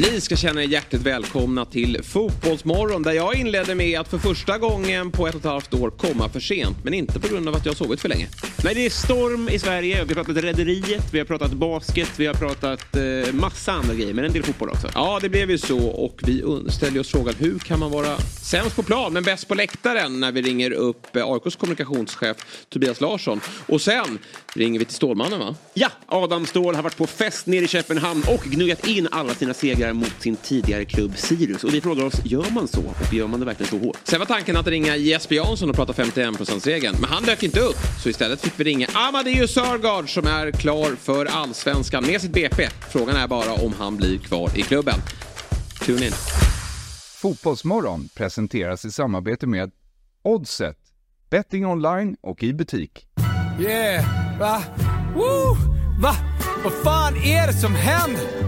Ni ska känna er hjärtligt välkomna till Fotbollsmorgon där jag inledde med att för första gången på ett och ett halvt år komma för sent. Men inte på grund av att jag har sovit för länge. Nej, det är storm i Sverige. Vi har pratat Rederiet, vi har pratat basket, vi har pratat eh, massa andra grejer. Men en del fotboll också. Ja, det blev ju så och vi ställer oss frågan hur kan man vara sämst på plan men bäst på läktaren när vi ringer upp eh, AIKs kommunikationschef Tobias Larsson. Och sen ringer vi till Stålmannen va? Ja, Adam Ståhl har varit på fest nere i Köpenhamn och gnuggat in alla sina segrar mot sin tidigare klubb Sirius. Och vi frågar oss, gör man så? Och gör man det verkligen så hårt? Sen var tanken att ringa Jesper Jansson och prata 51%-regeln. Men han dök inte upp. Så istället fick vi ringa Amadeus Sörgard som är klar för allsvenskan med sitt BP. Frågan är bara om han blir kvar i klubben. Tune in. Fotbollsmorgon presenteras i samarbete med Oddset, betting online och i butik. Yeah, va? Woo! Va? Vad fan är det som händer?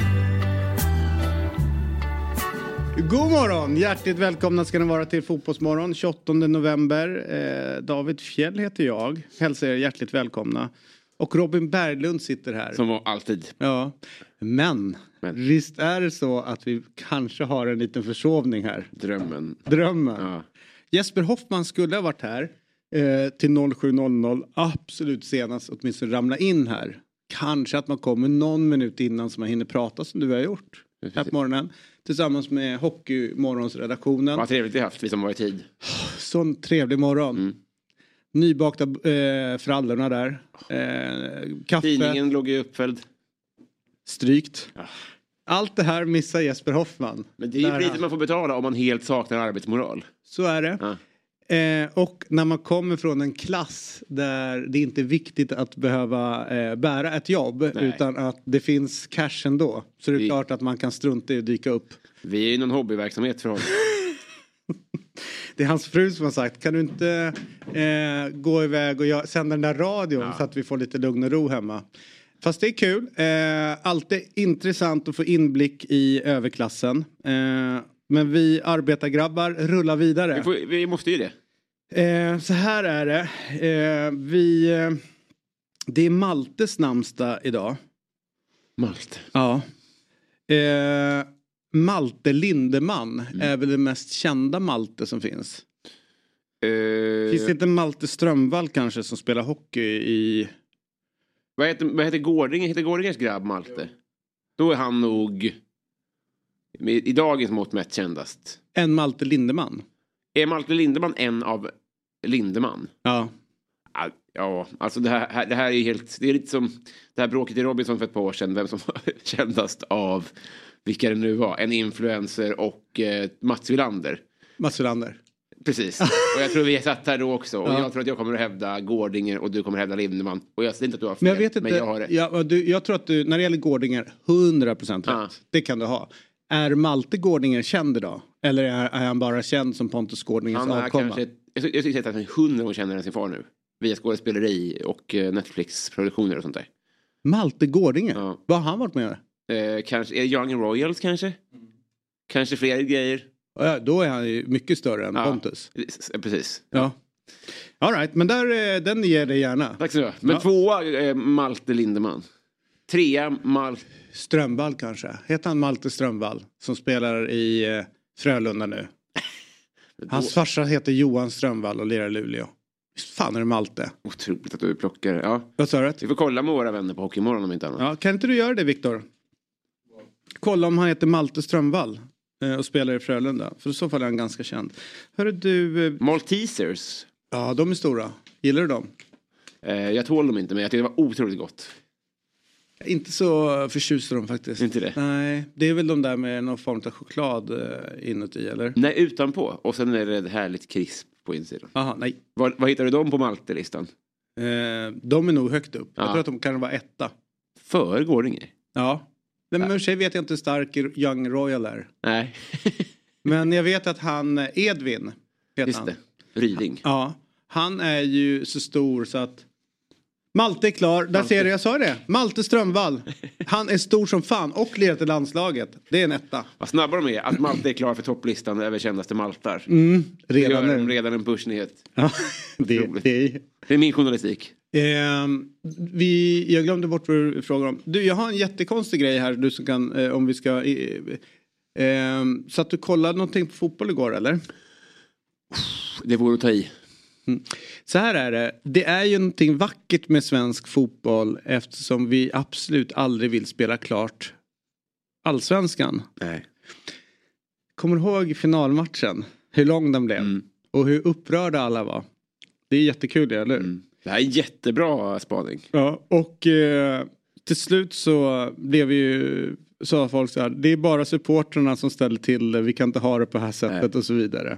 God morgon! Hjärtligt välkomna ska ni vara till Fotbollsmorgon 28 november. Eh, David Fjell heter jag. Hälsar er hjärtligt välkomna. Och Robin Berglund sitter här. Som alltid. Ja. Men, Men. visst är det så att vi kanske har en liten försovning här. Drömmen. Drömmen. Ja. Jesper Hoffman skulle ha varit här eh, till 07.00 absolut senast åtminstone ramla in här. Kanske att man kommer någon minut innan så man hinner prata som du har gjort här på morgonen. Tillsammans med Hockeymorgonsredaktionen. Vad trevligt vi haft, vi som var i tid. Sån trevlig morgon. Mm. Nybakta eh, frallorna där. Eh, kaffe. Tidningen låg ju uppfälld. Strykt. Ja. Allt det här missar Jesper Hoffman. Men det är ju priset man får betala om man helt saknar arbetsmoral. Så är det. Ja. Eh, och när man kommer från en klass där det inte är viktigt att behöva eh, bära ett jobb Nej. utan att det finns cash ändå. Så det är Vi- klart att man kan strunta i att dyka upp. Vi är ju någon hobbyverksamhet för honom. Det är hans fru som har sagt kan du inte eh, gå iväg och gö- sända den där radion Ja. så att vi får lite lugn och ro hemma. Fast det är kul. Eh, alltid intressant att få inblick i överklassen. Eh, men vi arbetargrabbar rullar vidare. Vi, får, vi måste ju det. Eh, så här är det. Eh, vi, eh, det är Maltes namnsdag idag. Malt. Ja. Eh, Malte Lindeman är väl det mest kända Malte som finns. Eh, Finns det inte Malte Strömvall kanske som spelar hockey i... vad, heter, vad heter Gårdinge? Heter Gårdinges grabb Malte? Då är han nog i dagens mått mätt kändast. En Malte Lindeman. Är Malte Lindeman en av Lindeman? Ja. Ja, Ja, alltså det här, det här är helt... Det är lite som det här bråket i Robinson för ett par år sedan. Vem som var kändast av, vilka det nu var, en influencer och eh, Mats Wilander. Mats Wilander. Precis. Och jag tror vi satt här då också. Och Ja. jag tror att jag kommer att hävda Gårdinger och du kommer att hävda Lindeman. Och jag säger inte att du har fel. Men jag vet inte. Men jag har det. ja, du, jag tror att du, när det gäller Gårdinger, 100% rätt. Ja. Det kan du ha. Är Malte Gårdinger känd idag? Eller är, är han bara känd som Pontus Gårdingers Han är avkomma? kanske... Jag säga att han är hundra gånger kändare än sin far nu. Via skådespeleri och eh, Netflix-produktioner och sånt där. Malte Gårdinger? Ja. Vad har han varit med om? Eh, kanske, är det Young Royals kanske? Kanske fler grejer. Ja, då är han ju mycket större än Ja. Pontus. Precis. Ja. All right, men där, eh, den ger dig gärna. Tack så mycket. Men Ja. tvåa, eh, Malte Lindeman. Trea, Malte... Strömvall kanske. Heter han Malte Strömvall? Som spelar i eh, Frölunda nu. Hans farsa heter Johan Strömvall och lirar i Luleå. Visst fan är det Malte? Otroligt att du plockar. Ja. Vad sa du? Vi får kolla med våra vänner på Hockeymorgon om inte annat. Ja, kan inte du göra det Viktor? Kolla om han heter Malte Strömvall eh, och spelar i Frölunda. För i så fall är han ganska känd. Hörru du, eh, Maltesers. ja de är stora. Gillar du dem? Eh, jag tål dem inte men jag tycker det var otroligt gott. Inte så förtjust i dem faktiskt. Inte det? Nej, det är väl de där med någon form av choklad eh, inuti eller? Nej, utanpå. Och sen är det härligt krisp på insidan. Jaha, nej. Var, var hittar du dem på Malte-listan? Eh, de är nog högt upp. Jag Ja. tror att de kan vara etta. För Gårdinger? Ja. Men men i och för sig vet jag inte hur stark Young Royal är. Nej, Men jag vet att han, eh, Edvin, heter just han. det. Ryding. Ja, han är ju så stor så att Malte är klar, där ser du, jag sa det. Malte Strömvall. Han är stor som fan och lirat i landslaget. Det är en etta. Vad snabba de är. Att Malte är klar för topplistan över kändaste maltar. Mm, redan nu. redan en pushnyhet. Ja, det, det är... Det är min journalistik. Ehm, vi, jag glömde bort vad du frågade om. Du, jag har en jättekonstig grej här. Du som kan, eh, om vi ska... Eh, ehm, så att du kollade någonting på fotboll igår eller? Det vore att ta i. Så här är det. Det är ju någonting vackert med svensk fotboll eftersom vi absolut aldrig vill spela klart allsvenskan. Nej. Kommer du ihåg finalmatchen? Hur lång den blev? Mm. Och hur upprörda alla var. Det är jättekul, eller hur? Mm. Det här är en jättebra spaning. Ja, och eh, till slut så blev ju, sa folk så här, det är bara supportrarna som ställer till det, vi kan inte ha det på det här sättet Nej. och så vidare.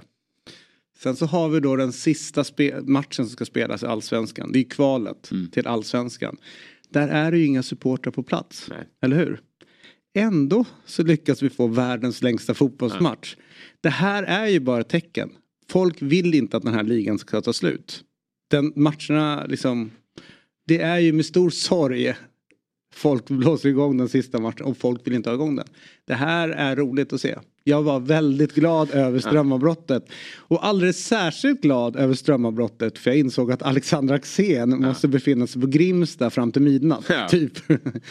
Sen så har vi då den sista matchen som ska spelas i allsvenskan, det är kvalet Mm. till allsvenskan. Där är det ju inga supportrar på plats, Nej. eller hur? Ändå så lyckas vi få världens längsta fotbollsmatch. Det här är ju bara ett tecken. Folk vill inte att den här ligan ska ta slut. Den matcherna liksom det är ju med stor sorg folk blåser igång den sista matchen och folk vill inte ha igång den. Det här är roligt att se. Jag var väldigt glad över strömavbrottet. Och alldeles särskilt glad över strömavbrottet för jag insåg att Alexander Axén måste befinna sig på Grimsta fram till midnatt. Ja. Typ.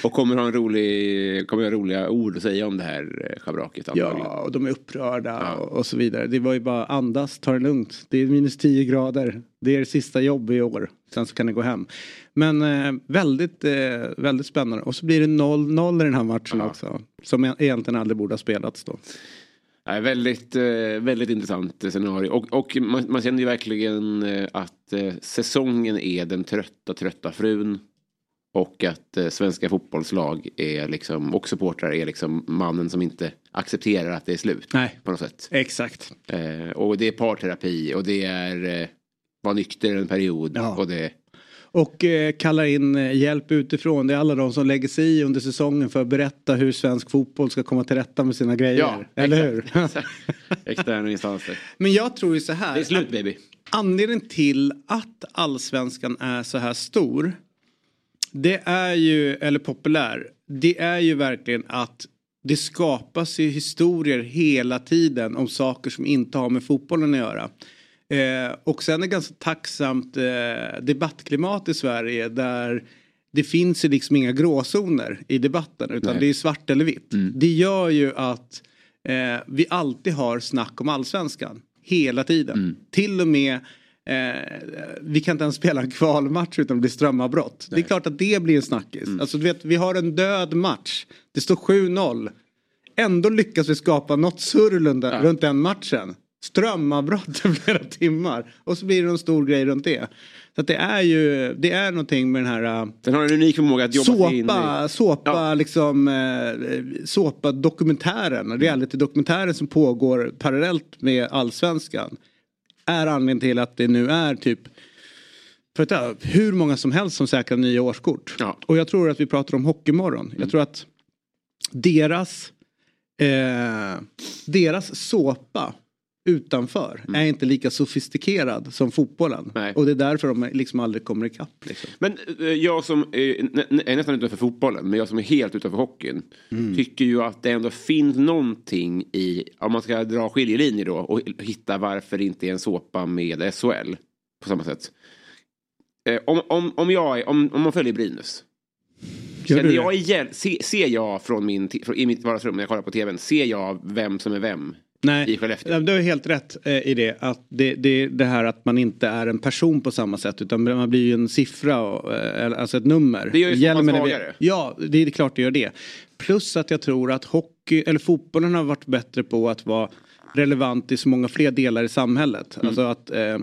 Och kommer ha en rolig, kommer ha roliga ord att säga om det här eh, schabraket antagligen. Ja, och de är upprörda Ja. och, och så vidare. Det var ju bara andas, ta det lugnt. Det är minus 10 grader. Det är det sista jobb i år. Sen så kan det gå hem. Men eh, väldigt, eh, väldigt spännande. Och så blir det 0-0 i den här matchen Ja. också. Som egentligen aldrig borde ha spelats då. Nej, väldigt, eh, väldigt intressant scenario. Och, och man, man känner ju verkligen eh, att eh, säsongen är den trötta, trötta frun. Och att svenska fotbollslag är liksom, och supportrar är liksom mannen som inte accepterar att det är slut. Nej. På något sätt. Exakt. Och det är parterapi och det är vara nykter en period. Ja. Och det, Och eh, kallar in eh, hjälp utifrån. Det är alla de som lägger sig i under säsongen för att berätta hur svensk fotboll ska komma till rätta med sina grejer. ja, Eller exakt. hur? Externa instanser. Men jag tror ju så här. Det är slut baby. Anledningen till att allsvenskan är så här stor. Det är ju, eller populär. Det är ju verkligen att det skapas ju historier hela tiden om saker som inte har med fotbollen att göra. Eh, och sen är det ganska tacksamt eh, debattklimat i Sverige där det finns ju liksom inga gråzoner i debatten utan Nej. det är svart eller vitt. Det gör ju att eh, vi alltid har snack om allsvenskan. Hela tiden. Till och med Eh, vi kan inte ens spela en kvalmatch utan det blir strömavbrott. Det är klart att det blir en snackis. Alltså du vet, vi har en död match. Det står 7-0. Ändå lyckas vi skapa något surr runt, runt den matchen. Strömavbrott i flera timmar. Och så blir det en stor grej runt det. Så det är ju, det är någonting med den här äh, Den har en unik förmåga att jobba sig in i... såpa, såpa Ja. liksom eh, såpa dokumentären, reality-dokumentären som pågår parallellt med allsvenskan. Är anledningen till att det nu är typ för att, ja, hur många som helst som säkrar nya årskort. Ja. Och jag tror att vi pratar om Hockeymorgon. Jag tror att deras eh, deras såpa utanför är inte lika sofistikerad som fotbollen. Nej. Och det är därför de liksom aldrig kommer ikapp. Liksom. Men eh, jag som är, är nästan utanför fotbollen, men jag som är helt utanför hockeyn. Mm. Tycker ju att det ändå finns någonting i, om man ska dra skiljelinjer då och hitta varför det inte är en såpa med SHL på samma sätt. Eh, om, om, om, jag är, om, om man följer Brynäs. Känner jag igen, se, ser jag från min, från, i mitt vardagsrum när jag kollar på tvn, ser jag vem som är vem Nej, i Skellefteå? Du har helt rätt eh, i det. Att det, det, det här att man inte är en person på samma sätt utan man blir ju en siffra, och, eh, alltså ett nummer. Det gör ju Hjälmen svagare. Ja, det är klart det gör det. Plus att jag tror att hockey, eller fotbollen har varit bättre på att vara relevant i så många fler delar i samhället. Mm. Alltså att eh,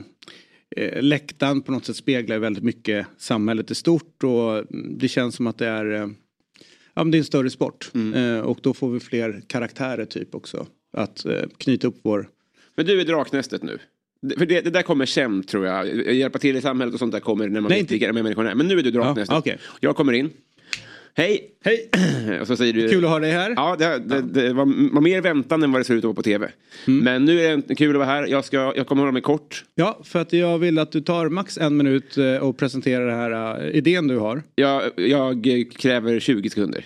eh, läktaren på något sätt speglar väldigt mycket samhället i stort och det känns som att det är Ja men det är en större sport Mm. eh, och då får vi fler karaktärer typ också. Att eh, knyta upp vår Men du är draknästet nu. För det, det där kommer sen tror jag. Hjälpa till i samhället och sånt där kommer när man Nej, vet inte- vilka de här människorna är. Men nu är du draknästet. Ja, okej. Jag kommer in. Hej! Hej! Och så säger du... Kul att ha dig här. Ja, det, det, det var, var mer väntan än vad det ser ut att vara på tv. Mm. Men nu är det kul att vara här. Jag, ska, jag kommer hålla mig kort. Ja, för att jag vill att du tar max en minut eh, och presenterar den här eh, idén du har. Jag, jag kräver 20 sekunder.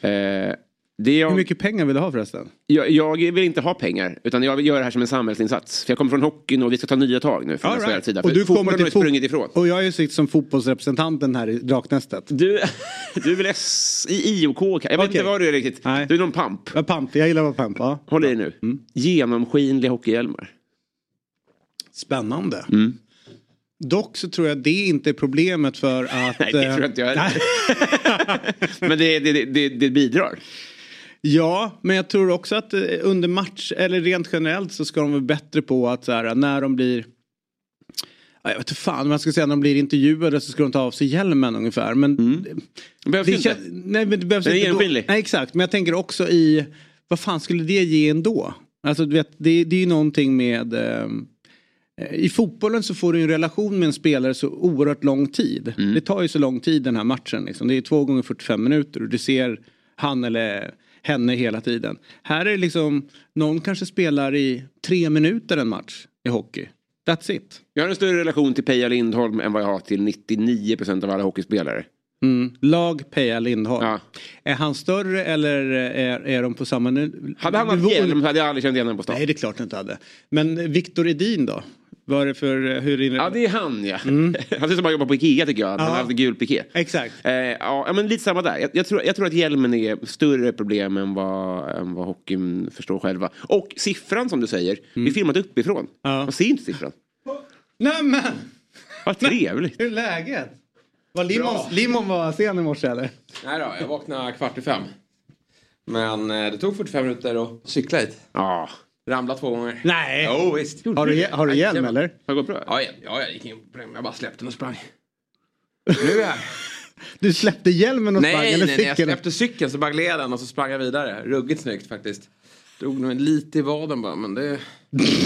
Eh, det jag, Hur mycket pengar vill du ha förresten? jag, jag vill inte ha pengar, utan jag vill göra det här som en samhällsinsats. För jag kommer från hockeyn och vi ska ta nya tag nu från All right. sida. Och För du kommer till har sprungit ifrån. Och jag är ju sitt som fotbollsrepresentanten här i Draknästet. Du, du är väl S i IOK? Jag vet Okej. inte vad du är riktigt. Nej. Du är någon pamp. Ja, pamp, jag gillar att vara pamp. Ja. Håll i nu. Mm. Genomskinliga hockeyhjälmar. Spännande. Mm. Dock så tror jag det inte är problemet för att... Nej, det eh, tror jag inte jag heller. Men det, det, det, det bidrar. Ja, men jag tror också att eh, under match, eller rent generellt så ska de vara bättre på att så här, när de blir Ja, Jag vet inte fan, man ska säga när de blir intervjuade så ska de ta av sig hjälmen ungefär. Men Det behövs det inte. nej, men det behövs Den är inte då. Nej, exakt, men jag tänker också i vad fan skulle det ge ändå? Alltså du vet, det, det är ju någonting med eh, i fotbollen så får du en relation med en spelare så oerhört lång tid. Mm. Det tar ju så lång tid den här matchen. Liksom. Det är två gånger 45 minuter och du ser han eller henne hela tiden. Här är det liksom, någon kanske spelar i tre minuter en match i hockey. That's it. Jag har en större relation till Peja Lindholm än vad jag har till 99% av alla hockeyspelare. Mm. Lag Peja Lindholm. Ja. Är han större eller är, är de på samma nu- Hade han nivå? hjälm hade jag aldrig känt igen honom på stan. Nej, det är klart han inte hade. Men Viktor Edin då? Vad är det för, hur är det? Ja, det är han ja. Han ser ut som han jobbar på Ikea tycker jag. Han Mm. Ja. har haft gul piké. Exakt. Eh, ja, men lite samma där. Jag, jag, tror, jag tror att hjälmen är större problem än vad, än vad hockeyn förstår själva. Och siffran som du säger, vi är filmat uppifrån. Mm. Ja. Man ser inte siffran. Nämen! Vad trevligt. Hur är läget? Var Limon, Limon var sen i morse eller? Nej då, jag vaknade kvart i fem. Men eh, det tog 45 minuter att cykla hit. Ja, Ramla två gånger. Nej! Jo visst. Har du, har du hjälm eller? har det gått bra? Ja, ja, ja, jag gick in på det. Jag bara släppte den och sprang. Nu är jag här. Du släppte hjälmen och sprang Nej, eller nej, nej. Jag släppte cykeln så bara gled den och så sprang jag vidare. Ruggigt snyggt faktiskt. Drog nog lite i vaden bara, men det är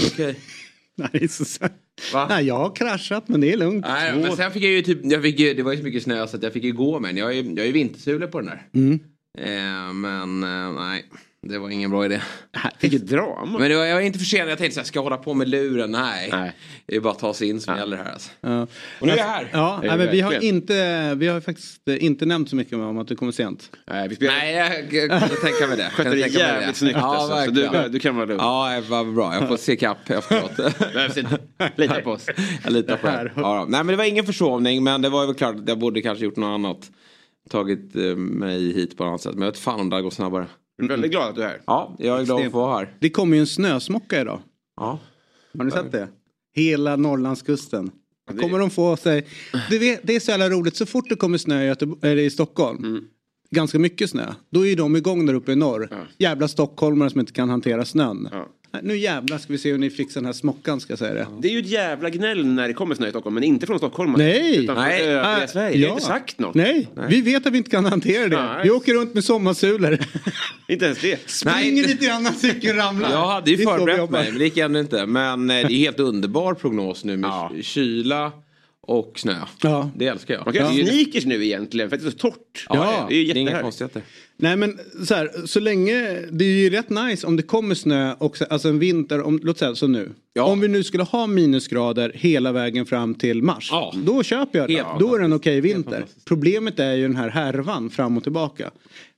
okej. Nej, det är så sant. Va? Nej, jag har kraschat men det är lugnt. Nej, men sen fick jag ju typ, jag fick det var ju så mycket snö så att jag fick ju gå med den. Jag är ju jag ju vintersulor på den där. Mm. Eh, men eh, nej, det var ingen bra idé. Vilket drama. Men var, jag var inte för sen. Jag tänkte så här, ska jag hålla på med luren? Nej. Nej. Det är bara att ta sig in som gäller här alltså. Ja. Och nu är jag här. Ja, nej, men vi har, inte, vi har faktiskt inte nämnt så mycket om att du kommer sent. Nej, vi spelar... Nej, jag, jag kan tänka mig det. Skötte det jävligt snyggt Ja, alltså, så du, du kan vara lugn. Ja, vad bra. Jag får se kapp efteråt. Lita på oss. Jag litar på det. Ja. Nej, men det var ingen försovning, men det var väl klart att jag borde kanske gjort något annat. Tagit eh, mig hit på ett annat sätt. Men jag vet fan om det hade gått snabbare. Jag är väldigt glad att du är här. Ja, jag är glad att få vara här. Det kommer ju en snösmocka idag. Ja. Har ni sett det? Hela Norrlandskusten. Kommer de få sig... Du vet, det är så jävla roligt. Så fort det kommer snö i, Göteborg, eller i Stockholm. Ganska mycket snö. Då är de igång där uppe i norr. Jävla stockholmare som inte kan hantera snön. Ja. Nej, Nu jävlar ska vi se hur ni fixar den här smockan ska jag säga det. Det är ju ett jävla gnäll när det kommer snö i Stockholm, men inte från Stockholm. Nej. Utan från Nej. övriga Äh, Sverige. Ja. har inte sagt något. Nej, vi vet att vi inte kan hantera det. Nej. Vi åker runt med sommarsulor. Inte ens det. Springer lite grann när cykeln ramlar. Jag hade ju Det är så vi förberett mig, men det gick ändå inte. Men eh, det är helt underbar prognos nu med Ja. kyla och snö. Ja. Det älskar jag. Man kan ju- sneakers nu egentligen, för att det är så torrt. Ja, det är ju det är inga jättehärligt. Nej men så här, så länge, det är ju rätt nice om det kommer snö och så- alltså en vinter, om, låt säga som nu. Ja. Om vi nu skulle ha minusgrader hela vägen fram till mars. Ja. Då köper jag det. Då är det en okej vinter. fantastiskt. Problemet är ju den här härvan fram och tillbaka.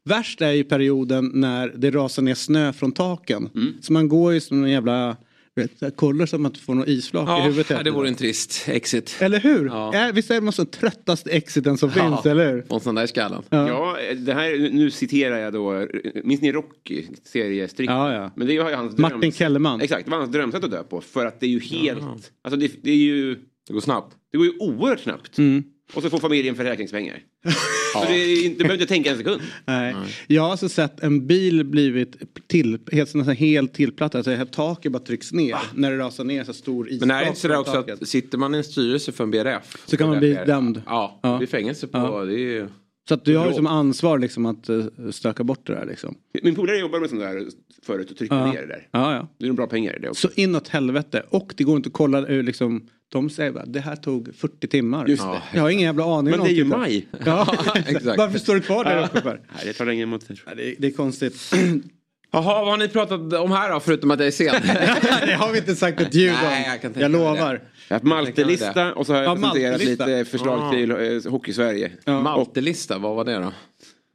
Värst är ju perioden när det rasar ner snö från taken. Mm. Så man går ju som en jävla, vet, så här, kollar så att man inte får något isflak i Ja, huvudet. hela det vore en trist exit. Eller hur? Ja. Ja. Visst är det den så tröttaste exiten som finns, eller hur? Och en sån där i skallen. Ja, det här, nu citerar jag då, minns ni Rocky, seriestrippen? Ja, ja. Men det är ju hans Martin dröms- Kellerman. Exakt, det var hans drömsätt att dö på. För att det är ju helt, alltså det, det är ju, Det går snabbt. det går ju oerhört snabbt. Mm. Och så får familjen försäkringspengar. Så det är, inte- du behöver inte tänka en sekund. Nej. Jag har alltså sett en bil blivit till, helt, nästan helt tillplattad. Alltså taket bara trycks ner när det rasar ner så stor isflak. Men är det inte sådär också taket. att sitter man i en styrelse för en BRF. Så kan man bli dömd. Ja, Ja. det är fängelse på. Ja. Det är. Så att du har liksom ansvar liksom att uh, stöka bort det där liksom. Min polare jobbar med sånt där förut och trycker Ja. ner det där. Ja, ja. Det är nog bra pengar i det också. Så inåt helvete. Och det går inte att kolla ur liksom de säger bara det här tog 40 timmar. Just det. Jag har ingen jävla aning Men det är ju maj. Ja, exakt. Varför står det kvar där uppe för? Nej, det tar länge mot det. Det, är, det är konstigt. Jaha, vad har ni pratat om här då förutom att jag är sen? det har vi inte sagt ett ljud om. Nej, jag kan tänka jag lovar. Jag har Malte-lista och så har jag Ja, presenterat Malte-lista. lite förslag till eh, Hockey-Sverige. Ja. Malte-lista, vad var det då?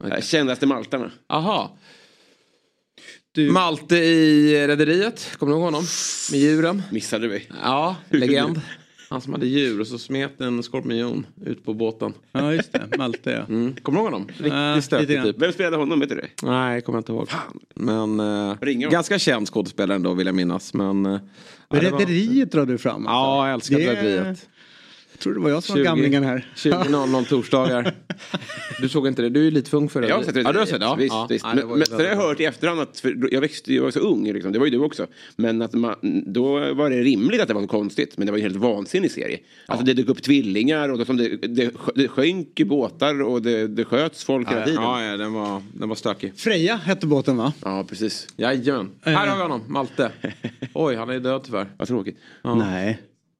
Eh, Kändaste maltarna. Aha. Du, Malte i Rederiet, kommer du ihåg honom? Med djuren. Missade vi. Ja, legend. Han som hade djur och så smet en skorpion ut på båten. ja, just det. Malte ja. Mm. Kommer du ihåg honom? Riktigt stökig lite grann. typ. Vem spelade honom, vet du det? Nej, jag kommer inte ihåg. Men eh, ganska känd skådespelare ändå vill jag minnas. Men, eh, var- Rederiet drar du fram. alltså. Ja, jag älskar Det- Rederiet. Jag tror det var jag som var 20 gamlingen här. 20.00 torsdagar. Du såg inte det? Du är ju lite för ung för det. Jag har sett det. Ja, du har sett det? Ja. Visst, ja. visst. Ja, det men, var ju men, sen har jag hört i efterhand att, för jag växte, jag var så ung, liksom, det var ju du också. Men att man, då var det rimligt att det var så konstigt. Men det var en helt vansinnig serie. Alltså det dök upp tvillingar och det, det, det, det sjönk i båtar och det, det sköts folk hela tiden. Ja, ja den, var, den var stökig. Freja hette båten va? Ja, precis. Jajamän. Här har vi honom, Malte. Oj, han är död tyvärr. Vad tråkigt. Nej.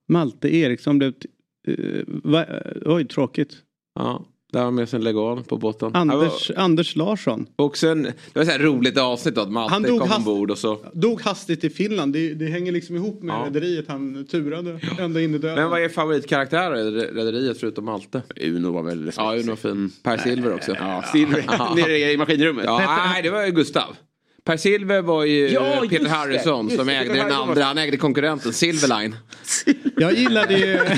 Malte Eriksson blev... va, oj, tråkigt. Ja, där har med sig en legal på båten. Anders, Anders Larsson. Och sen, det var ett roligt avsnitt då, att Malte Han dog kom hast- ombord och så. Dog hastigt i Finland. Det, det hänger liksom ihop med Ja. rederiet. Han turade ända in i döden. Men vad är favoritkaraktär i Rederiet förutom Malte? Uno var väl Ja, Uno var fin. Per Silver också. Ja, Silver nere i maskinrummet. Ja, nej, det var ju Gustav. Per Silver var ju Ja, eh, Peter det. Harrison Just som det, ägde den andra. var- Han ägde konkurrenten Silverline. Jag gillade ju...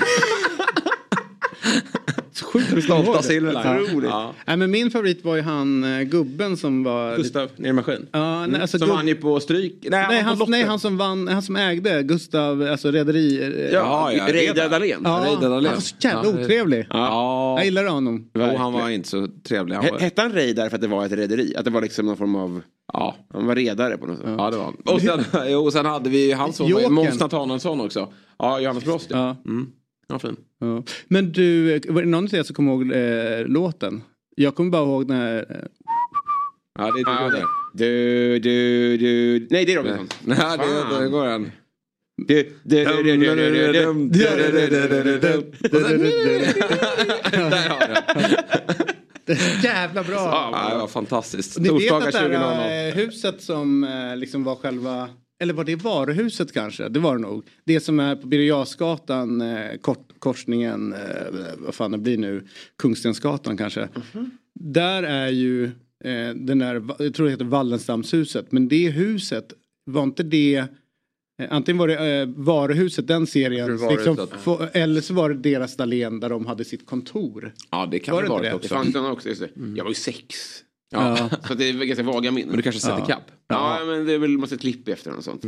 Sjukt Stolta ihåg det. Silverline. Otroligt. Ja. Nej, men min favorit var ju han eh, gubben som var... Gustav nere i maskin. Ja, nej, alltså, Som vann ju på stryk. Nej, Nej han, han, nej, han som vann, han som ägde Gustav, alltså rederi. eh, Ja, ja, Reidar. Dahlén. ja, han var så jävla Ja, otrevlig. Ja, Jag gillar honom. och han var inte så trevlig. Han var, Hette han Reidar för att det var ett rederi? Att det var liksom någon form av... ja. Han var redare på något sätt. Ja, det var han. Och sen, och sen hade vi son, Jokern. Måns Nathanaelsson också. Ja, Johannes Brost. Ja. Mm. Ja, fin. Ja. Men du, eh, var det någon av er som kommer ihåg eh, låten? Jag kommer bara ihåg när... Eh, Ja, det är det. Du, du, du. Nej, det är Robinson. Nej, det, Fan. det går. Du, du, du, du, du, du, du, du. Där har jag. Jävla bra! Ja, det var fantastiskt. Ni vet att det 20.00. här eh, huset som eh, liksom var själva... Eller var det varuhuset kanske? Det var det nog. Det som är på Birger eh, kort, korsningen, eh, vad fan det blir nu, Kungstensgatan kanske. Där är ju eh, den där, jag tror det heter Wallenstamshuset, men det huset, var inte det eh, Antingen var det eh, varuhuset, den serien, Varuhuset. liksom, få- eller så var det deras Dahlén där de hade sitt kontor. Ja, det kan Var det det varit det? Det också. fanns någon också, just det. Jag var ju sex. Ja. Så det är ganska vaga minnen. Men du kanske sätter kapp? Ja, men det är väl massa klipp efter och sånt.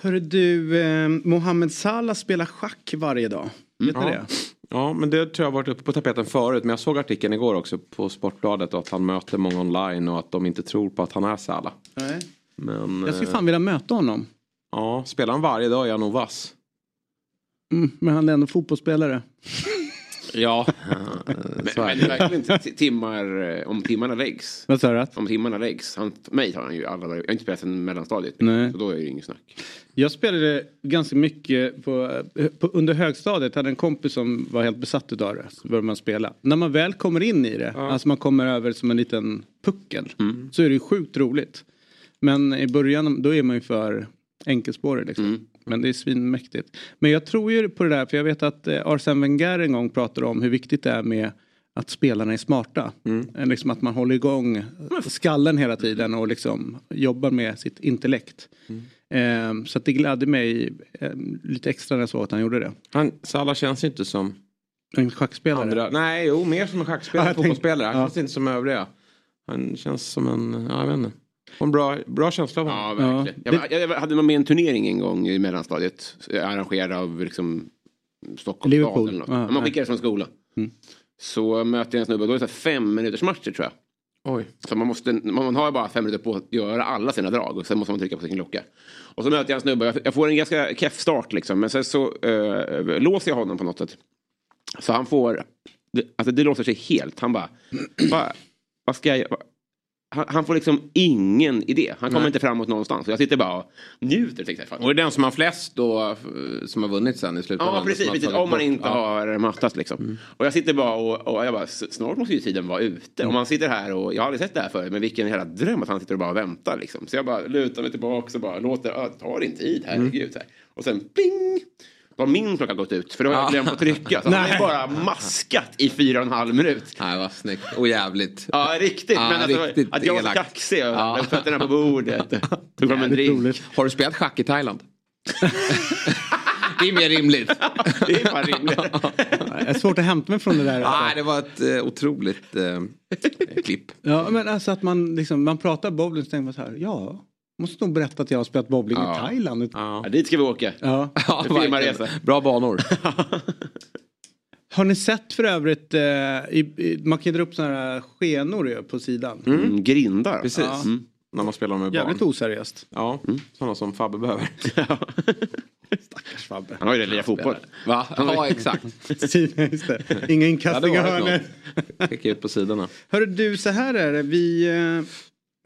Hörru du, eh, Mohammed Salah spelar schack varje dag. Vet du Ja. det? Ja, men det tror jag har varit uppe på tapeten förut. Men jag såg artikeln igår också på Sportbladet och att han möter många online och att de inte tror på att han är Salah. Nej. Men Jag skulle eh, fan vilja möta honom. ja, spelar han varje dag är han nog vass. Mm, men han är ändå fotbollsspelare. Ja, Men, men det är verkligen timmar, eh, om timmarna läggs. Vad sa du? Om timmarna läggs. Han, mig tar han ju alla dagar. Jag har inte spelat sedan mellanstadiet. Nej. Så då är det ju inget snack. Jag spelade ganska mycket på, på, under högstadiet. Jag hade en kompis som var helt besatt utav det. Så började man spela. När man väl kommer in i det, alltså man kommer över som en liten puckel. Så är det ju sjukt roligt. Men i början då är man ju för enkelspårig liksom. Men det är svinmäktigt. Men jag tror ju på det där, för jag vet att eh, Arsene Wenger en gång pratade om hur viktigt det är med att spelarna är smarta. Eh, Liksom att man håller igång skallen hela tiden och liksom jobbar med sitt intellekt. Eh, så det gladde mig eh, lite extra när jag såg att han gjorde det. han, Salah känns ju inte som En schackspelare. andra. Nej, jo, mer som en schackspelare, jag fotbollsspelare. Han ja. känns inte som övriga. Han känns som en, ja, jag vet inte. En bra, bra känsla av honom. Ja, verkligen. Ja. Jag, jag hade med en turnering en gång i mellanstadiet. Arrangerad av liksom, Stockholms stad eller något. Ja, man skickades från skolan. Mm. Så möter jag en snubbe, då är det fem minuters matcher tror jag. Oj. Så man, måste, man har bara fem minuter på att göra alla sina drag och sen måste man trycka på sin klocka. Och så möter jag en snubbe, jag, jag får en ganska keff start liksom, men sen så eh, låser jag honom på något sätt. Så han får, det, alltså det låser sig helt, han bara, vad, vad ska jag, vad, han, han får liksom ingen idé. Han kommer Nej. inte framåt någonstans. Jag sitter bara och njuter. Jag, fan. Och är det den som har flest då som har vunnit sen i slutet? Ja precis, precis. om man inte har mattat liksom. Och jag sitter bara och, och jag bara, "S- snart måste ju tiden vara ute. Och man sitter här och jag har aldrig sett det här förut. Men vilken jävla dröm att han sitter och bara väntar liksom. Så jag bara lutar mig tillbaka och bara låter, "Ja, ta din tid, herregud. Så här. Och sen pling! Har min klocka gått ut för då har jag glömt att trycka. Så han har bara maskat i fyra och en halv minut. Nej vad snyggt. Och jävligt. Ja riktigt. Ja, men alltså, riktigt att jag var så kaxig och Ja. fötterna på bordet. Tog fram en drink. Har du spelat schack i Thailand? det är mer rimligt. Det är fan rimligt. Det är svårt att hämta mig från det där. alltså. Nej, det var ett eh, otroligt eh, klipp. Ja, men alltså att man, liksom, man pratar bowling så tänker man så här, ja, måste nog berätta att jag har spelat bowling Ja. i Thailand. Ja. Ja, dit ska vi åka. Ja. Ja, Det verkligen. Bra banor. Har ni sett för övrigt, eh, i, i, man kan dra upp sådana här skenor ju på sidan. Mm, grindar. Precis. Ja. Mm. När man spelar med Jävligt barn. oseriöst. Ja, sådana som Fabbe behöver. Stackars Fabbe. Han har ju redan lirat fotboll. Va? Ja, exakt. Just det. Inga inkast, Ja, det inga hörnor. Skicka ut på sidorna. Hörru du, så här är det. Vi, eh,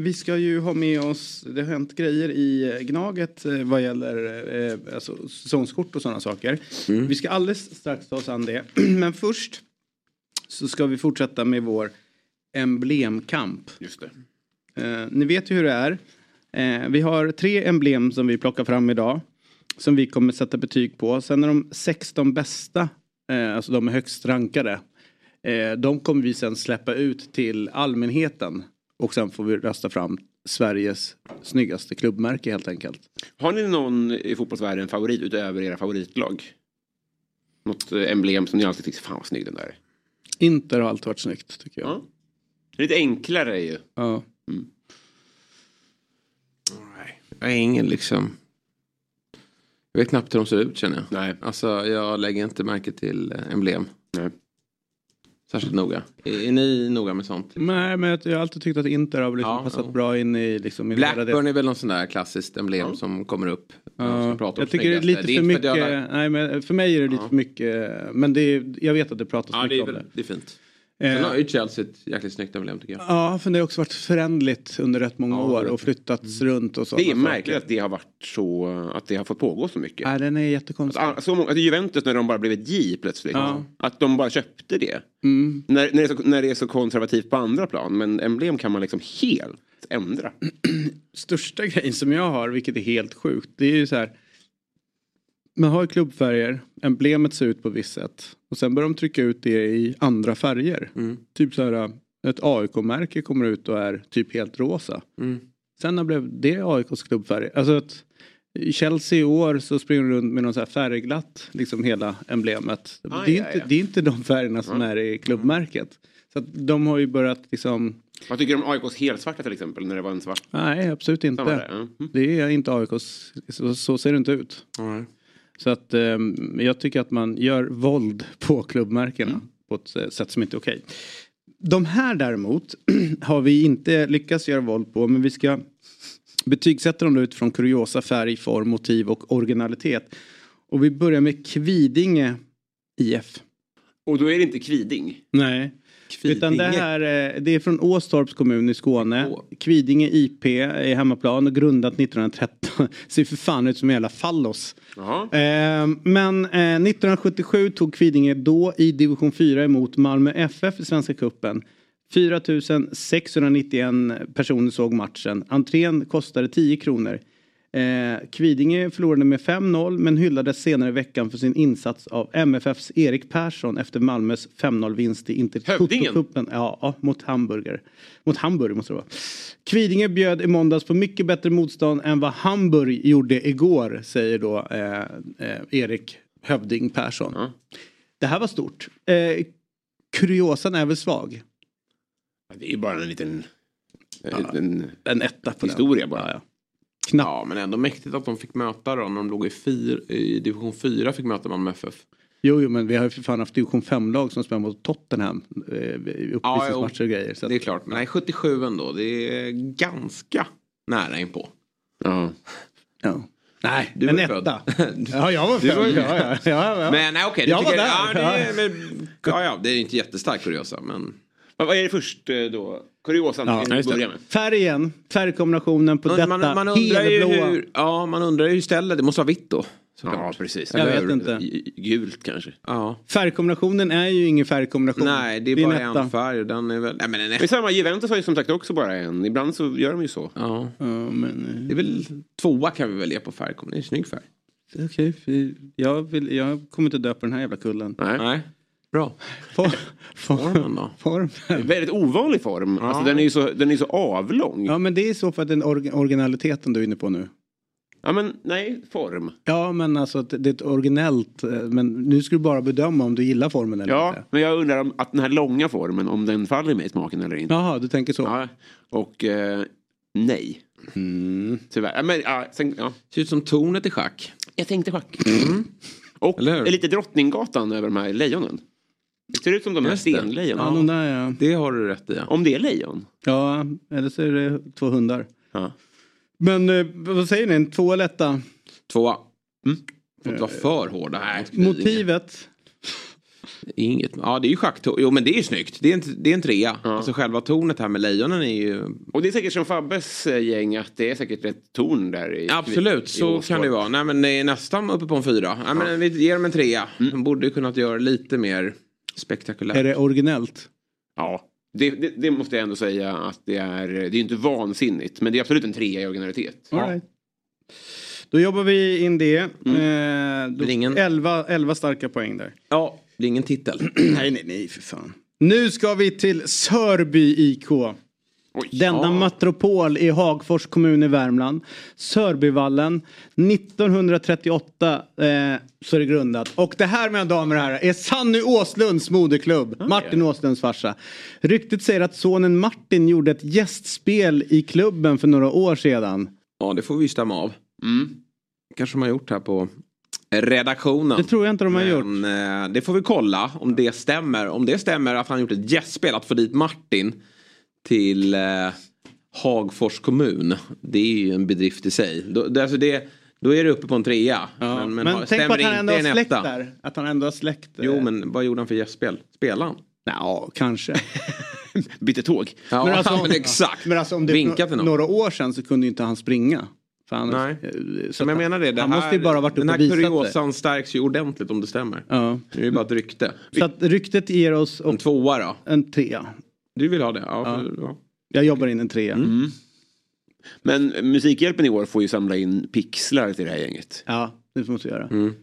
vi ska ju ha med oss, det har hänt grejer i eh, Gnaget eh, vad gäller eh, alltså, säsongskort och sådana saker. Vi ska alldeles strax ta oss an det. Men först så ska vi fortsätta med vår emblemkamp. Just det. Eh, ni vet ju hur det är. Eh, vi har tre emblem som vi plockar fram idag. Som vi kommer sätta betyg på. Sen är de 16 bästa, eh, alltså de högst rankade. Eh, de kommer vi sen släppa ut till allmänheten. Och sen får vi rösta fram Sveriges snyggaste klubbmärke helt enkelt. Har ni någon i fotbollsvärlden favorit utöver era favoritlag? Något eh, emblem som ni alltid tycker, fan vad snygg den där är. Inter har alltid varit snyggt tycker jag. Ja. Lite enklare ju. Ja. Jag är ingen liksom... Jag vet knappt hur de ser ut känner jag. Nej. Alltså jag lägger inte märke till eh, emblem. Nej. Särskilt noga. Är, är ni noga med sånt? Nej men jag, har alltid tyckt att Inter har liksom Ja, passat ja. bra in i liksom i det- Blackburn är väl någon sån där klassiskt emblem som kommer upp. Ja, som pratar jag tycker det är lite för inte mycket. att jag- Nej, men för mig är det lite Ja. för mycket. Men det är, jag vet att det pratas Ja, det mycket är, om det. det är fint. Eh, Sen har ju Chelsea ett jäkligt snyggt emblem tycker jag. Ja, för det har också varit förändligt under rätt många Ja, år och flyttats runt och så. Det är märkligt att det har varit så, att det har fått pågå så mycket. Nej, den är jättekonstig. Att, så många, att Juventus när de bara blev ett J plötsligt. Ja. Att de bara köpte det. Mm. När, när, det är så, när det är så konservativt på andra plan. Men emblem kan man liksom helt ändra. Största grejen som jag har, vilket är helt sjukt, det är ju så här. Man har klubbfärger, emblemet ser ut på visst sätt. Och sen börjar de trycka ut det i andra färger. Mm. Typ så här, ett AIK-märke kommer ut och är typ helt rosa. Mm. Sen när blev det AIKs klubbfärg? Alltså att i Chelsea i år så springer de runt med någon så här färgglatt, liksom hela emblemet. Ah, det, är ja, inte, ja. det är inte de färgerna som är i klubbmärket. Så att de har ju börjat liksom, Vad tycker du om AIKs helsvarta till exempel? När det var en svart. nej absolut inte. Mm. Det är inte AIKs, så, så ser det inte ut. Ja. Så att ehm, jag tycker att man gör våld på klubbmärkena Mm. på ett eh, sätt som inte är okej. De här däremot har vi inte lyckats göra våld på men vi ska betygsätta dem utifrån kuriosa, färg, form, motiv och originalitet. Och vi börjar med Kvidinge IF. Och då är det inte Kviding. Nej. Utan det här eh, det är från Åstorps kommun i Skåne. Åh. Kvidinge IP är hemmaplan och grundat 1913. Ser för fan ut som en jävla fallos. Jaha. Eh, men eh, 1977 tog Kvidinge då i division 4 emot Malmö FF i Svenska Cupen. 4 691 personer såg matchen. Entrén kostade 10 kronor. Eh, Kvidinge förlorade med 5-0 men hyllades senare i veckan för sin insats av MFFs Erik Persson efter Malmös 5-0 vinst i Hövdingen? Intertoto-cupen. Ja, ja, mot Hamburger. Mot Hamburg måste det vara. Kvidinge bjöd i måndags på mycket bättre motstånd än vad Hamburg gjorde igår, säger då eh, eh, Erik Hövding Persson. Ja. Det här var stort. Eh, kuriosan är väl svag. Det är ju bara en liten... En, liten En etta på Historia den. bara. Ja, ja. Knappt. Ja men ändå mäktigt att de fick möta då när de låg i, fyr, i division 4 fick möta Malmö FF. Jo, jo, men vi har ju för fan haft division 5-lag som spelar mot Tottenham. Eh, uppvisningsmatcher och grejer. Så att, Det är klart, men nej 77 ändå. Det är ganska nära inpå. Ja. ja. Nej, Du en etta. född. ja, jag var född. Ja, ja, ja, ja. Men nej okej, du Jag var där. Ja, det är, men, ja, ja, det är inte jättestark kuriosa men. Vad vad är det först eh, då? Kuriosan Ja, det. med. Färgen, färgkombinationen på detta Man, man undrar ju helblåa. hur, ja, man undrar ju hur ställer det måste vara vitt då. såklart. Ja, precis. Jag Eller vet inte. Gult kanske. Ja. Färgkombinationen är ju ingen färgkombination. Nej, det är en bara en färg den är väl... Nej, men en Men samma, Juventus har ju som sagt också bara en. Ibland så gör de ju så. Ja. Ja, men, Det är väl tvåa kan vi väl ge på färg. Det är en snygg färg. eh, okej. för jag, vill, jag kommer inte dö på den här jävla kullen. Nej. Nej. Bra. For, Formen då? form. Väldigt ovanlig form. Alltså, den är ju så, den är så avlång. Ja. Ja, men det är så fall den org- originaliteten du är inne på nu. men nej, form. Ja, men alltså att det är ett originellt. eh, Men nu ska du bara bedöma om du gillar formen eller Ja, inte. men jag undrar om att den här långa formen, om den faller mig i smaken eller inte. Jaha, du tänker så. Ja. Och eh, nej. Mm. Tyvärr. Ja, Men, ja, sen, ja. Ser ut som tornet i schack. Jag tänkte schack. Och Eller hur? är lite Drottninggatan över de här lejonen. Det ser ut som de här stenlejonen. Ja, de där ja. Det har du rätt i. Ja. Om det är lejon. Ja, eller så är det två hundar. Ja. Men eh, vad säger ni, en två eller etta? Tvåa. Får inte vara för hårda. Nej, Motivet? Inget. Ja, det är ju schacktorn. Jo, men det är ju snyggt. Det är en, det är en trea. Alltså själva tornet här med lejonen är ju... Och det är säkert som Fabbes eh, gäng att det är säkert ett torn där. I, Absolut, i så Åstorp. kan det vara. Nej, men det är nästan uppe på en fyra. Nej, men vi ger dem en trea. De borde kunnat göra lite mer spektakulärt. Är det originellt? Ja, det, det, det måste jag ändå säga att det är. Det är inte vansinnigt, men det är absolut en trea i originalitet. All right. Då jobbar vi in det. Eh, då, Blir ingen- 11, 11 starka poäng där. Ja, det är ingen titel. nej, nej, nej, för fan. Nu ska vi till Sörby IK. Denna Ja. metropol i Hagfors kommun i Värmland. Sörbyvallen. 1938 eh, så är det grundat. Och det här mina damer och herrar är Sanny Åslunds moderklubb. Martin Åslunds farsa. Ryktet säger att sonen Martin gjorde ett gästspel i klubben för några år sedan. Ja, det får vi stämma av. Mm. kanske de har gjort här på redaktionen. Det tror jag inte de har gjort. Men eh, det får vi kolla om det stämmer. Om det stämmer att han gjort ett gästspel, att få dit Martin till eh, Hagfors kommun. Det är ju en bedrift i sig. Då, det, alltså det, då är det uppe på en trea. Ja, Men, men men, tänk på att han ändå har släkt etta. där. Att han ändå har släkt. eh, Jo, men vad gjorde han för gästspel? Spelade han? Ja, kanske. Bytte tåg. Ja, Men alltså- men exakt. Men alltså om det är någon. några år sedan så kunde ju inte han springa. Han, Nej. eh, Så att jag menar det, det han här, måste ju bara varit den här kuriosan stärks ju ordentligt om det stämmer. Ja. Det är ju bara ett rykte. Så att ryktet ger oss En tvåa då? en trea. Du vill ha det? Ja. för- ja. Jag jobbar in en trea. Mm. Men Musikhjälpen i år får ju samla in pixlar till det här gänget. Ja, det måste vi göra. Mm.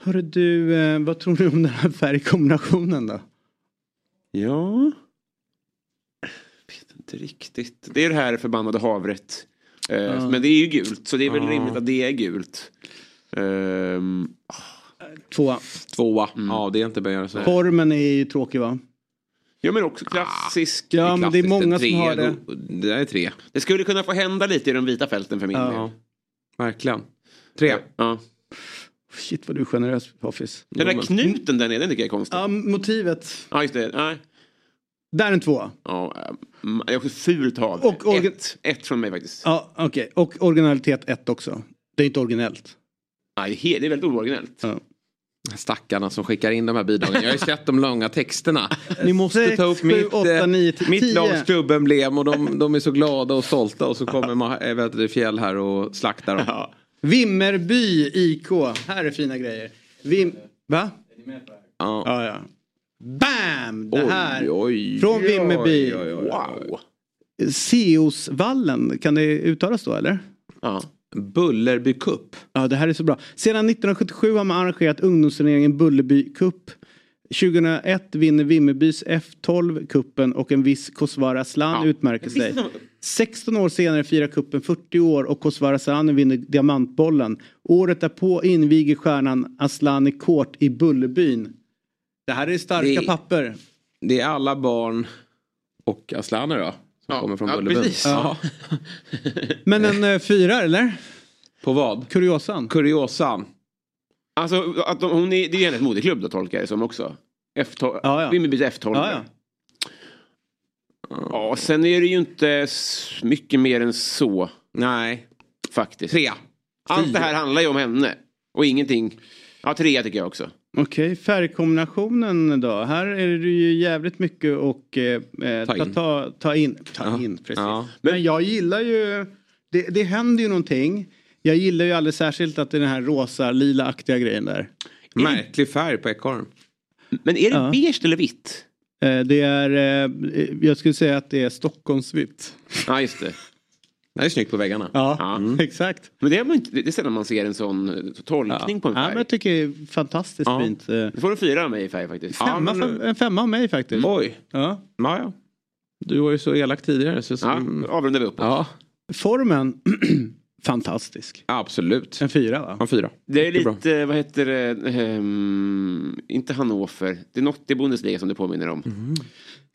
Hörru du, eh, vad tror du om den här färgkombinationen då? Ja. Vet inte riktigt. Det är det här förbannade havret. Eh, Men det är ju gult så det är väl Ja. rimligt att det är gult. Ehm, Tvåa. Tvåa. Ja, det är inte bättre så. Formen är ju tråkig va? Ja men också klassisk. Ja, men det är många en som har det. Det är tre. Det skulle kunna få hända lite i de vita fälten för min Ja. del. Verkligen. Tre. Ja. Shit vad du är generös Hoffis. Den där knuten där nere, den tycker jag är konstig. Ja, motivet. Ja, just det. Nej. Där är en tvåa. Ja, mm, det är också fult havre. Och organ- ett, ett från mig faktiskt. Ja, okej. Och originalitet ett också. Det är inte originellt. Nej, det är väldigt originellt. Ja. Stackarna som skickar in de här bidragen. Jag har ju sett de långa texterna. Ni måste Sex, ta upp sju, mitt, åtta, eh, nio, mitt lags klubbemblem och de, de är så glada och stolta och så kommer eh, du, Fjäll här och slaktar dem. Ja. Vimmerby IK. Här är fina grejer. Vim... Va? Ja. Ja, ja. Bam! Det här. Oj, oj, Från Vimmerby. oj. Wow. Seosvallen, kan det uttalas då eller? Ja. Bullerby Cup. Ja, det här är så bra. Sedan 1977 har man arrangerat ungdomsturneringen Bullerby Cup. 2001 vinner Vimmerbys F12 kuppen och en viss Kosovare Aslan Ja. utmärker sig. Visst är det- 16 år senare firar kuppen 40 år och Kosovare Aslan vinner Diamantbollen. Året därpå inviger stjärnan Aslan i Kort i Bullerbyn. Det här är starka Det- papper. Det är alla barn och Aslaner då. Som Ja, kommer från ja, Bullerbyn. precis. Ja. Men en eh, fyra eller? På vad? Kuriosan. Kuriosan. Alltså, att de, hon är, det är ju hennes moderklubb då tolkar jag det som också. F12, Ja, ja. Vimmerbys F12. Ja, ja. Ja, sen är det ju inte mycket mer än så Nej. faktiskt. Tre. Allt det här handlar ju om henne. Och ingenting. Ja, trea tycker jag också. Okej, färgkombinationen då. Här är det ju jävligt mycket och eh, Ta ta, in. ta, ta in. Ta Ja. in, precis. Ja. Men jag gillar ju, det, det händer ju någonting. Jag gillar ju alldeles särskilt att det är den här rosa, lila-aktiga grejen där. Märklig färg på ekorren. Men är det Ja. beige eller vitt? Eh, det är, eh, jag skulle säga att det är Stockholmsvitt. Ja just det. Det är snyggt på väggarna. Ja, Ja. exakt. Men det är, man inte, det är sällan man ser en sån eh, tolkning på en Ja, färg. men jag tycker det är fantastiskt Ja. fint. Eh, Du får en fyra av mig i färg faktiskt. Ja, Femma, men- för- en femma av mig faktiskt. Oj. Ja. Ja, ja. Du var ju så elak tidigare. Så Ja, som... avrundar vi upp. ja, Formen, fantastisk. absolut. En fyra va? En fyra. Det är lite, vad heter det, ehm, inte Hannover. Det är något i Bundesliga som det påminner om.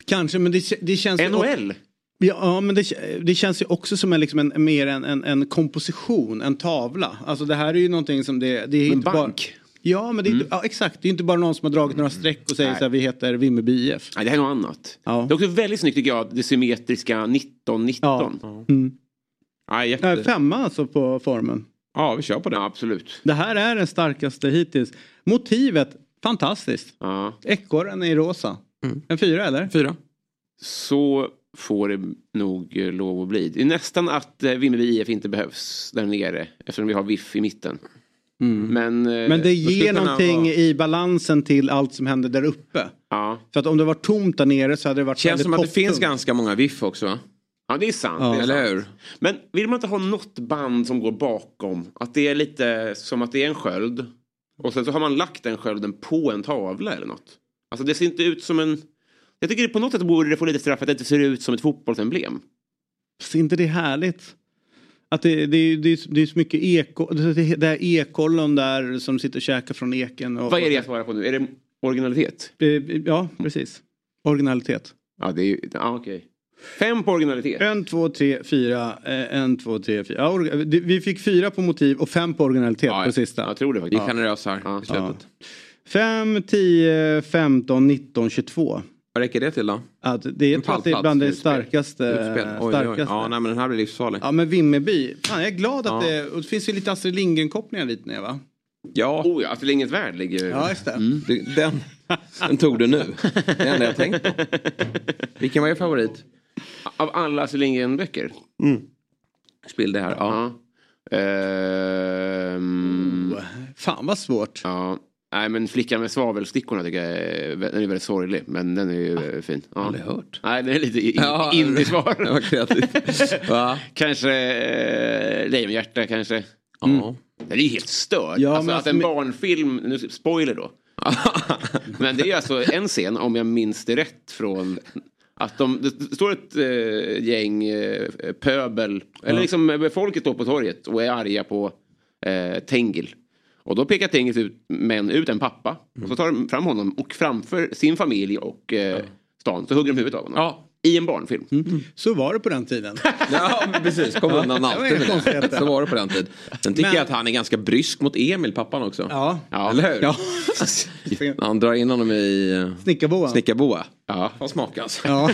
Kanske, men det, det känns NHL. Ja, ja men det, det känns ju också som en, liksom en, mer en, en, en komposition, en tavla. Alltså det här är ju någonting som det, det är En inte bara... bank. Ja, men det är inte, ja, exakt. Det är inte bara någon som har dragit några streck och säger Nej. så här, vi heter Vimmerby IF. Nej, det här är något annat. Ja. Det är också väldigt snyggt tycker jag, det symmetriska 19-19. Ja. Ja. Mm. Ja, Äh, jätte... femma alltså på formen. ja, vi kör på det. absolut. Det här är den starkaste hittills. Motivet, fantastiskt. Ja. Ekorren i rosa. Mm. En fyra eller? Fyra. Så får det nog eh, lov att bli. Det är nästan att eh, Vimmerby IF inte behövs där nere eftersom vi har VIF i mitten. Men, eh, Mm. Men det ger någonting vara- i balansen till allt som händer där uppe. ja. För att om det var tomt där nere så hade det varit Känns som att det finns ganska många VIF också va? ja, det är sant. Ja. det är Eller sant. hur? Men vill man inte ha något band som går bakom? Att det är lite som att det är en sköld. Och sen så har man lagt den skölden på en tavla eller något. Alltså det ser inte ut som en... Jag tycker på något sätt borde det få lite straff att det inte ser ut som ett fotbollsemblem. Ser inte det härligt? Att det, det, det, är- det är så mycket eko, det, här ekollon där som sitter och käkar från eken. Och, Vad är det jag svarar på nu? Är det originalitet? Ja, precis. Originalitet. Ja, det är ju... Ja, okej. Fem på originalitet. En, två, tre, fyra. eh, En, två, tre, fyra. Ja, vi fick fyra på motiv och fem på originalitet Ja, på sista. Jag tror det Vi faktiskt. är generösa här Ja. i slutet. Fem, tio, femton, nitton, tjugotvå. Vad räcker det till då? Att det är En pallplats bland det starkaste. Utspel. Oj, oj, oj. starkaste. Ja, nej, men den här blir livsfarlig. Ja men Vimmerby, fan jag är glad att Ja. det, och det finns ju lite Astrid Lindgren kopplingar dit ner va? Ja, Oh ja, Astrid Lindgrens Värld ligger... Ja just det. det- den, den tog du nu. Det enda jag tänkt på. Vilken var er favorit? Av alla Astrid Lindgren-böcker? Spill det här. Ja. Ja. Ehm, Fan vad svårt. ja. Nej men Flickan med svavelstickorna tycker jag är, den är väldigt sorglig. Men den är ju eh, fin. Ja. Aldrig hört. Nej den är lite in, Ja, indie-svar. Det var kreativt. Va? kanske eh, Lejonhjärta kanske. Ja. Den är ju helt störd. Ja, alltså, men att alltså, en men- barnfilm, nu spoiler då. men det är alltså en scen om jag minns det rätt från att de, det står ett eh, gäng eh, pöbel, eller liksom eh, folket står på torget och är arga på eh, Tengil. Och då pekar Tengil ut, män ut en pappa. Och så tar de fram honom och framför sin familj och eh, stan så hugger de huvudet av honom. Ja. I en barnfilm. Så var det på den tiden. Ja, precis. Kom undan alltid med det. Så var det på den tiden. Sen tycker Men- jag att han är ganska brysk mot Emil, pappan också. Ja. Ja. Eller hur? Ja. Han drar in honom i eh, Snickarboa. snickarboa. Ja. Vad smakas? Ja.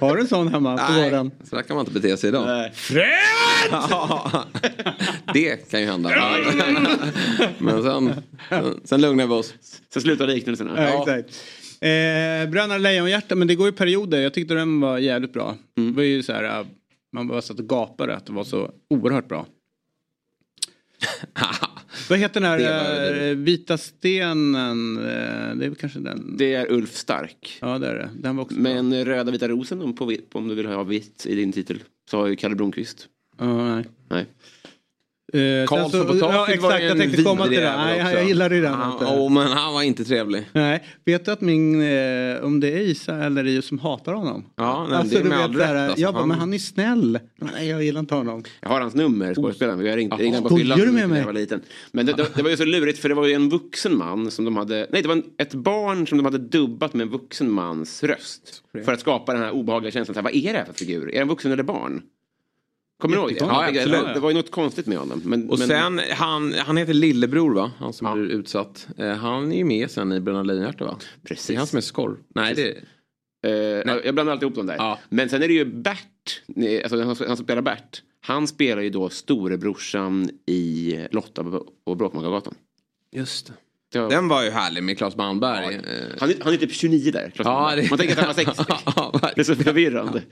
Har du en sån hemma på Nej, så där kan man inte bete sig idag. Ja, det kan ju hända. Men sen, sen, sen lugnar vi oss. Så slutar liknelserna. Ja, exakt. Eh, Bröderna Lejonhjärta, men det går i perioder. Jag tyckte den var jävligt bra. Mm. Det var ju så här, eh, man bara satt och gapade att det var så oerhört bra. Vad heter den Det här det. eh, vita stenen? Eh, det är kanske den. Det är Ulf Stark. Ja det är det. Den var också bra. Men Röda vita rosen om, på, om du vill ha vitt i din titel. Så har ju Kalle Blomqvist. Ja, nej. Nej. Eh, Karlsson på taket ja, var exakt, ju jag tänkte komma till det. Nej, jag gillar ju den Ja, inte. oh, men han var inte trevlig. Nej, vet du att min, eh, om det är Isa eller Rio som hatar honom? Ja, nej, det är du med all rätt, alltså. Jag bara, Han- men han är snäll. Nej, jag gillar inte honom. Jag har hans nummer, skådespelaren. Jag ringde, ringde honom på fyllan du med när mig? jag var liten. Men det, det, det var ju så lurigt för det var ju en vuxen man som de hade... Nej, det var en, ett barn som de hade dubbat med en vuxen mans röst. För att skapa den här obehagliga känslan. Så här, vad är det här för figur? Är det en vuxen eller barn? Kommer du ihåg det? Ja, absolut. Det var ju något konstigt med honom. Men, Och men, sen, han, han heter Lillebror va? Han som Ja. blir utsatt. Eh, han är ju med sen i Bröderna Lejonhjärta va? Precis. Det är han som är skorr. Nej, det Eh, jag blandar alltid ihop dem där. Ja. Men sen är det ju Bert, nej, alltså han, han som spelar Bert. Han spelar ju då storebrorsan i Lotta på- på Bråkmakargatan. Just det. Har- Den var ju härlig med Claes Malmberg. Eh, Han, är- han är typ 29 där. Claes Ja, det- Man tänker att han var 60. Ja, verkligen. det är så förvirrande.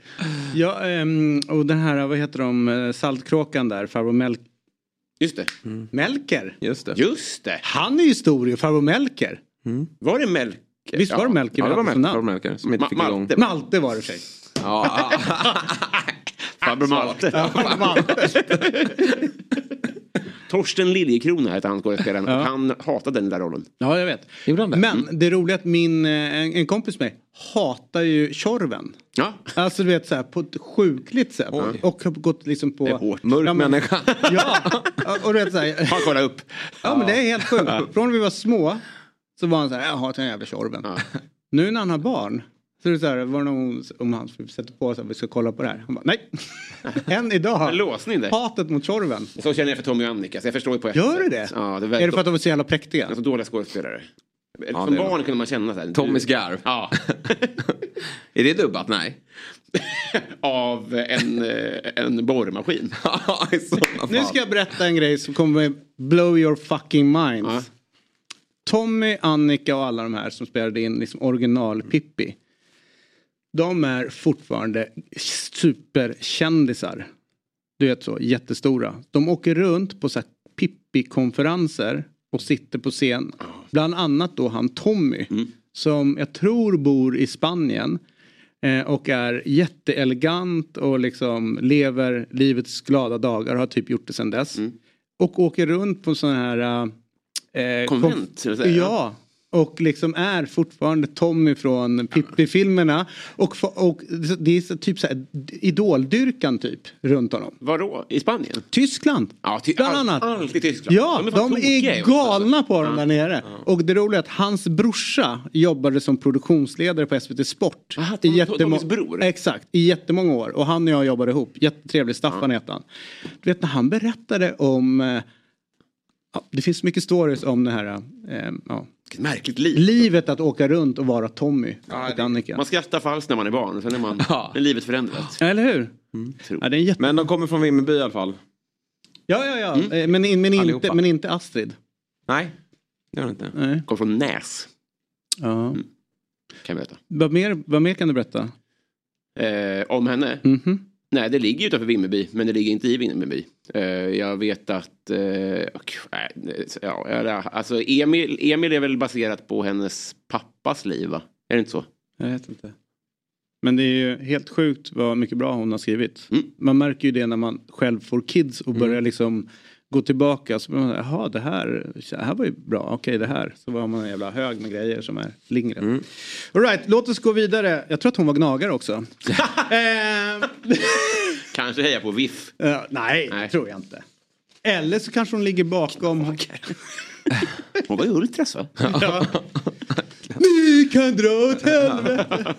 Ja, ehm, och den här, vad heter de, eh, Saltkråkan där, farbror Mel- Just det. Melker. Just det. Just det. Han är ju stor ju, farbror Melker. Var det Melker? Visst var det Melker? Ja, det var Melker, namn? Melker som inte Ma- fick Malte. igång. Malte var det för sig. Ja, Farbror Malte. Ja, Malte. Torsten Liljekrona hette han skådespelaren. Ja. Och han hatade den där rollen. Ja, jag vet. Gjorde han det? Men det roliga är att min, eh, en, en kompis med mig hatar ju Tjorven. Ja. Alltså du vet så här på ett sjukligt sätt. Och har gått liksom på... Det är hårt. mörk Ja, men- människa. Ja, och du vet så här. Han kollade upp. Ja men det är helt sjukt. Från när vi var små så var han så här, jag hatar den jävla Tjorven. Nu när han har barn så det så här, var det någon om han sätter på sig att vi ska kolla på det här. Han bara, nej. Än idag. Låsning där. Hatet mot Tjorven. Så känner jag för Tommy och Annika. Så jag förstår ju på ett Gör sätt. du det? Ja, det är, Är det för att de är så jävla präktiga? alltså, dåliga skådespelare. Ja, Som barn kunde man känna så här. Tommys garv. Ja. Är det dubbat? Nej. Av en, eh, en borrmaskin. Nu ska jag berätta en grej som kommer blow your fucking minds. Ja. Tommy, Annika och alla de här som spelade in liksom original Pippi. De är fortfarande superkändisar. Du vet så, jättestora. De åker runt på så här Pippi-konferenser och sitter på scen. Bland annat då han Tommy. Som jag tror bor i Spanien. Eh, och är jätteelegant och liksom lever livets glada dagar. Har typ gjort det sedan dess. Och åker runt på sådana här... Eh, Konvent, jag säga. Ja. Och liksom är fortfarande Tommy från Pippi-filmerna. Och, och det är så typ så här idoldyrkan typ runt honom. Vadå? I Spanien? Tyskland. Ja, ty- Bland all- annat. Alltid Tyskland. Ja, de är också, galna på dem Ja. där nere. Och det roliga är att hans brorsa jobbade som produktionsledare på SVT Sport. Aha, i bror? Exakt, i jättemånga år. Och han och jag jobbade ihop. Jättetrevlig, Staffan heter han. Du vet när han berättade om eh, Ja, det finns mycket stories om det här eh, ja, märkligt liv. livet att åka runt och vara Tommy och Annika. Man skrattar falskt när man är barn. Sen är, man, Ja. är livet förändrat. Eller hur? Tror. Ja, det jätte... Men de kommer från Vimmerby i alla fall. Ja, ja, ja. Eh, Men, in- men, inte, men inte Astrid. Nej, det gör det inte. Nej. Kom från Näs. Ja. kan jag berätta. Vad, mer, vad mer kan du berätta? Eh, om henne? Mhm. Nej, det ligger utanför Vimmerby, men det ligger inte i Vimmerby. Eh, jag vet att, eh, nej, ja, alltså Emil, Emil är väl baserat på hennes pappas liv, va? Är det inte så? Jag vet inte. Men det är ju helt sjukt vad mycket bra hon har skrivit. Mm. Man märker ju det när man själv får kids och börjar liksom gå tillbaka. Så blir man, jaha det här, det här var ju bra, okej det här. Så har man en jävla hög med grejer som är Lindgren. Mm. All right, låt oss gå vidare. Jag tror att hon var gnagare också. eh, Kanske heja på VIF. eh, nej, Nej. tror jag inte. Eller så kanske hon ligger bakom. Hon var ju ultras va? Ja. Ni kan dra åt helvete.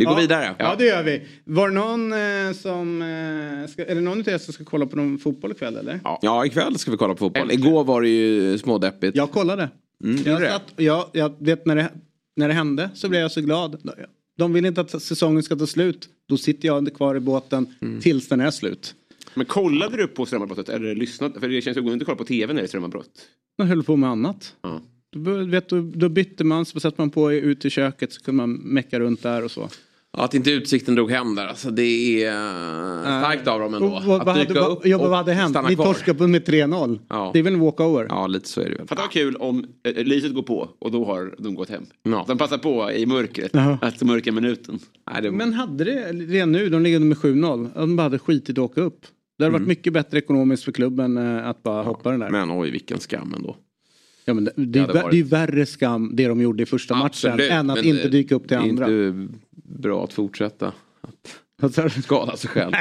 Vi går Ja. vidare. Ja det gör vi. Var det någon eh, som, eh, ska, är det någon av er som ska kolla på någon fotboll ikväll eller? Ja. Ja, ikväll ska vi kolla på fotboll. Äntligen. Igår var det ju smådeppigt. Jag kollade. gjorde jag, satt, jag, jag vet när det, när det hände så blev jag så glad. De vill inte att säsongen ska ta slut. Då sitter jag kvar i båten Mm. tills den är slut. Men kollade du på strömavbrottet eller lyssnade? För det känns ju inte att kolla på tv när det är strömavbrott. Man höll på med annat. Ja. Då, vet, du, då bytte man, så satte man på ut i köket så kunde man mecka runt där och så. Ja, att inte utsikten drog hem där. Alltså, det är uh, starkt av dem ändå. Och vad, att vad, dyka hade, upp ja, vad och hade hänt? stanna Ni torskade på med 3-0. Ja. Det är väl en walkover? Ja, lite så är det väl. Fatta vad kul om eh, lyset går på och då har de gått hem. Ja. De passar på i mörkret, Ja. att mörka minuten. Nej, det... Men hade det redan nu, de ligger med 7-0, de bara hade skitit att åka upp. Det hade varit mycket bättre ekonomiskt för klubben eh, att bara hoppa den där. Men oj, vilken skam ändå. Ja, men det, det, varit- det är ju värre skam det de gjorde i första matchen än att inte det- dyka upp till det är andra. inte bra att fortsätta du? skada sig själv.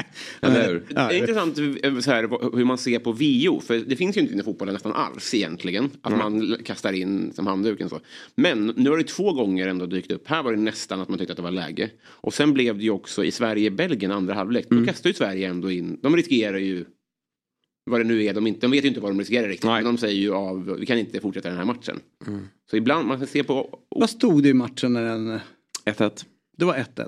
Eller hur? Det är intressant eh, så här, hur man ser på VO, för det finns ju inte i fotbollen nästan alls egentligen. Att man l- kastar in som handduken så. Men nu har det två gånger ändå dykt upp. Här var det nästan att man tyckte att det var läge. Och sen blev det ju också i Sverige-Belgien andra halvlek. Då kastar ju Sverige ändå in, de riskerar ju vad det nu är, de, inte, de vet ju inte vad de riskerar riktigt. Nej. Men de säger ju av, vi kan inte fortsätta den här matchen. Så ibland, man kan se på... Vad stod det i matchen när den... 1-1. Det var 1-1.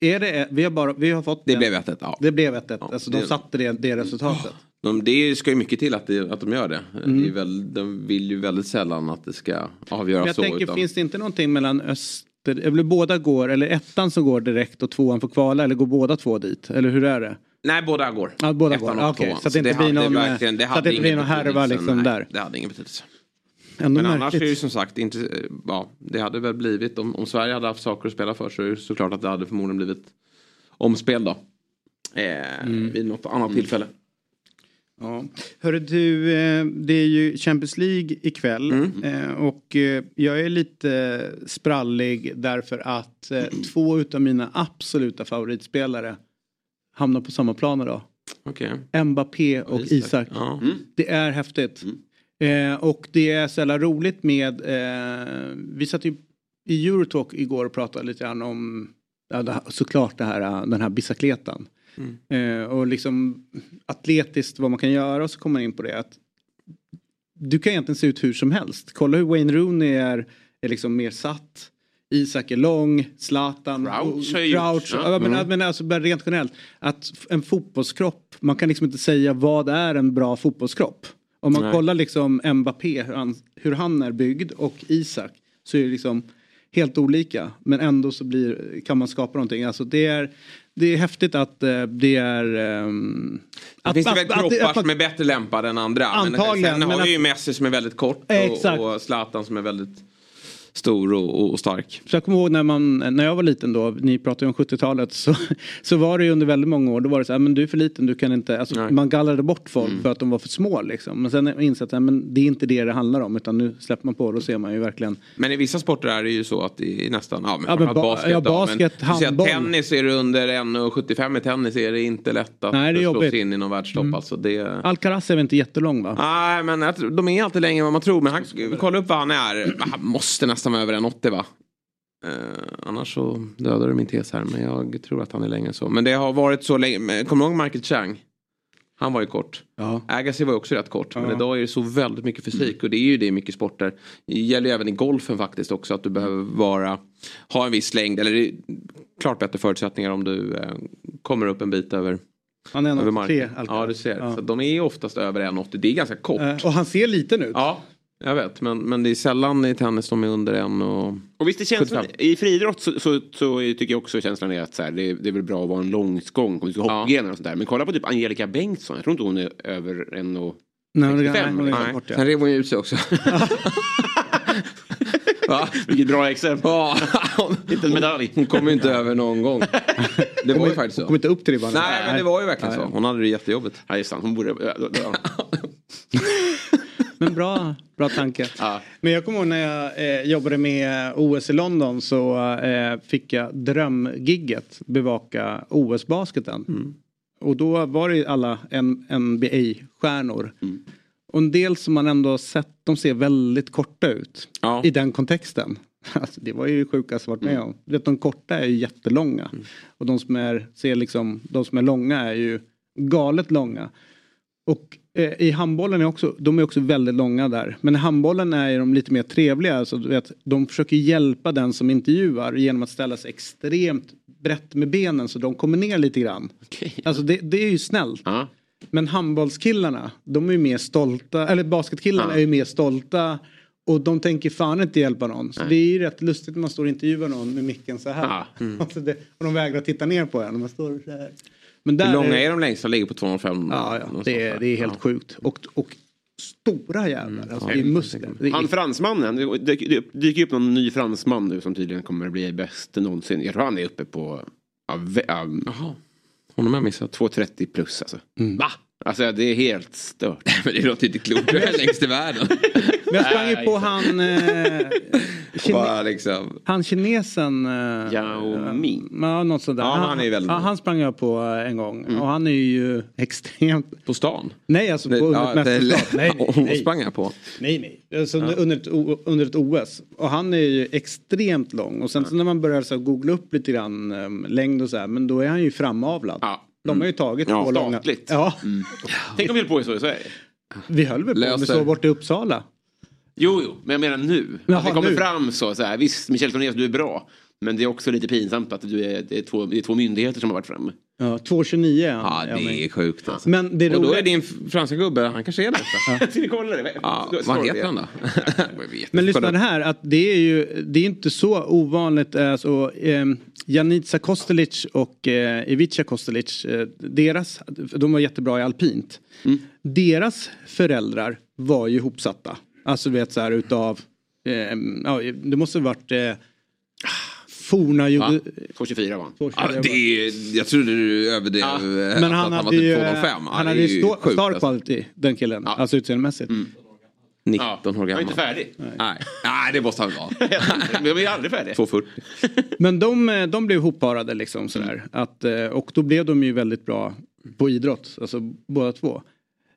Är det, vi, har bara, vi har fått Det den- blev 1-1, ja. Det blev 1-1. Ja, alltså det- de satte det, det resultatet. De, det ska ju mycket till att, det, att de gör det. Mm. det är väl, de vill ju väldigt sällan att det ska avgöras Men jag så. tänker, utan- finns det inte någonting mellan Öster... Eller båda går, eller ettan som går direkt och tvåan får kvala, eller går båda två dit? Eller hur är det? Nej, båda går. Ja, båda Ettan går. Okej, tvåan. så att det inte blir någon, verkligen- det så att hade det inte blir någon härva liksom Nej, där. Det hade ingen betydelse. Ändå Men annars märkligt. är det ju som sagt inte, ja, det hade väl blivit om, om Sverige hade haft saker att spela för så är det såklart att det hade förmodligen blivit omspel då. Eh, Mm. Vid något annat tillfälle. Ja. Hörru du, eh, det är ju Champions League ikväll Mm. eh, och eh, jag är lite sprallig därför att två utav mina absoluta favoritspelare hamnar på samma plan idag. Okej. Mbappé och Isak. Ja. Det är häftigt. Eh, och det är så jävla roligt med, eh, vi satt ju i Eurotalk igår och pratade lite grann om ja, det såklart det här, den här bicicletan. Eh, och liksom atletiskt vad man kan göra och så kommer man in på det att du kan egentligen se ut hur som helst. Kolla hur Wayne Rooney är, är liksom mer satt. Isak är lång, Zlatan, Crouch och- Crouch, ja. ja, men, men alltså rent generellt. Att en fotbollskropp, man kan liksom inte säga vad är en bra fotbollskropp. Om man Nej. kollar liksom Mbappé, hur han, hur han är byggd och Isak så är det liksom helt olika. Men ändå så blir, kan man skapa någonting. Alltså det är, det är häftigt att eh, det är... ehm, Det att- finns det att- väl att- kroppar att- som är bättre lämpade än andra. Antagligen, Men sen men har vi ju Messi som är väldigt kort Exakt. och, och Zlatan som är väldigt stor och, och stark. Så jag kommer ihåg när, man, när jag var liten då, ni pratade ju om 70-talet, så, så var det ju under väldigt många år, då var det så här, men du är för liten, du kan inte, alltså, Nej. man gallrade bort folk för att de var för små liksom. Men sen har jag att men det är inte det det handlar om, utan nu släpper man på det och ser man ju verkligen. Men i vissa sporter är det ju så att det är nästan, ja men, Ja, men ba- ja, då, basket, men, du ser att handboll. tennis är det under 1,75 i tennis är det inte lätt att Nej, det är slå sig in i någon världstopp. Alltså det... Alcaraz är väl inte jättelång va? Nej, men de är alltid längre än vad man tror. Men han, kolla upp vad han är. Han måste nästan vara över 1,80 va? Eh, annars så dödar du min tes här. Men jag tror att han är längre än så. Men det har varit så länge. men Kommer du ihåg Michael Chang? Han var ju kort. Ja. Agassi var ju också rätt kort. Men Ja. idag är det så väldigt mycket fysik. Och det är ju det i mycket sporter. Det gäller ju även i golfen faktiskt också. Att du behöver vara, ha en viss längd. Eller det är klart bättre förutsättningar om du eh, kommer upp en bit över, Han är över 1,83 marken. Alcaraz. Ja, du ser. Ja. Så de är oftast över 1,80. Det är ganska kort. Eh, Och han ser liten ut. Ja, jag vet. Men, men det är sällan i tennis de är under en och... Och visst är känslan, 75. i friidrott så, så, så tycker jag också känslan är att så här, det, är- det är väl bra att vara en långskång om du ska hoppa Ja. och sånt där. Men kolla på typ Angelica Bengtsson, jag tror inte hon är över en och... Nej, men det- 65, nej, det är Nej, kort, ja. sen rev hon ju ut sig också. Va? Vilket bra exempel. Ja, Inte en medalj. hon kom ju inte över någon gång. Det var ju faktiskt Kom så. inte upp till ribban. Nej, men det var ju verkligen så. Hon hade det jättejobbigt. Just det. Hon borde... Ja, ja. Men bra, bra tanke. Ja. Men jag kommer ihåg när jag eh, jobbade med OS i London så eh, fick jag drömgigget bevaka OS-basketen. Och då var det alla NBA-stjärnor. Och en del som man ändå sett, de ser väldigt korta ut. Ja. I den kontexten. Alltså, det var ju det sjukaste jag varit med om. Du vet, de korta är ju jättelånga. Och de som är, ser liksom, de som är långa är ju galet långa. Och eh, i handbollen är också, de är också väldigt långa där. Men i handbollen är de lite mer trevliga. Alltså, du vet, de försöker hjälpa den som intervjuar genom att ställa sig extremt brett med benen så de kommer ner lite grann. Okej. Alltså det, det är ju snällt. Ja. Men handbollskillarna, de är ju mer stolta, eller basketkillarna Ja. är ju mer stolta. Och de tänker fan inte hjälpa någon. Så det är ju rätt lustigt när man står och intervjuar någon med micken så här. Ja. Alltså det, och de vägrar titta ner på en. Man står så här. Men där Hur långa är de längsta? Ligger på 205? Ja, ja det, är, det är helt Ja. sjukt. Och, och stora jävlar. Alltså, det är muskler. Det är, Han fransmannen, det dyker- upp någon ny fransman nu som tydligen kommer bli bäst någonsin. Jag tror han är uppe på ja, ja, Jaha. Honom har jag missat. 230 plus alltså. Mm. Va? Alltså det är helt stört. Men det låter inte klokt. Du är längst i världen. men jag sprang ju på han... Eh, kine, Bara liksom. han kinesen... Eh, Yao Ming. Ja, något sånt där. Ja, han är väldigt ja, han sprang jag på eh, en gång. Mm. Och han är ju extremt... På stan. Nej, alltså på Det- under ja, ett det- mästerskap. Nej, nej, Hon nej. sprang jag på. Nej, nej. Alltså, under, ett, under ett OS. Och han är ju extremt lång. Och sen så när man börjar så här, googla upp lite grann um, längd och så här. Men då är han ju framavlad. Ja. De har ju tagit Ja, två långa. statligt. Ja, Tänk om vi höll på så i Sverige. vi höll väl på med så bort i Uppsala. Jo, jo, men jag menar nu. Jaha, att det kommer nu. fram så, så här, visst Michel Tornés du är bra. Men det är också lite pinsamt att du är, det, är två, det är två myndigheter som har varit framme. Ja, 2,29 är han. Ja, det är sjukt alltså. Men det Och då är din franska gubbe, han kanske är nästa. Ska kolla det? Ja, vad heter det? han då? Men lyssna det här att det är ju det är inte så ovanligt. Alltså, eh, Janica Kostelic och eh, Ivica Kostelic, eh, deras, de var jättebra i alpint. Deras föräldrar var ju ihopsatta. Alltså du vet så här utav, eh, ja, det måste ha varit eh, forna Ja, Jugo- 2,24 var han. Ja, det är, jag trodde du överdrev Ja, eh, Men han var hade typ ju, 2,05. Ja, han det hade är ju stå, sjukt, star alltså. quality den killen. Ja. Alltså utseendemässigt. 19 år Han är gammal. inte färdig. Nej. Nej, det måste han vara. Vi är aldrig färdiga. 2,40. Men de, eh, de blev hopparade liksom sådär. Att, eh, och då blev de ju väldigt bra på idrott, alltså båda två.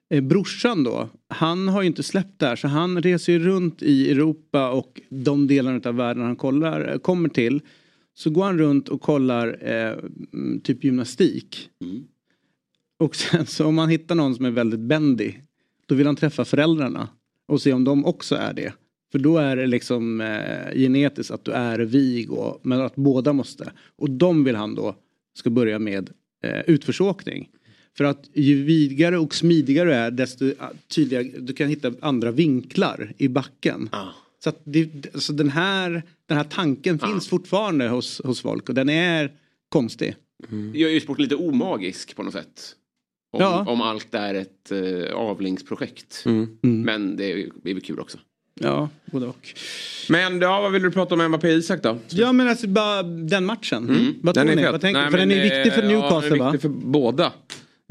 Eh, brorsan då, han har ju inte släppt det här så han reser ju runt i Europa och de delarna av världen han kollar, kommer till. Så går han runt och kollar eh, mm, typ gymnastik. Och sen så om man hittar någon som är väldigt bendy då vill han träffa föräldrarna och se om de också är det. För då är det liksom eh, genetiskt att du är vig och, men att båda måste. Och de vill han då ska börja med eh, utförsåkning. För att ju vigare och smidigare du är desto ah, tydligare du kan hitta andra vinklar i backen. Så att det, alltså den, här, den här tanken finns fortfarande hos, hos folk och den är konstig. gör ju sporten lite omagisk på något sätt. Om, Ja. om allt är ett eh, avlingsprojekt. Mm. Men det är ju det är väl kul också. Ja, både och. Men ja, vad vill du prata om Mbappé Isak då? Ja men alltså bara den matchen. Vad tror Den ni? är Vad tänker, Nej, för den är viktig för eh, Newcastle ja, den är va? viktig för båda.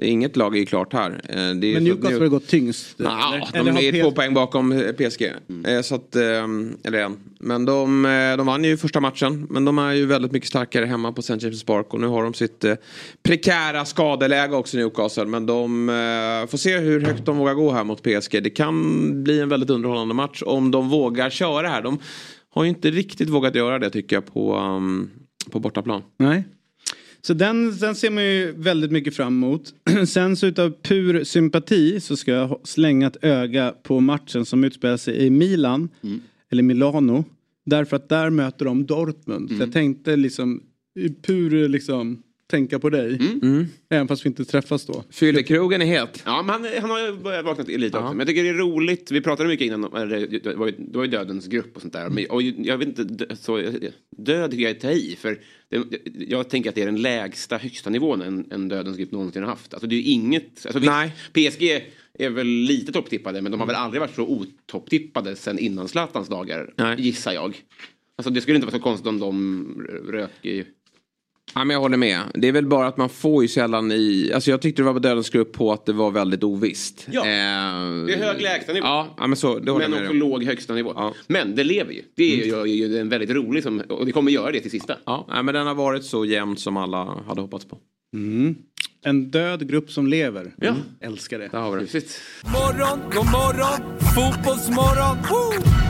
Inget lag är ju klart här. Eh, Men Newcastle har gått tyngst. Ja, eller? de Eller är två poäng bakom eh, PSG. Eh, Så att, eh, eller en. Men de, de vann ju första matchen. Men de är ju väldigt mycket starkare hemma på St. James' Park. Och nu har de sitt prekära skadeläge också Newcastle. Men de får se hur högt de vågar gå här mot PSG. Det kan bli en väldigt underhållande match om de vågar köra här. De har ju inte riktigt vågat göra det tycker jag på, um, på bortaplan. Nej. Så den, den ser man ju väldigt mycket fram emot. Sen så utav pur sympati så ska jag slänga ett öga på matchen som utspelar sig i Milan. Eller Milano. Därför att där möter de Dortmund. Så jag tänkte liksom i pur liksom tänka på dig. Även fast vi inte träffas då. Fyllekrogen är het. Ja, men han, han har ju börjat vakna till lite också. Men jag tycker det är roligt. Vi pratade mycket innan det, var ju, det var ju dödens grupp och sånt där. Men, och jag vet inte, så, död tycker jag är att ta i. För det, jag tänker att det är den lägsta, högsta nivån en, en dödens grupp någonsin har haft. Alltså det är ju inget... Alltså, Nej. PSG är väl lite topptippade men de har väl aldrig varit så otopptippade sen innan Zlatans dagar. Nej. Gissar jag. Alltså det skulle inte vara så konstigt om de rök i... Ja, men jag håller med. Det är väl bara att man får ju sällan i... Alltså jag tyckte det var på Dödens grupp på att det var väldigt ovisst. Ja. Eh, Det är hög lägstanivå. Ja, ja men så, det Men också låg högsta nivå. Ja. Men det lever ju. Det gör ju en väldigt rolig som, och det kommer göra det till sista. Ja, nej, men den har varit så jämnt som alla hade hoppats på. En död grupp som lever. Ja. Älskar det. Där har vi det. Morgon, god morgon, fotbollsmorgon. Woo!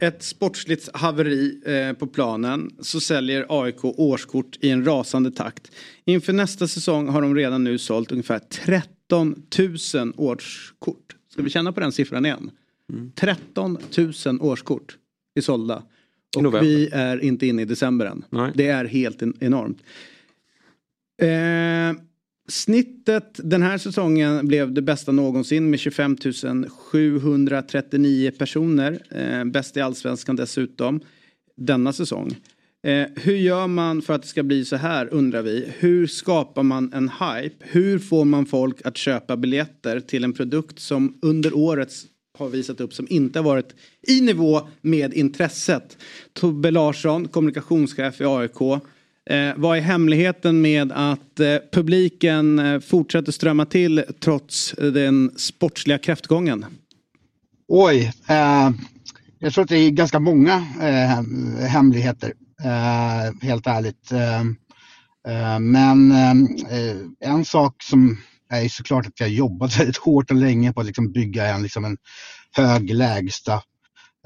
ett sportsligt haveri eh, på planen så säljer AIK årskort i en rasande takt. Inför nästa säsong har de redan nu sålt ungefär 13 000 årskort. Ska vi känna på den siffran igen? 13 000 årskort är sålda. Och november. vi är inte inne i december än. Nej. Det är helt en- enormt. Eh, snittet den här säsongen blev det bästa någonsin med 25 739 personer. Eh, bäst i allsvenskan dessutom denna säsong. Eh, hur gör man för att det ska bli så här undrar vi. Hur skapar man en hype? Hur får man folk att köpa biljetter till en produkt som under året har visat upp som inte har varit i nivå med intresset. Tobbe Larsson, kommunikationschef i AIK. Eh, vad är hemligheten med att eh, publiken eh, fortsätter strömma till trots eh, den sportsliga kräftgången? Oj, eh, jag tror att det är ganska många eh, hemligheter, eh, helt ärligt. Eh, Eh, men eh, en sak som är såklart att jag jobbat väldigt hårt och länge på att liksom bygga en, liksom en hög lägsta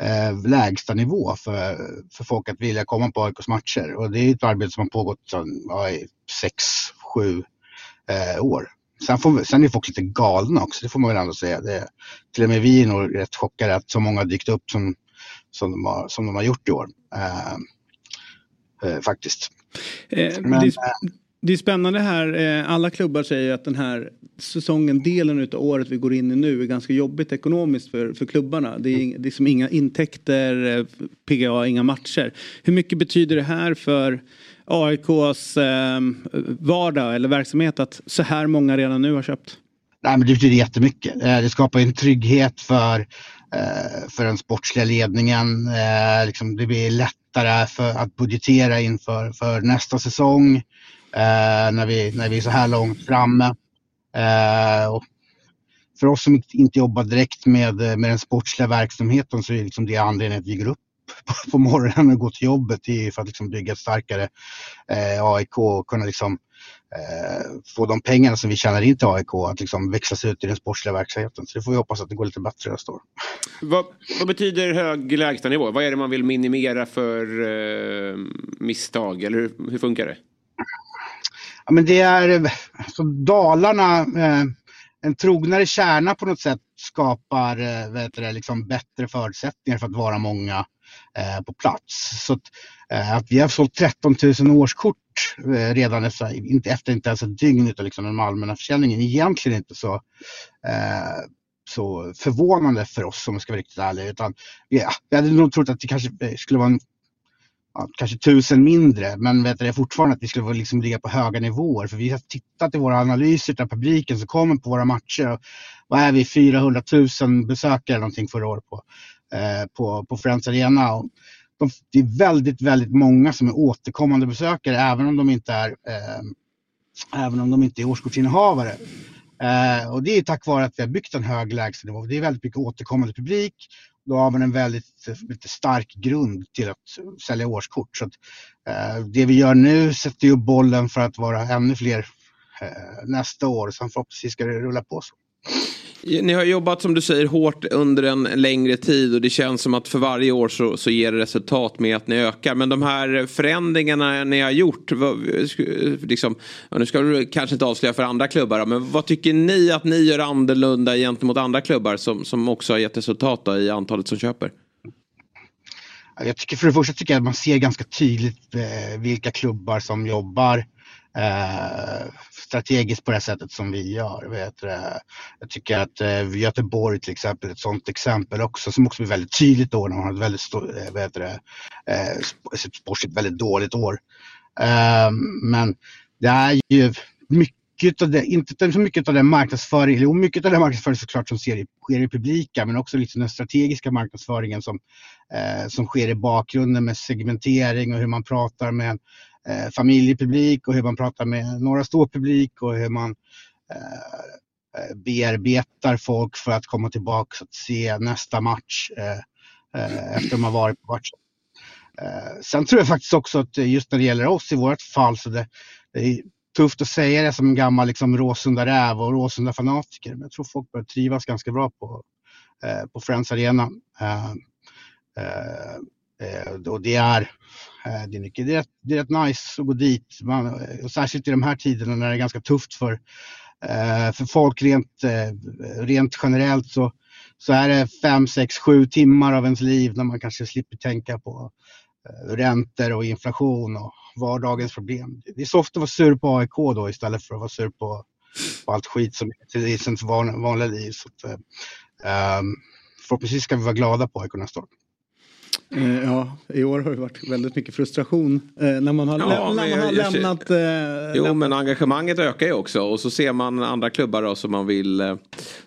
eh, lägsta nivå för, för folk att vilja komma på AIKs matcher. Och det är ett arbete som har pågått ja, i sex, sju eh, år. Sen, får, sen är folk lite galna också, det får man väl ändå säga. Det, till och med vi är nog rätt chockade att så många har dykt upp som, som, de, har, som de har gjort i år. Eh, eh, faktiskt. Eh, Men, det, är, det, är, spännande här. Eh, alla klubbar säger att den här säsongen, delen av året vi går in i nu är ganska jobbigt ekonomiskt för, för klubbarna. Det är, det inga intäkter, eh, PGA, inga matcher. Hur mycket betyder det här för AIKs eh, vardag eller verksamhet att så här många redan nu har köpt? Nej, men det betyder jättemycket. Eh, det skapar en trygghet för, för den sportsliga ledningen. Liksom det blir lättare för att budgetera inför för nästa säsong Eh, när, vi, när vi är så här långt framme. Eh, för oss som inte jobbar direkt med, med den sportsliga verksamheten så är liksom det anledningen att vi går upp på morgonen och går till jobbet är för att liksom bygga ett starkare eh, AIK och kunna liksom, eh, få de pengarna som vi tjänar in till AIK att liksom växlas ut i den sportsliga verksamheten. Så det får vi hoppas att det går lite bättre nästa år. Vad, vad betyder hög lägstanivå? Vad är det man vill minimera för eh, misstag? Eller hur, hur funkar det? Ja, men det är alltså Dalarna, eh, en trognare kärna på något sätt skapar eh, vet du, liksom bättre förutsättningar för att vara många Eh, på plats. Så att, eh, att vi har sålt 13 000 årskort eh, redan efter, inte, efter inte ens ett dygn utan liksom den allmänna försäljningen egentligen inte så eh, så förvånande för oss om jag ska vara riktigt ärlig. Utan, ja, vi hade nog trott att det kanske eh, skulle vara en, ja, kanske tusen mindre men vet du, fortfarande att vi skulle liksom ligga på höga nivåer. För vi har tittat i våra analyser av publiken som kommer på våra matcher. Och, vad är vi, 400 000 besökare någonting förra året på. Eh, på, på Friends Arena. Och de, det är väldigt, väldigt många som är återkommande besökare även om de inte är, eh, även om de inte är årskortsinnehavare. Eh, och det är tack vare att vi har byggt en hög lägstanivå. Det är väldigt mycket återkommande publik. Då har man en väldigt, väldigt stark grund till att sälja årskort. Så att, eh, det vi gör nu sätter ju bollen för att vara ännu fler eh, nästa år. Sen förhoppningsvis ska det rulla på så. Ni har jobbat som du säger hårt under en längre tid och det känns som att för varje år så, så ger det resultat med att ni ökar. Men de här förändringarna ni har gjort, vad, liksom, nu ska du kanske inte avslöja för andra klubbar, men vad tycker ni att ni gör annorlunda gentemot andra klubbar som, som också har gett resultat då, i antalet som köper? Jag tycker för det första tycker jag att man ser ganska tydligt eh, vilka klubbar som jobbar eh, strategiskt på det sättet som vi gör. Vet du, jag tycker att eh, Göteborg till exempel är ett sådant exempel också som också blir väldigt tydligt då när man har ett väldigt vet du, eh, eh sportsligt väldigt dåligt år. Eh, men det är ju mycket av det, inte så mycket av den marknadsföring, jo mycket av den marknadsföring såklart som sker i, sker i publika men också liksom den strategiska marknadsföringen som, eh, som sker i bakgrunden med segmentering och hur man pratar med eh, familjepublik och hur man pratar med några ståpublik och hur man eh, eh, bearbetar folk för att komma tillbaka och se nästa match eh, eh, efter de har varit på matchen. Eh, sen tror jag faktiskt också att just när det gäller oss i vårt fall så det, det är tufft att säga det som en gammal liksom, Råsunda räv och Råsunda fanatiker. Men jag tror folk börjar trivas ganska bra på, eh, på Friends Arena. Eh, eh, eh och det är det är, mycket, det, är rätt, det är rätt nice att gå dit. Man, och särskilt i de här tiderna när det är ganska tufft för, eh, för folk rent, eh, rent generellt så, så är det fem, sex, sju timmar av ens liv när man kanske slipper tänka på räntor och inflation och vardagens problem. Det är så ofta att vara sur på AIK då istället för att vara sur på, på allt skit som är i ens vanliga liv. Så att, um, förhoppningsvis ska vi vara glada på AIK nästa år. Eh, ja, i år har det varit väldigt mycket frustration eh, när man har, ja, lä när man har jag, lämnat... Eh, jo, lämnat. men engagemanget ökar ju också och så ser man andra klubbar då, som man vill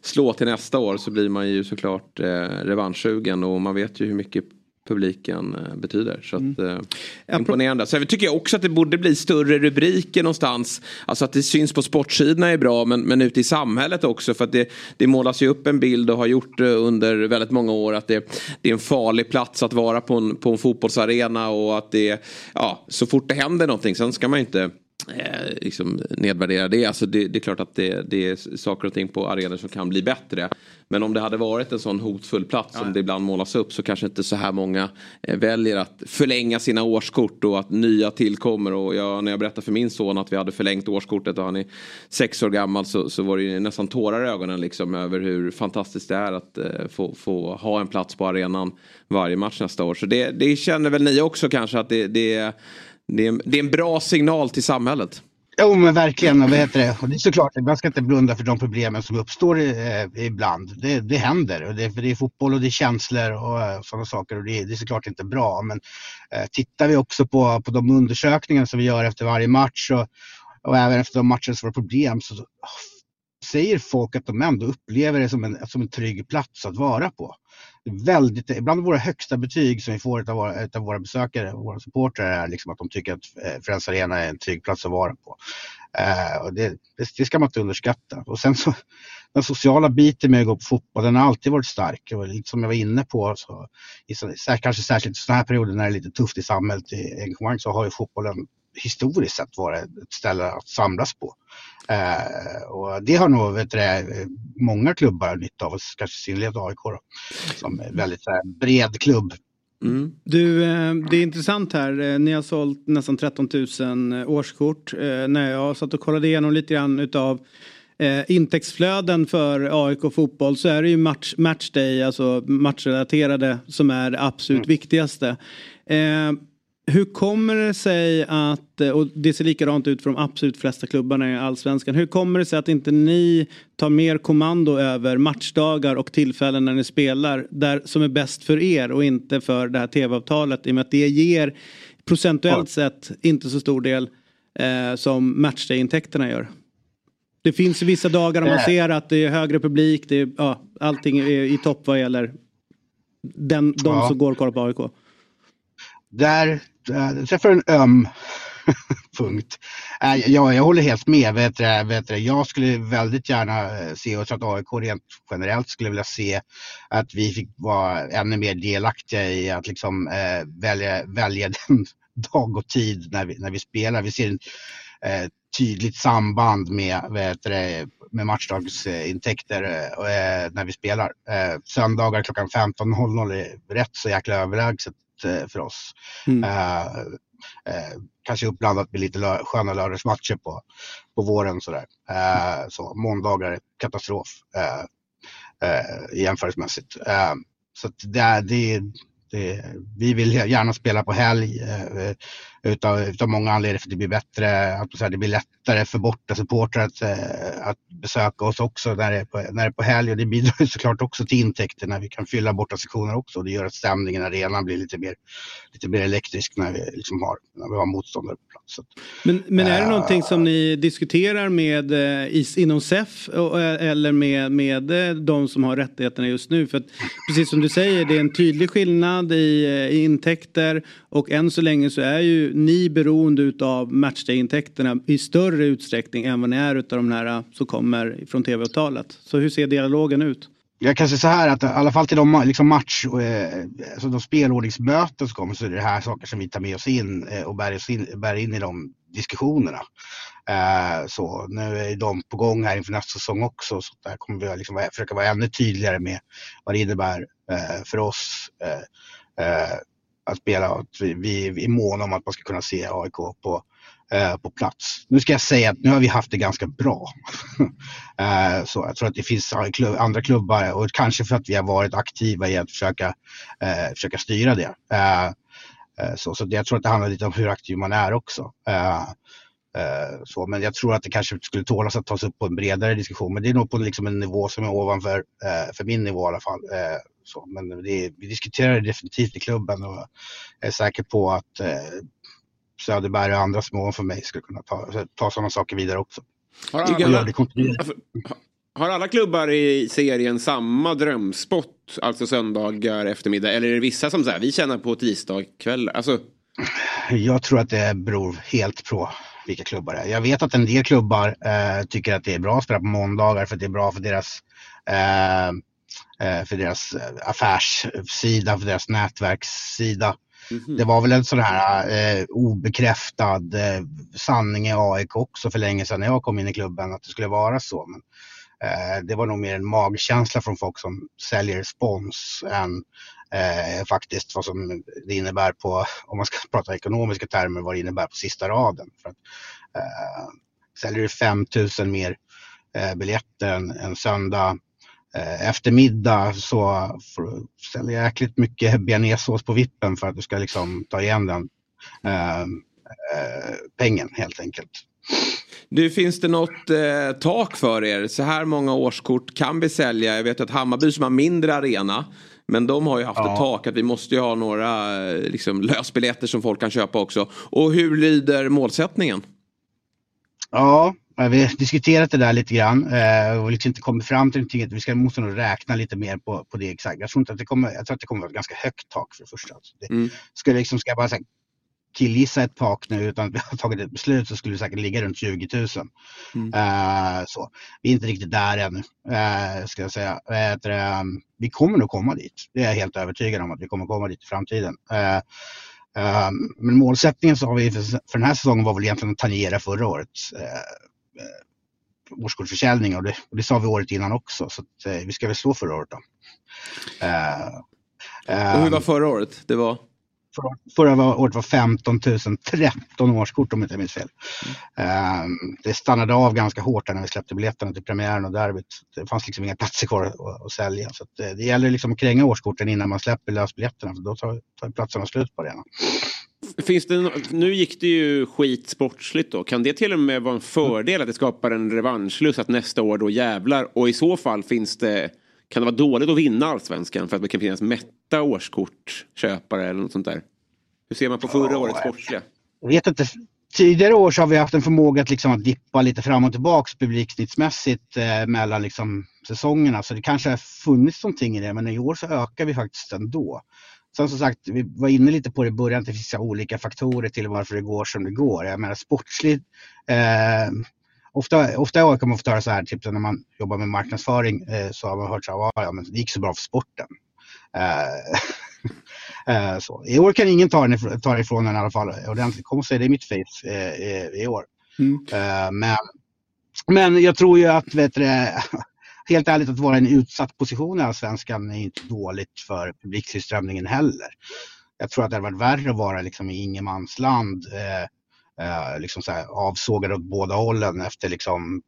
slå till nästa år så blir man ju såklart eh, revanschsugen och man vet ju hur mycket publiken eh, betyder. Så att, mm. eh, imponerande. Sen tycker jag också att det borde bli större rubriker någonstans. Alltså att det syns på sportsidorna är bra men, men ute i samhället också. För att det, det målas ju upp en bild och har gjort det under väldigt många år att det, det är en farlig plats att vara på en, på en fotbollsarena och att det, ja, så fort det händer någonting, sen ska man ju inte eh, liksom nedvärdera det. Alltså det. Det är klart att det, det är saker och ting på arenor som kan bli bättre. Men om det hade varit en sån hotfull plats ja. som det ibland målas upp så kanske inte så här många eh, väljer att förlänga sina årskort och att nya tillkommer. Och jag, när jag berättade för min son att vi hade förlängt årskortet och han är sex år gammal så, så var det ju nästan tårar i ögonen liksom över hur fantastiskt det är att eh, få, få ha en plats på arenan varje match nästa år. Så det, det känner väl ni också kanske att det, det, det, är, det är en bra signal till samhället. Jo men verkligen, vad heter det? Och det är såklart, man ska inte blunda för de problemen som uppstår eh, ibland. Det, det händer, och det, för det är fotboll och det är känslor och eh, sådana saker och det, det, är såklart inte bra. Men eh, tittar vi också på, på de undersökningar som vi gör efter varje match och, och även efter de matcher som var problem så oh, säger folk att de ändå upplever det som en, som en trygg plats att vara på väldigt, bland våra högsta betyg som vi får av våra, av våra besökare, våra supportrar är liksom att de tycker att eh, Friends Arena är en trygg plats att vara på. Eh, och det, det, det, ska man inte underskatta. Och sen så den sociala biten med att gå på fotboll, den har alltid varit stark. Och lite som jag var inne på, så, i så, kanske särskilt i sådana här perioder när det är lite tufft i samhället i engagemang så har ju fotbollen historiskt sett varit ett ställe att samlas på. Eh, och det har nog vet du, många klubbar nytta av, kanske i synnerhet AIK då, som är väldigt här, bred klubb. Mm. Du, eh, det är intressant här. Eh, ni har sålt nästan 13 000 eh, årskort. När jag satt och kollade igenom lite grann utav intäktsflöden för AIK fotboll så är det ju match, matchday, alltså matchrelaterade som är det absolut mm. viktigaste. Hur kommer det sig att, och det ser likadant ut för de absolut flesta klubbarna i Allsvenskan. Hur kommer det sig att inte ni tar mer kommando över matchdagar och tillfällen när ni spelar där, som är bäst för er och inte för det här tv-avtalet i och med att det ger procentuellt sett inte så stor del eh, som matchday-intäkterna gör. Det finns vissa dagar där man ser att det är högre publik, det är, ja, allting är i topp vad gäller den, de ja. som går och kollar på AIK. Där Eh, träffar en öm punkt. Äh, jag håller helt med. Vet du, vet du, jag skulle väldigt gärna eh, se, och tror att AIK rent generellt skulle vilja se att vi fick vara ännu mer delaktiga i att liksom, äh, välja, välja den dag och tid när vi, när vi spelar. Vi ser ett tydligt samband med, vet du, med matchdagsintäkter när vi spelar. Söndagar klockan 15.00 är rätt så jäkla överlägset för oss. Mm. Eh, eh, kanske uppblandat med lite lö sköna lördagsmatcher på, på våren sådär. så måndagar katastrof jämförelsemässigt. så det, det, det, vi vill gärna spela på helg utav, utav många anledningar för att det blir bättre, att det blir lättare för borta supportrar att, eh, att besöka oss också när det, är på, när det är på helg och det bidrar såklart också till intäkter när vi kan fylla borta sektioner också och det gör att stämningen i arenan blir lite mer, lite mer elektrisk när vi, liksom har, när vi har motståndare på plats. Men, men är det äh, någonting som ni diskuterar med is, inom SEF eller med, med de som har rättigheterna just nu? För att, precis som du säger, det är en tydlig skillnad i, i intäkter och än så länge så är ju ni beroende av matchday-intäkterna i större utsträckning än vad ni är utav de här eh, som kommer från tv-avtalet. Så hur ser dialogen ut? Jag kan säga så här att i alla fall till de liksom match, eh, alltså de spelordningsmöten som kommer så är det här saker som vi tar med oss in eh, och bär, oss in, bär in i de diskussionerna. Så nu är de på gång här inför nästa säsong också så där kommer vi liksom försöka vara ännu tydligare med vad det innebär för oss att spela. och Att vi, vi är måna om att man ska kunna se AIK på, eh, på plats. Nu ska jag säga att nu har vi haft det ganska bra. eh, så jag tror att det finns andra klubbar och kanske för att vi har varit aktiva i att försöka, eh, försöka styra det. Eh, eh så, det, jag tror att det handlar lite om hur aktiv man är också. Eh, eh, så, men jag tror att det kanske skulle tålas att tas upp på en bredare diskussion. Men det är nog på liksom en nivå som är ovanför, eh, för min nivå i alla fall. Så, men det, vi diskuterar det definitivt i klubben och jag är säker på att eh, Söderberg och andra små för mig skulle kunna ta, ta sådana saker vidare också. Har alla, har alla klubbar i serien samma drömspot, alltså söndagar eftermiddag? Eller är det vissa som säger vi tjänar på tisdagkvällar? Alltså... Jag tror att det beror helt på vilka klubbar det är. Jag vet att en del klubbar eh, tycker att det är bra att spela på måndagar för att det är bra för deras Eh, för deras eh, affärssida, för deras nätverkssida. Det var väl en sån här eh, obekräftad eh, sanning i AIK också för länge sedan när jag kom in i klubben att det skulle vara så. Men, eh, det var nog mer en magkänsla från folk som säljer spons än eh, faktiskt vad som det innebär på, om man ska prata ekonomiska termer, vad det innebär på sista raden. För att, eh, säljer du 5000 mer eh, biljetter en, en söndag eh, eftermiddag så får du sälja jäkligt mycket bearnaisesås på vippen för att du ska liksom ta igen den eh, eh, pengen helt enkelt. Du, finns det något eh, tak för er? Så här många årskort kan vi sälja. Jag vet att Hammarby som har mindre arena. Men de har ju haft Ja. ett tak att vi måste ju ha några eh, liksom, lösbiljetter som folk kan köpa också. Och hur lyder målsättningen? Ja, vi har diskuterat det där lite grann eh, och liksom inte kommit fram till någonting. Vi ska, måste nog räkna lite mer på, på det exakt. Jag tror, inte att det kommer, jag tror att det kommer vara ett ganska högt tak för det första. Alltså det, Mm. ska, liksom, ska jag bara killgissa ett tak nu utan att vi har tagit ett beslut så skulle det säkert ligga runt 20 000. Mm. Eh, så. Vi är inte riktigt där ännu, eh, ska jag säga. Um, vi kommer nog komma dit. Det är jag helt övertygad om att vi kommer komma dit i framtiden. Eh, men målsättningen så har vi för, den här säsongen var väl egentligen att tangera förra årets eh, eh, årskortsförsäljning och det, och det sa vi året innan också. Så att, eh, vi ska väl slå förra året då. Eh, Och hur var förra året? Det var? Förra, året var 15 013 årskort om jag inte minns fel. Ehm, det stannade av ganska hårt när vi släppte biljetterna till premiären och derbyt. Det fanns liksom inga platser kvar att, att sälja. Så att, eh, det gäller liksom att kränga årskorten innan man släpper lösbiljetterna för då tar, tar platserna slut på arenan. Finns det, nu gick det ju skit sportsligt då. Kan det till och med vara en fördel att det skapar en revanschlust att nästa år då jävlar och i så fall finns det kan det vara dåligt att vinna allsvenskan för att det kan finnas mätta årskortsköpare eller något sånt där? Hur ser man på förra årets sportsliga? Jag vet inte, tidigare år så har vi haft en förmåga att, liksom att dippa lite fram och tillbaks publiksnittsmässigt eh, mellan liksom säsongerna. Så det kanske har funnits någonting i det men i år så ökar vi faktiskt ändå. Sen som sagt, vi var inne lite på det i början att det finns olika faktorer till varför det går som det går. Jag menar sportsligt, eh, ofta, ofta kan man få höra så här, typ när man jobbar med marknadsföring eh, så har man hört så här, "Ja, men det gick så bra för sporten. Eh, Eh, så. I år kan ingen ta, den ifrån, ta ifrån en i alla fall ordentligt. Kom och säg det i mitt face eh, i, år. Mm. Eh, men, men jag tror ju att, vet du, helt ärligt att vara i en utsatt position i Allsvenskan är inte dåligt för publiktillströmningen heller. Jag tror att det hade varit värre att vara liksom i ingenmansland, eh, eh, liksom så här, avsågade åt båda hållen efter liksom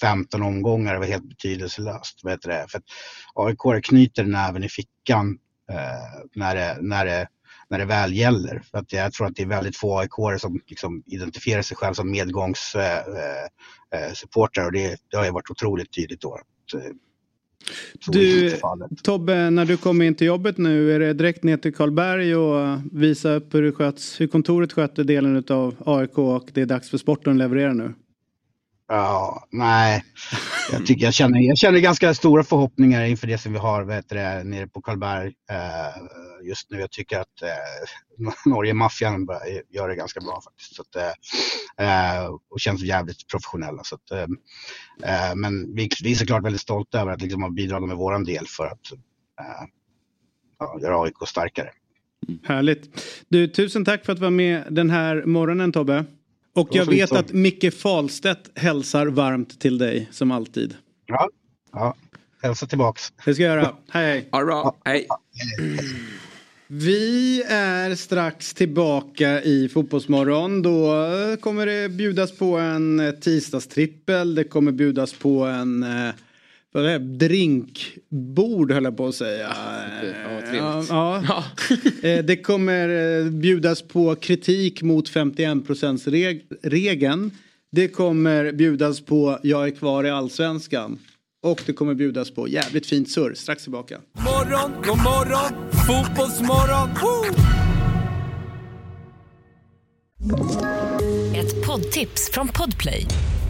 15 omgångar. Det var helt betydelselöst. Vet du det? För att AIK knyter näven i fickan eh, när, det, när, det, när det väl gäller. För att jag tror att det är väldigt få AIK som liksom identifierar sig själv som medgångssupportrar eh, eh, eh och det, det har ju varit otroligt tydligt då. Att, eh, du. Tobbe, när du kommer in till jobbet nu, är det direkt ner till Karlberg och visa upp hur, sköts, hur kontoret sköter delen av AIK och det är dags för sporten att leverera nu? Ja, nej. Jag, tycker, jag, känner, jag känner ganska stora förhoppningar inför det som vi har vet du, det, nere på Karlberg eh, just nu. Jag tycker att eh, Norge-maffian gör det ganska bra faktiskt. Så att, eh, eh och känns jävligt professionella. Så att, eh, eh, men vi, vi är såklart väldigt stolta över att liksom ha bidragit med våran del för att eh, ja, göra AIK starkare. Härligt. Du, tusen tack för att du var med den här morgonen Tobbe. Och jag vet att Micke Falstedt hälsar varmt till dig som alltid. Ja, ja. hälsa tillbaks. Det ska jag göra. Hej hej. Bra. Hej. Vi är strax tillbaka i Fotbollsmorgon. Då kommer det bjudas på en eh, tisdagstrippel. Det kommer bjudas på en vad är det? drinkbord höll jag på att säga. ja, trevligt. Ja, ja. Ja. Eh, Det kommer eh, bjudas på kritik mot 51% regeln Det kommer bjudas på Jag är kvar i Allsvenskan. Och det kommer bjudas på jävligt fint surr. Strax tillbaka. Morgon, god morgon, fotbollsmorgon. Woo! Ett poddtips från Podplay.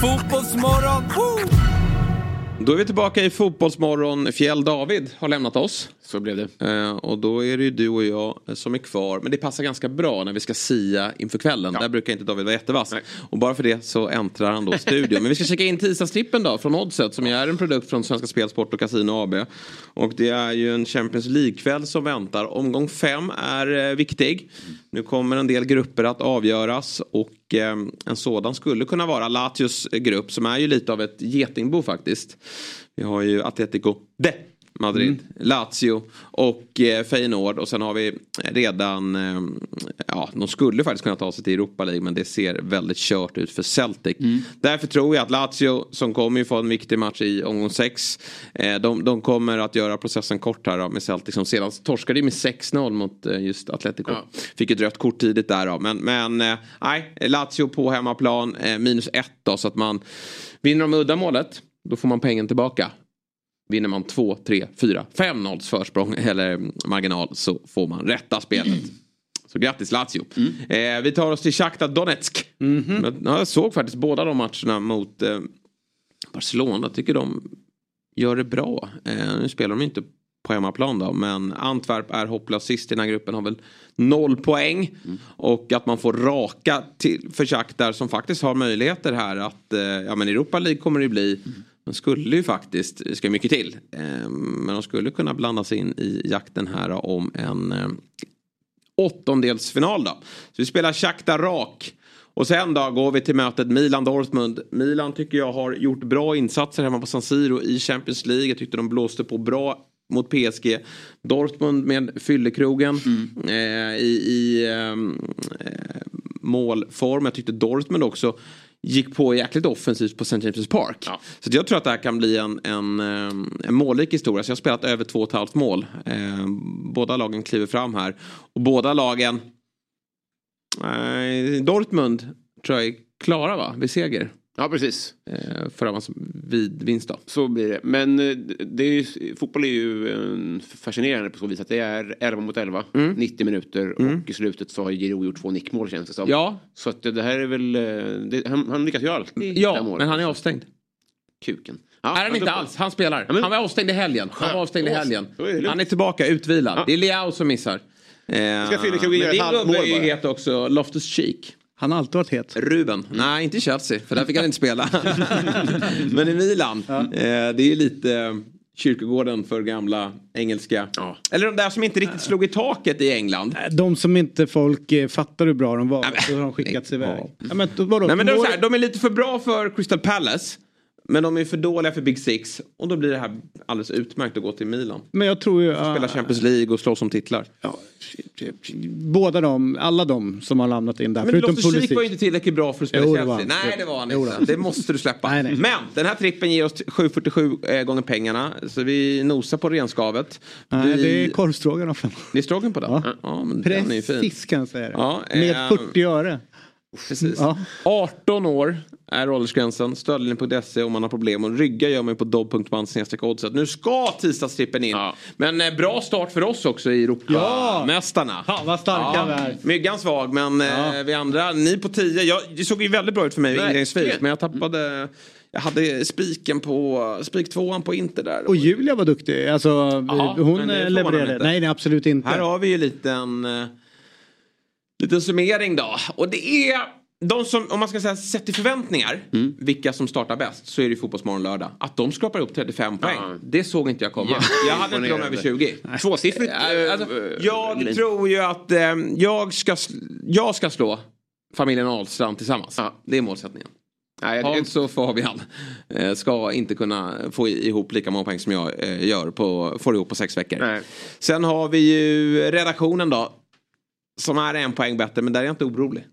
fotbollsmorgon. Woo! Då är vi tillbaka i Fotbollsmorgon. Fjäll David har lämnat oss. Så blev det. Eh, och då är det ju du och jag som är kvar. Men det passar ganska bra när vi ska sia inför kvällen. Där brukar inte David vara jättevass. Nej. Och bara för det så äntrar han då studion. Men vi ska checka in tisdagstrippen då från Oddset som ju är en produkt från Svenska Spel, Sport och Casino AB. Och det är ju en Champions League-kväll som väntar. Omgång fem är eh, viktig. Nu kommer en del grupper att avgöras och eh, en sådan skulle kunna vara Latios grupp som är ju lite av ett getingbo faktiskt. Vi har ju Atletico de Madrid, Lazio och eh, Feyenoord och sen har vi redan, eh, ja de skulle faktiskt kunna ta sig till Europa League men det ser väldigt kört ut för Celtic. Därför tror jag att Lazio som kommer ju få en viktig match i omgång 6. Eh, de, de kommer att göra processen kort här då, med Celtic som sedan torskade med 6-0 mot eh, just Atletico. Fick ett rött kort tidigt där då men, men eh, nej, Lazio på hemmaplan eh, minus 1 då så att man vinner de uddamålet då får man pengen tillbaka. Vinner man 2, 3, 4, 5 nolls försprång eller marginal så får man rätta spelet. Så grattis Lazio. Eh, vi tar oss till Shakhtar Donetsk. Men, ja, jag såg faktiskt båda de matcherna mot eh, Barcelona. Tycker de gör det bra. Eh, nu spelar de inte på hemmaplan då. Men Antwerp är hopplöst sist i den här gruppen. Har väl noll poäng. Och att man får raka till, för Shakhtar som faktiskt har möjligheter här att eh, ja men Europa League kommer det bli. De skulle ju faktiskt, det ska mycket till. Eh, men de skulle kunna blanda sig in i jakten här om en eh, åttondelsfinal då. Så vi spelar Shakhtar rak. Och sen då går vi till mötet Milan-Dortmund. Milan tycker jag har gjort bra insatser hemma på San Siro i Champions League. Jag tyckte de blåste på bra mot PSG. Dortmund med fyllekrogen eh, i, i eh, målform. Jag tyckte Dortmund också gick på jäkligt offensivt på St. James' Park. Så att jag tror att det här kan bli en, en, ehm, en målrik historia. Så jag har spelat över två och ett halvt mål. Eh, båda lagen kliver fram här. Och båda lagen Nej, Dortmund tror jag är klara va? Vid seger. Ja, precis. Eh, för att vid vinst då. Så blir det. Men eh, det är ju, fotboll är ju eh, fascinerande på så vis att det är 11 mot 11, 90 minuter och i slutet så har Giroud gjort två nickmål känns det som. Ja. Så att det här är väl, det, han, han lyckas ju alltid Ja, men han är avstängd. Kuken. Ja, är han inte alls? Han spelar. men- Han var avstängd i helgen. Han var Ja, avstängd i helgen. är. Han är tillbaka utvilad. Ja. Det är Leao som missar. Ska Kroger men göra ett din gubbe är ju het också, Loftus Cheek. Han har alltid varit het. Ruben. Nej, inte i Chelsea, för där fick han inte spela. Men i Milan. Eh, det är lite eh, kyrkogården för gamla engelska. Ja. Eller de där som inte riktigt slog i taket i England. De som inte folk eh, fattar hur bra de var, Nej, då har de skickats Nej, iväg. ja. Ja, men, då- vadå, Nej, men de, är så här, de är lite för bra för Crystal Palace. Men de är för dåliga för Big Six. Och då blir det här alldeles utmärkt att gå till Milan. men jag tror ju... Spela ah, Champions League och slåss om titlar. ja, båda de, alla de som har lämnat in där. Men förutom Pulisic. var ju inte tillräckligt bra för att spela Jo, det Chelsea. var han. Nej det var han inte. Det måste du släppa. Nej, nej. Men den här trippen ger oss 7,47 eh, gånger pengarna. Så vi nosar på renskavet. Nej, vi... det är korvstroganoffen. Det är strågen på den? Ja. Ja, men den är fin. Precis kan jag säga det. Ja, Med eh, 40 öre. Precis. Ja. 18 år är åldersgränsen. Stödlinjen.se om man har problem. Och rygga gör man på dobb.man oddset. Nu ska tisdagstrippen in. Ja. Men eh, bra start för oss också i Europamästarna. Ja, vad starka vi är. Myggan svag men Ja. eh, vi andra, ni på 10. Jag, det såg ju väldigt bra ut för mig inledningsvis. Men jag tappade, jag hade spiken på, spik tvåan på Inter där. Och Julia var duktig. Alltså, Ja, hon levererade. Nej, nej, absolut inte. Här har vi ju liten, eh, liten summering då. Och det är de som, om man ska säga sett till förväntningar, Mm. vilka som startar bäst så är det Fotbollsmorgon lördag. Att de skrapar upp 35 poäng, Ja. det såg inte jag komma. Ja, jag hade inte dem över imponerande. 20. Tvåsiffrigt. Eh, Alltså, eh, jag tror ju att eh, jag, ska, jag ska slå familjen Ahlstrand tillsammans. Ja. Det är målsättningen. Nej, jag, Hans och Fabian eh, ska inte kunna få ihop lika många poäng som jag gör på, får ihop på sex veckor. Nej. Sen har vi ju redaktionen då. Som är en poäng bättre men där är jag inte orolig.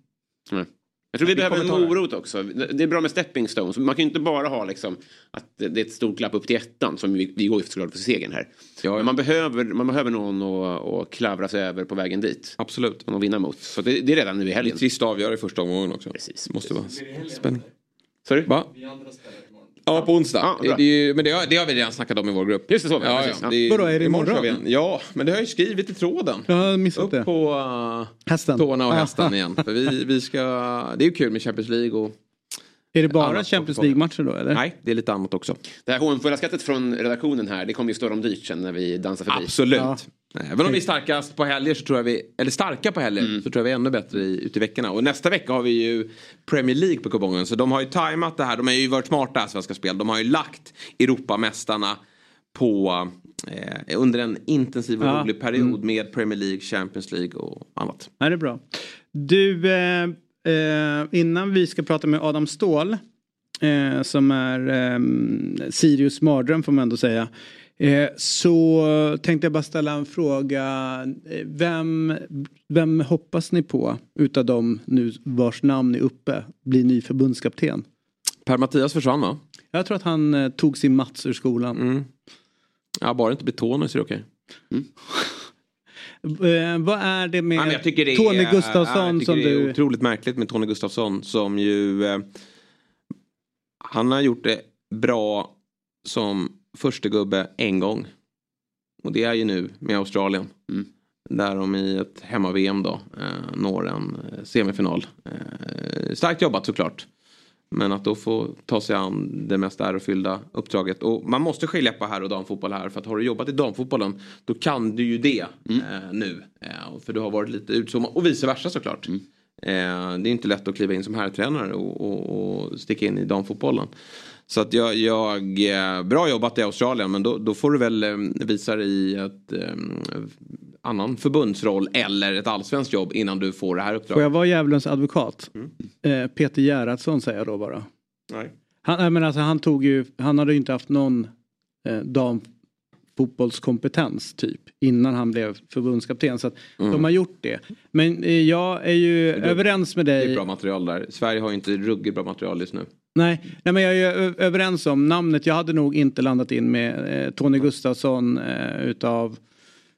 Nej. Jag tror vi, Vi behöver en morot också. Det är bra med stepping stones. Man kan ju inte bara ha liksom att det är ett stort glapp upp till ettan som vi, vi går ju såklart för segern här. Ja, Men man behöver, man behöver någon att, att klavra sig över på vägen dit. Absolut. Någon att vinna mot. Så det, det är redan nu i Det är helgen. trist att avgöra i första omgången också. Precis. Måste vara spänning. Sorry? Va? Ja, på onsdag. Ja, det är ju, men det har, det har vi redan snackat om i vår grupp. Just det, så ja, ja, det är, Vadå, är det imorgon? igen. Ja, men det har jag ju skrivit i tråden. Jag har missat Upp det. på uh, Hästen. tårna och Ah. hästen igen. För vi, vi ska, det är ju kul med Champions League och... Är det bara Champions. League-matcher då eller? Nej, det är lite annat också. Det här hånfulla skrattet från redaktionen här, det kommer ju stå dem dyrt sen när vi dansar förbi. Absolut. Ja. Även om vi är starkast på helger så tror jag vi, eller starka på helger, Mm. så tror jag vi är ännu bättre i, ute i veckorna. Och nästa vecka har vi ju Premier League på kupongen. Så de har ju tajmat det här, de har ju varit smarta Svenska Spel. De har ju lagt Europamästarna på eh, under en intensiv och Ja. rolig period med Premier League, Champions League och annat. Nej, det är bra. Du, eh, eh, innan vi ska prata med Adam Ståhl eh, som är eh, Sirius mardröm får man ändå säga. Eh, så tänkte jag bara ställa en fråga. Eh, Vem, vem hoppas ni på utav dem nu vars namn är uppe blir ny förbundskapten? Per-Mattias försvann va? Jag tror att han eh, tog sin Mats ur skolan. Mm. Ja, bara det inte blir Tony så är det okej. Eh, vad är det med Ja, det är, Tony ja, Gustafsson tycker som det är du... otroligt märkligt med Tony Gustafsson som ju eh, han har gjort det bra som första gubbe en gång. Och det är ju nu med Australien. Mm. Där de i ett hemma-VM då eh, når en eh, semifinal. Eh, starkt jobbat såklart. Men att då få ta sig an det mest ärofyllda uppdraget. Och man måste skilja på här och damfotboll här. För att har du jobbat i damfotbollen då kan du ju det Mm. eh, nu. Eh, för du har varit lite utzoomad. Och vice versa såklart. Mm. Eh, det är inte lätt att kliva in som herrtränare och, och, och sticka in i damfotbollen. Så att jag, jag eh, bra jobbat i Australien men då, då får du väl eh, visa dig i ett eh, annan förbundsroll eller ett allsvenskt jobb innan du får det här Får uppdraget. jag vara djävulens advokat? Mm. Eh, Peter Gerhardsson säger jag då bara. Nej. Han, nej, men alltså, han, tog ju, han hade ju inte haft någon eh, damfotbollskompetens typ innan han blev förbundskapten. Så att Mm. de har gjort det. Men eh, jag är ju bra. överens med Det dig. är bra material där. Sverige har ju inte ruggigt bra material just nu. Nej, nej men jag är ju överens om namnet. Jag hade nog inte landat in med eh, Tony Gustafsson eh, utav,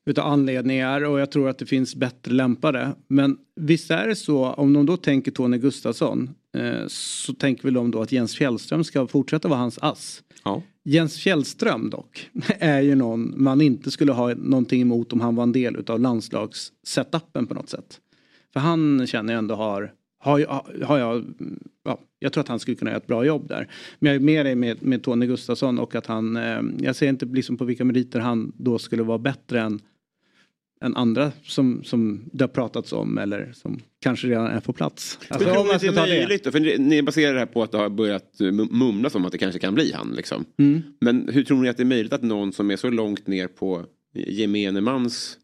utav anledningar och jag tror att det finns bättre lämpade. Men visst är det så, om de då tänker Tony Gustafsson eh, så tänker väl de då att Jens Fjällström ska fortsätta vara hans ass. Ja. Jens Fjällström dock är ju någon man inte skulle ha någonting emot om han var en del utav landslagssetupen på något sätt. För han känner jag ändå har, har, jag- har jag, ja, jag tror att han skulle kunna göra ett bra jobb där. Men jag är med dig med, med Tony Gustafsson och att han, eh, jag ser inte liksom på vilka meriter han då skulle vara bättre än, än andra som, som det har pratats om eller som kanske redan är på plats. Alltså, Men tror ni det är det. möjligt? För ni- baserar det här på att det har börjat eh, mum- mumlas om att det kanske kan bli han. Liksom. Mm. Men hur tror ni att det är möjligt att någon som är så långt ner på gemene mans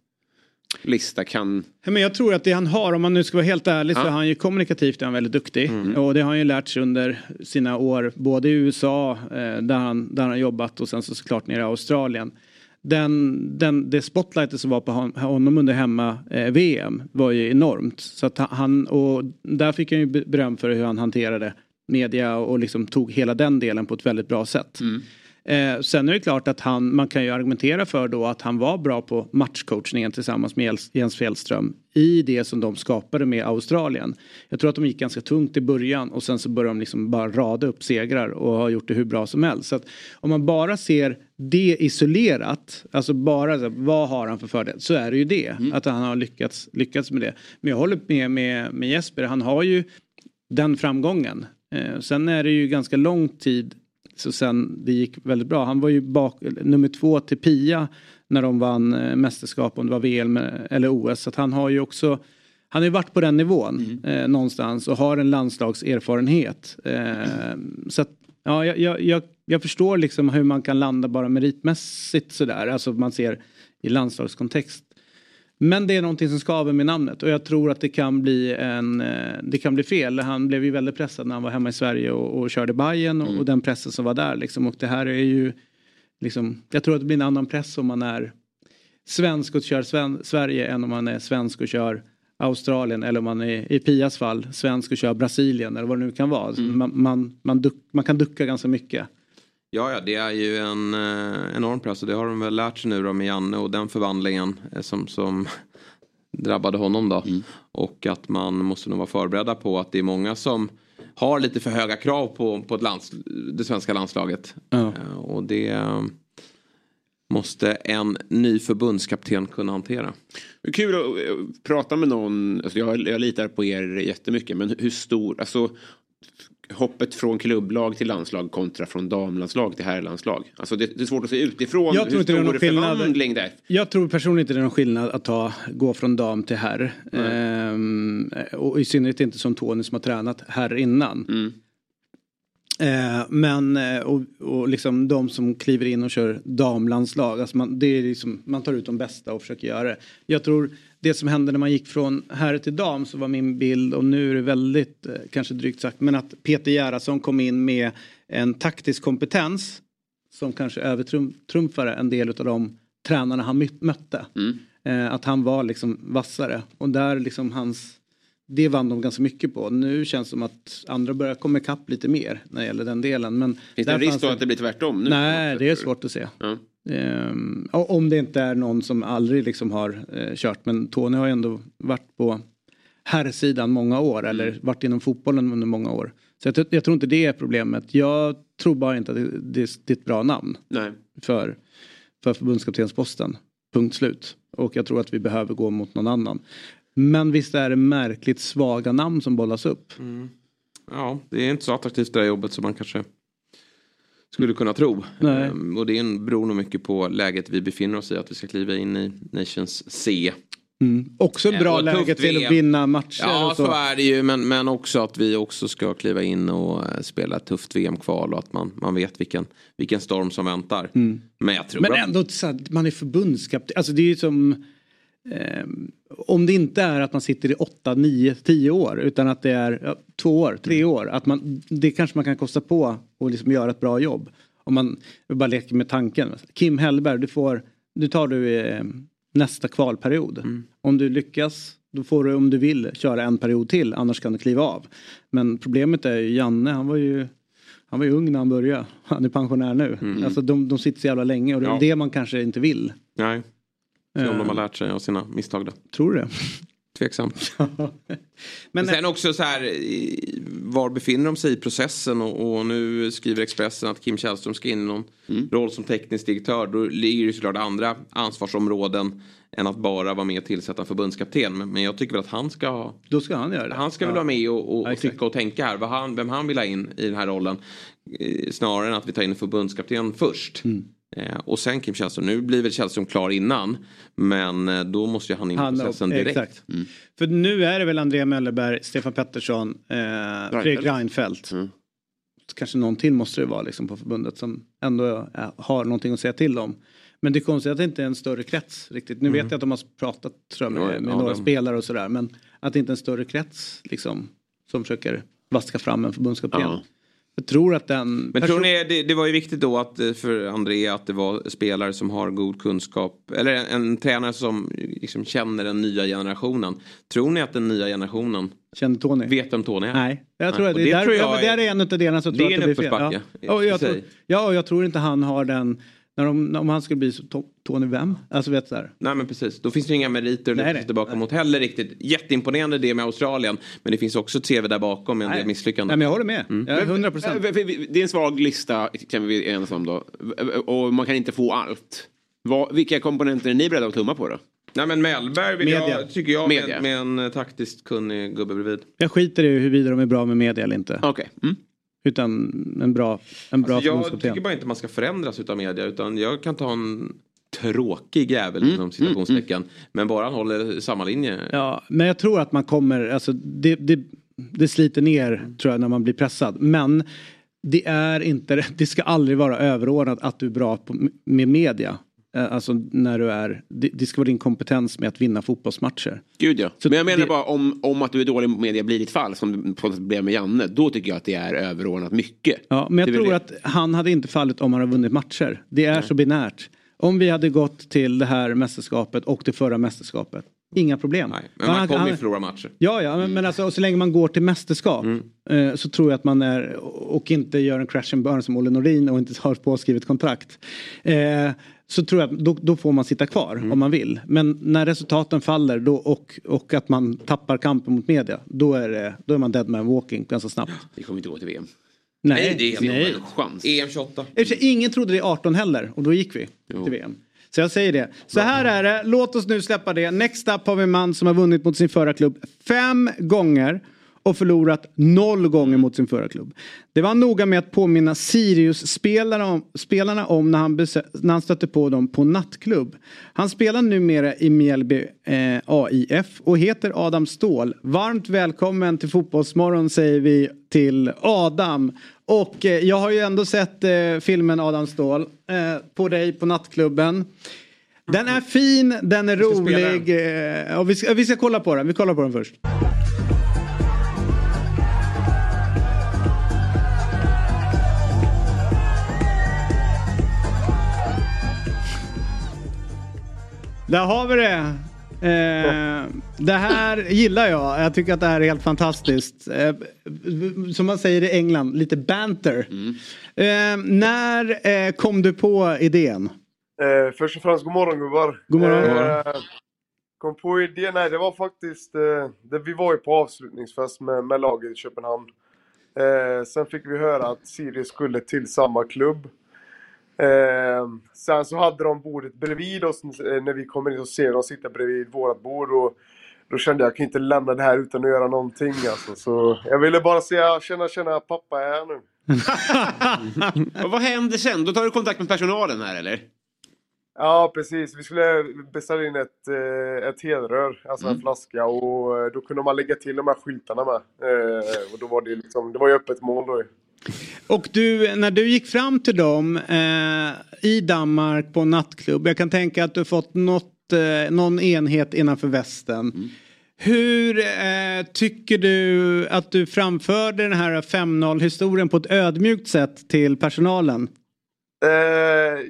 lista kan... Men jag tror att det han har, om man nu ska vara helt ärlig, så Ja. är han ju kommunikativt är han väldigt duktig. Och det har han ju lärt sig under sina år, både i USA eh, där, han, där han jobbat och sen så såklart nere i Australien. Den, den, det spotlightet som var på honom under hemma-VM eh, var ju enormt. Så att han, och där fick han ju beröm för hur han hanterade media och liksom tog hela den delen på ett väldigt bra sätt. Mm. Eh, sen är det klart att han, man kan ju argumentera för då att han var bra på matchcoachningen tillsammans med Jens- Fjällström i det som de skapade med Australien. Jag tror att de gick ganska tungt i början och sen så började de liksom bara rada upp segrar och har gjort det hur bra som helst. Så att om man bara ser det isolerat, alltså bara här, vad har han för fördel, så är det ju det. Att han har lyckats, lyckats med det. Men jag håller med, med, med Jesper, han har ju den framgången. Eh, sen är det ju ganska lång tid så sen det gick väldigt bra. Han var ju bak, nummer två till Pia när de vann eh, mästerskap om det var VM eller OS. Så han har ju också han har ju varit på den nivån eh, någonstans och har en landslagserfarenhet. Eh, så att, ja, jag, jag, jag, jag förstår liksom hur man kan landa bara meritmässigt sådär. Alltså man ser i landslagskontext. Men det är någonting som skaver med namnet och jag tror att det kan bli en eh, det kan bli fel. Han blev ju väldigt pressad när han var hemma i Sverige och, och körde Bayern och, och den pressen som var där liksom. Och det här är ju liksom, jag tror att det blir en annan press om man är svensk och kör Sven, Sverige än om man är svensk och kör Australien eller om man är i Pias fall svensk och kör Brasilien eller vad det nu kan vara. Alltså Man, man, man, duck, man kan ducka ganska mycket. Ja, ja, det är ju en eh, enorm press och det har de väl lärt sig nu då med Janne och den förvandlingen eh, som, som drabbade honom då. Och att man måste nog vara förberedda på att det är många som har lite för höga krav på, på lands, det svenska landslaget. Ja. Eh, Och det eh, måste en ny förbundskapten kunna hantera. Kul att prata med någon, alltså jag, jag litar på er jättemycket, men hur stor, alltså hoppet från klubblag till landslag kontra från damlandslag till herrlandslag. Alltså det, det är svårt att se utifrån Jag tror hur inte det är någon skillnad. förvandling det är. Jag tror personligen inte det är någon skillnad att ta, gå från dam till herr. Ehm, och i synnerhet inte som Tony som har tränat herr innan. Mm. Eh, men eh, och, och liksom de som kliver in och kör damlandslag. Alltså man, det är liksom, man tar ut de bästa och försöker göra det. Jag tror det som hände när man gick från herr till dam så var min bild och nu är det väldigt eh, kanske drygt sagt men att Peter Gerhardsson kom in med en taktisk kompetens som kanske övertrumfade en del av de tränarna han mötte. Eh, att han var liksom vassare och där liksom hans det vann de ganska mycket på. Nu känns det som att andra börjar komma ikapp lite mer när det gäller den delen. Men Finns det en risk då att det blir tvärtom? Nu? Nej, det är svårt att se. Ja. Och om det inte är någon som aldrig liksom har eh, kört. Men Tony har ju ändå varit på herrsidan många år. Mm. Eller varit inom fotbollen under många år. Så jag, tror- jag tror inte det är problemet. Jag tror bara inte att det, det, det är ett bra namn Nej. för, för förbundskaptensposten. Punkt slut. Och jag tror att vi behöver gå mot någon annan. Men visst är det märkligt svaga namn som bollas upp. Ja, det är inte så attraktivt det här jobbet som man kanske skulle kunna tro. Nej. Ehm, Och det en- beror nog mycket på läget vi befinner oss i. Att vi ska kliva in i Nations C. Mm. Också Eh, bra och läge till att vinna matcher Ja, så. så. är det ju. Men, men också att vi också ska kliva in och eh, spela ett tufft VM-kval. Och att man, man vet vilken, vilken storm som väntar. Men jag tror Men ändå så att man är förbundskapten. Alltså det är ju som ehm, om det inte är att man sitter i 8, 9, 10 år utan att det är ja, två år, tre Mm. år. Att man, det kanske man kan kosta på och liksom göra ett bra jobb. Om man bara leker med tanken. Kim Hellberg, du får, du tar du eh, nästa kvalperiod. Mm. Om du lyckas då får du om du vill köra en period till annars kan du kliva av. Men problemet är ju Janne, han var ju han var ju ung när han började. Han är pensionär nu. Alltså de, de sitter så jävla länge och det är Mm. Ja. det man kanske inte vill. Nej. Se om Eh. de har lärt sig av sina misstag då. Tror du det? Tveksamt. Men sen också så här, var befinner de sig i processen och, och nu skriver Expressen att Kim Källström ska in i någon roll som teknisk direktör. Då ligger det såklart andra ansvarsområden än att bara vara med och tillsätta en förbundskapten. Men, men jag tycker väl att han ska Då ska han göra det. han ska väl Ja. vara med och, och, och tycka och tänka här. Vad han, vem han vill ha in i den här rollen. Eh, snarare än att vi tar in en förbundskapten först. Mm. Eh, och sen Kim Källström. Nu blir väl Källström klar innan. Men eh, då måste ju han in i processen direkt. exakt. För nu är det väl Andrea Möllerberg, Stefan Pettersson, eh, Fredrik Reinfeldt. Mm. Kanske någon till måste det vara liksom, på förbundet som ändå eh, har någonting att säga till om. Men det är konstigt att det inte är en större krets riktigt. Nu vet jag att de har pratat jag, med, med ja, några de- spelare och sådär. Men att det inte är en större krets liksom, som försöker vaska fram en förbundskapten. Ja. Jag tror att den... Men tror ni, det, det var ju viktigt då att eh, för André att det var spelare som har god kunskap. Eller en, en tränare som liksom känner den nya generationen. Tror ni att den nya generationen Känner Tony? vet vem Tony är? Nej, jag tror Nej, det, det där, tror jag ja, men är- en av delarna som det tror att det blir fel. Ja. Och jag tror, ja, och jag tror inte han har den... När de, om han skulle bli så to, Tony vem? Alltså vet du där. Nej men precis, då finns det inga meriter att Nej, luta nej. sig tillbaka mot heller riktigt. Jätteimponerande det med Australien. Men det finns också CV där bakom med en del misslyckanden. Nej men jag håller med. Mm. Jag är 100 procent. Det är en svag lista kan vi enas om då. Och man kan inte få allt. Vad, vilka komponenter är ni beredda att tumma på då? Nej men Mellberg vill Media. jag, tycker jag Media. med, med en taktiskt kunnig gubbe bredvid. Jag skiter i huruvida de är bra med media eller inte. Okej. Mm. Utan en bra, en bra Alltså, jag tycker bara inte man ska förändras utav media utan jag kan ta en tråkig jävel Mm, inom citationstecken. Men bara han håller samma linje. Ja, men jag tror att man kommer, alltså det, det, det sliter ner tror jag när man blir pressad. Men det är inte, det ska aldrig vara överordnat att du är bra på, med media. Eh, Alltså när du är, det, det ska vara din kompetens med att vinna fotbollsmatcher. Gud ja. Så Men jag menar det- bara om, om att du är dålig på media blir ditt fall som blev med Janne. Då tycker jag att det är överordnat mycket. Ja, men jag tror det. att han hade inte fallit om han hade vunnit matcher. Det är så binärt. Om vi hade gått till det här mästerskapet och det förra mästerskapet. Inga problem. Nej, men man Han- kommer ju förlora matcher. Ja, ja, men, men alltså, så länge man går till mästerskap eh, så tror jag att man är och inte gör en crash and burn som Olle Norin och inte har påskrivet kontrakt. Eh, så tror jag att då, då får man sitta kvar Mm. om man vill. Men när resultaten faller då, och, och att man tappar kampen mot media då är, det, då är man dead man walking ganska snabbt. Vi kommer inte gå till VM. Nej, det är nej. En chans. EM 28. I och för sig, Ingen trodde det i 18 heller och då gick vi till VM. Så jag säger det. Så här är det, låt oss nu släppa det. Next up har vi en man som har vunnit mot sin förra klubb fem gånger och förlorat noll gånger mot sin förra klubb. Det var noga med att påminna Sirius-spelarna om, spelarna om när han, när han stötte på dem på nattklubb. Han spelar numera i Mjällby eh, AIF och heter Adam Ståhl. Varmt välkommen till Fotbollsmorgon säger vi till Adam. Och eh, jag har ju ändå sett eh, filmen Adam Ståhl eh, på dig på nattklubben. Den är fin, den är rolig. Eh, och vi, ska, vi ska kolla på den. Vi kollar på den först. Där har vi det. Eh, det här gillar jag. Jag tycker att det här är helt fantastiskt. Eh, som man säger i England, lite banter. Eh, när eh, kom du på idén? Eh, först och främst, god morgon gubbar. God morgon. Eh, kom på idén, nej det var faktiskt, eh, det, vi var ju på avslutningsfest med, med laget i Köpenhamn. Eh, sen fick vi höra att Sirius skulle till samma klubb. Eh, sen så hade de bordet bredvid oss eh, när vi kommer in och ser dem sitta bredvid vårat bord. Och då kände jag, jag kan inte lämna det här utan att göra någonting alltså. Så jag ville bara säga, tjena tjena, pappa är här nu. Och vad händer sen? Då tar du kontakt med personalen här eller? Ja, precis. Vi skulle beställa in ett, eh, ett helrör, alltså en flaska. Och eh, då kunde man lägga till de här skyltarna med. Och då var det liksom, det var ju öppet mål då. Och du, när du gick fram till dem eh, i Danmark på en nattklubb. Jag kan tänka att du fått något, eh, någon enhet innanför västen. Hur eh, tycker du att du framförde den här 5-0 historien på ett ödmjukt sätt till personalen? Eh,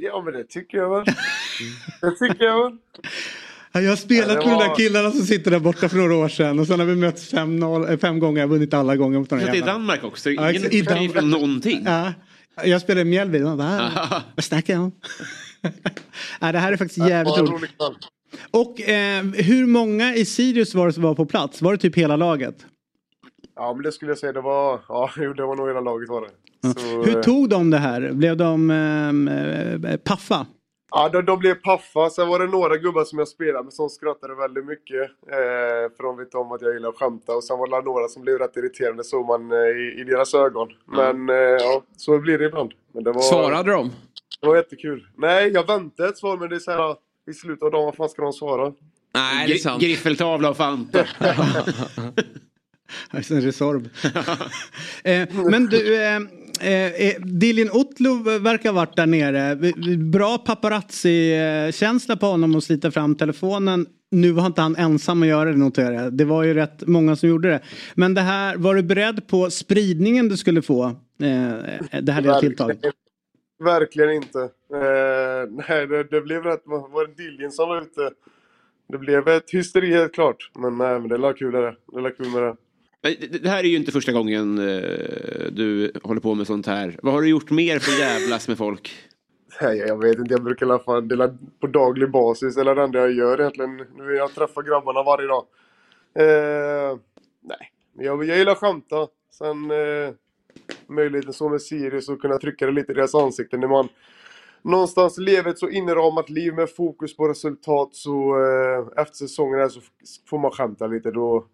ja, men det tycker jag väl. Det tycker jag väl. Ja, Jag har spelat Ja, med de där killarna som sitter där borta för några år sedan och sen har vi mötts fem, noll, eh, fem gånger, jag har vunnit alla gånger mot de det är. Danmark också. Ja, Ingen exakt. I försörjning från någonting. Ja, jag spelar i Mjällby. och bara, "Ah, Vad snackar jag om? ja, det här är faktiskt jävligt Ja, roligt. kväll. Och eh, hur många i Sirius var det som var på plats? Var det typ hela laget? Ja, men det skulle jag säga. Det var, ja, det var nog hela laget var det. Så, Hur eh, tog de det här? Blev de eh, eh, paffa? Ja, de, de blev paffa. Sen var det några gubbar som jag spelade med som skrattade väldigt mycket. Eh, för de vet om att jag gillar att skämta. Och sen var det några som blev rätt irriterande, såg man eh, i, i deras ögon. Men eh, ja, så blir det ibland. Men det var, Svarade de? Det var jättekul. Nej, jag väntade ett svar, men det är så här i slutet av dagen, vad fan ska de svara? Nej, det är sant. Griffeltavla och Fanta. En Resorb. eh, men du, eh, eh, Dilin Otlo verkar ha varit där nere. Bra paparazzi-känsla på honom att slita fram telefonen. Nu var inte han ensam att göra det noterar jag. Det var ju rätt många som gjorde det. Men det här, var du beredd på spridningen du skulle få? Eh, det här lilla tilltaget. Verkligen inte. Eh, nej, det, det blev rätt... Var det Diljen som var ute? Det blev ett hysteri helt klart. Men nej, men det var kul det. Det var kul med det. Det här är ju inte första gången eh, du håller på med sånt här. Vad har du gjort mer för att jävlas med folk? Jag vet inte. Jag brukar i alla fall dela på daglig basis. Eller det enda jag gör egentligen. Jag träffar grabbarna varje dag. Eh, nej, jag, jag gillar att skämta. Sen eh, möjligheten så med Sirius att kunna trycka det lite i deras ansikten. När man någonstans lever ett så inramat liv med fokus på resultat så eh, efter säsongen här så får man skämta lite. Då,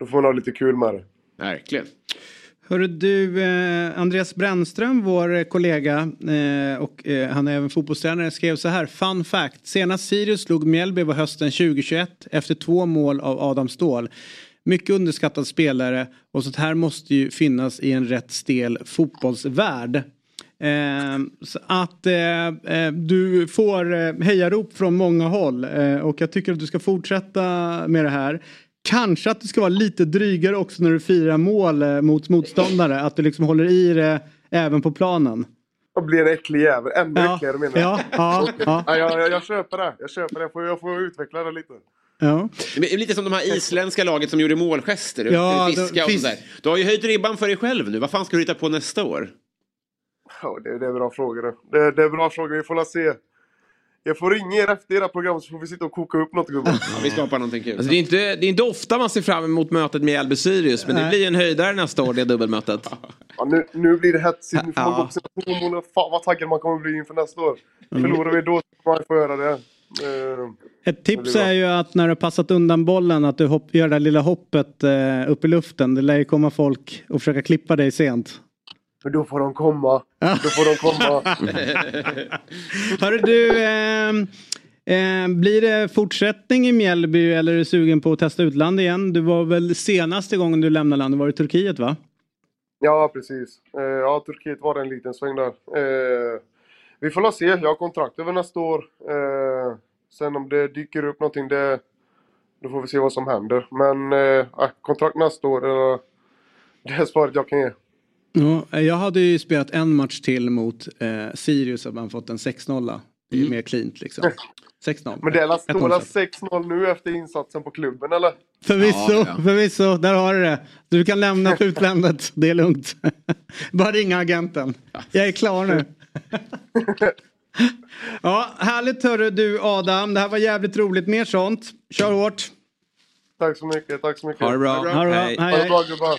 då får man ha lite kul med det. Verkligen. Hörru du, eh, Andreas Brännström, vår kollega eh, och eh, han är även fotbollstränare, skrev så här. Fun fact. Senast Sirius slog Mjällby var hösten 2021 efter två mål av Adam Ståhl. Mycket underskattad spelare och sånt här måste ju finnas i en rätt stel fotbollsvärld. Eh, så att eh, eh, du får eh, hejarop från många håll eh, och jag tycker att du ska fortsätta med det här. Kanske att du ska vara lite drygare också när du firar mål eh, mot motståndare. Att du liksom håller i det även på planen. Och blir en äcklig jävel. Ännu Ja, äckligare menar ja, ja, Okej. ja. ja jag, jag, jag köper det. Jag köper det. Jag får, jag får utveckla det lite. Ja. Lite som de här isländska laget som gjorde målgester. Ja, fiska då- och fisk- sådär. Du har ju höjt ribban för dig själv nu. Vad fan ska du hitta på nästa år? Ja, det, det är bra frågor det. det. Det är bra frågor. Vi får la se. Jag får ringa er efter era program så får vi sitta och koka upp något gubbar. Ja, vi skapar någonting kul. Alltså, det, är inte, det är inte ofta man ser fram emot mötet med Mjällby Sirius men det Nej. blir en höjdare nästa år det dubbelmötet. Ja, nu, nu blir det hetsigt. Nu får man Ja. gå på sina hormoner. Fan vad taggad man kommer bli inför nästa år. Förlorar vi då ska man få göra det. Eh, Ett tips det är ju att när du har passat undan bollen att du hopp, gör det här lilla hoppet eh, upp i luften. Det lär ju komma folk och försöka klippa dig sent. Men då får de komma. Då får de komma. Hörru du, ehm, ehm, blir det fortsättning i Mjällby eller är du sugen på att testa utland igen? Du var väl senaste gången du lämnade landet var i Turkiet va? Ja, precis. Eh, ja, Turkiet var en liten sväng där. Eh, vi får se. Jag har kontrakt över nästa år. Eh, sen om det dyker upp någonting, det, då får vi se vad som händer. Men eh, kontrakt nästa år, eh, det är svaret jag kan ge. Ja, jag hade ju spelat en match till mot eh, Sirius och man fått en 6-0. Det är ju mer cleant liksom. 6-0. Men det är sett. 6-0 nu efter insatsen på klubben, eller? Förvisso, Ja, ja. förvisso, där har du det. Du kan lämna för utländet, det är lugnt. Bara ringa agenten. Jag är klar nu. ja, härligt hörru du Adam. Det här var jävligt roligt. Mer sånt. Kör hårt. Tack så mycket, tack så mycket. Ha det bra. Ha det bra. Hej. Hej, Ha det bra gubbar.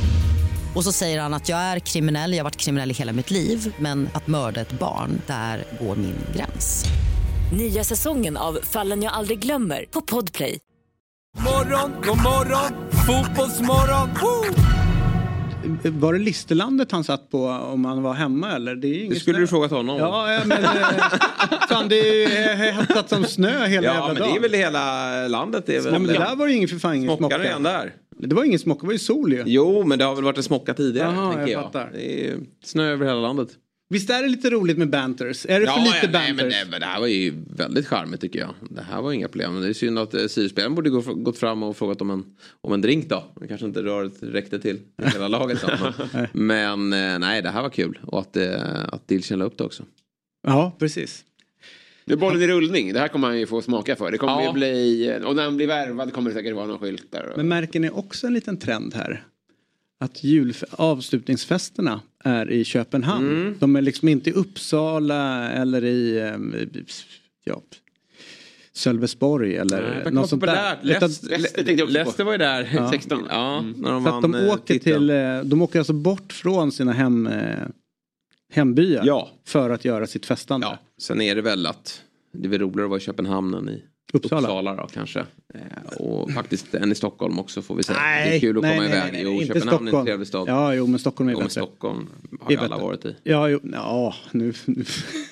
Och så säger han att jag är kriminell, jag har varit kriminell i hela mitt liv men att mörda ett barn, där går min gräns. Nya säsongen av Fallen jag aldrig glömmer på Podplay. Morgon, god morgon, fotbollsmorgon. Woo! Var det Listerlandet han satt på om han var hemma eller? Det, är Det skulle snö. du frågat honom. Ja, ja, men eh, fan det är ju hettat som snö hela Ja, jävla men det dagen. är väl hela landet. Det är väl Nej, men det där var ju ingen för fan ingen Smockar smocka. redan där. Det var ingen smocka, det var ju sol ju. Jo, men det har väl varit en smocka tidigare. Jaha, tänker jag jag. Det är snö över hela landet. Visst är det lite roligt med banters? Är det för lite ja, nej, banters? men, det, men det här var ju väldigt charmigt tycker jag. Det här var inga problem. Det är synd att eh, Sirius-spelaren borde gå, gått fram och frågat om en, om en drink då. Det kanske inte röret räckte till i hela laget då. Men, men eh, nej, det här var kul. Och att, eh, att Dilchen la upp det också. Ja, precis. Nu är bollen i rullning. Det här kommer han ju få smaka för. Det kommer Ja. ju bli... Och när han blir värvad kommer det säkert vara någon skylt där. Men märker ni också en liten trend här? Att jul, avslutningsfesterna är i Köpenhamn. Mm. De är liksom inte i Uppsala eller i ehm, ja, Sölvesborg eller Det kan något sånt där. Leicester-. Leicester var ju där. Ja. 16. Ja, när de Så att de vann, eh, åker till, eh, de åker alltså bort från sina hem, eh, hembyar Ja. för att göra sitt festande. Ja, sen är det väl att det är väl roligare att vara i Köpenhamn än i Uppsala. Uppsala, då kanske. Eh, Och faktiskt än i Stockholm också får vi säga. Nej, det är kul att nej, komma nej, iväg. nej, jo, inte Köpenhamn är en Stockholm. trevlig stad. Ja, jo, men Stockholm är Jo, bättre. Stockholm har ju alla bättre. varit i. Ja, jo, ja nu... nu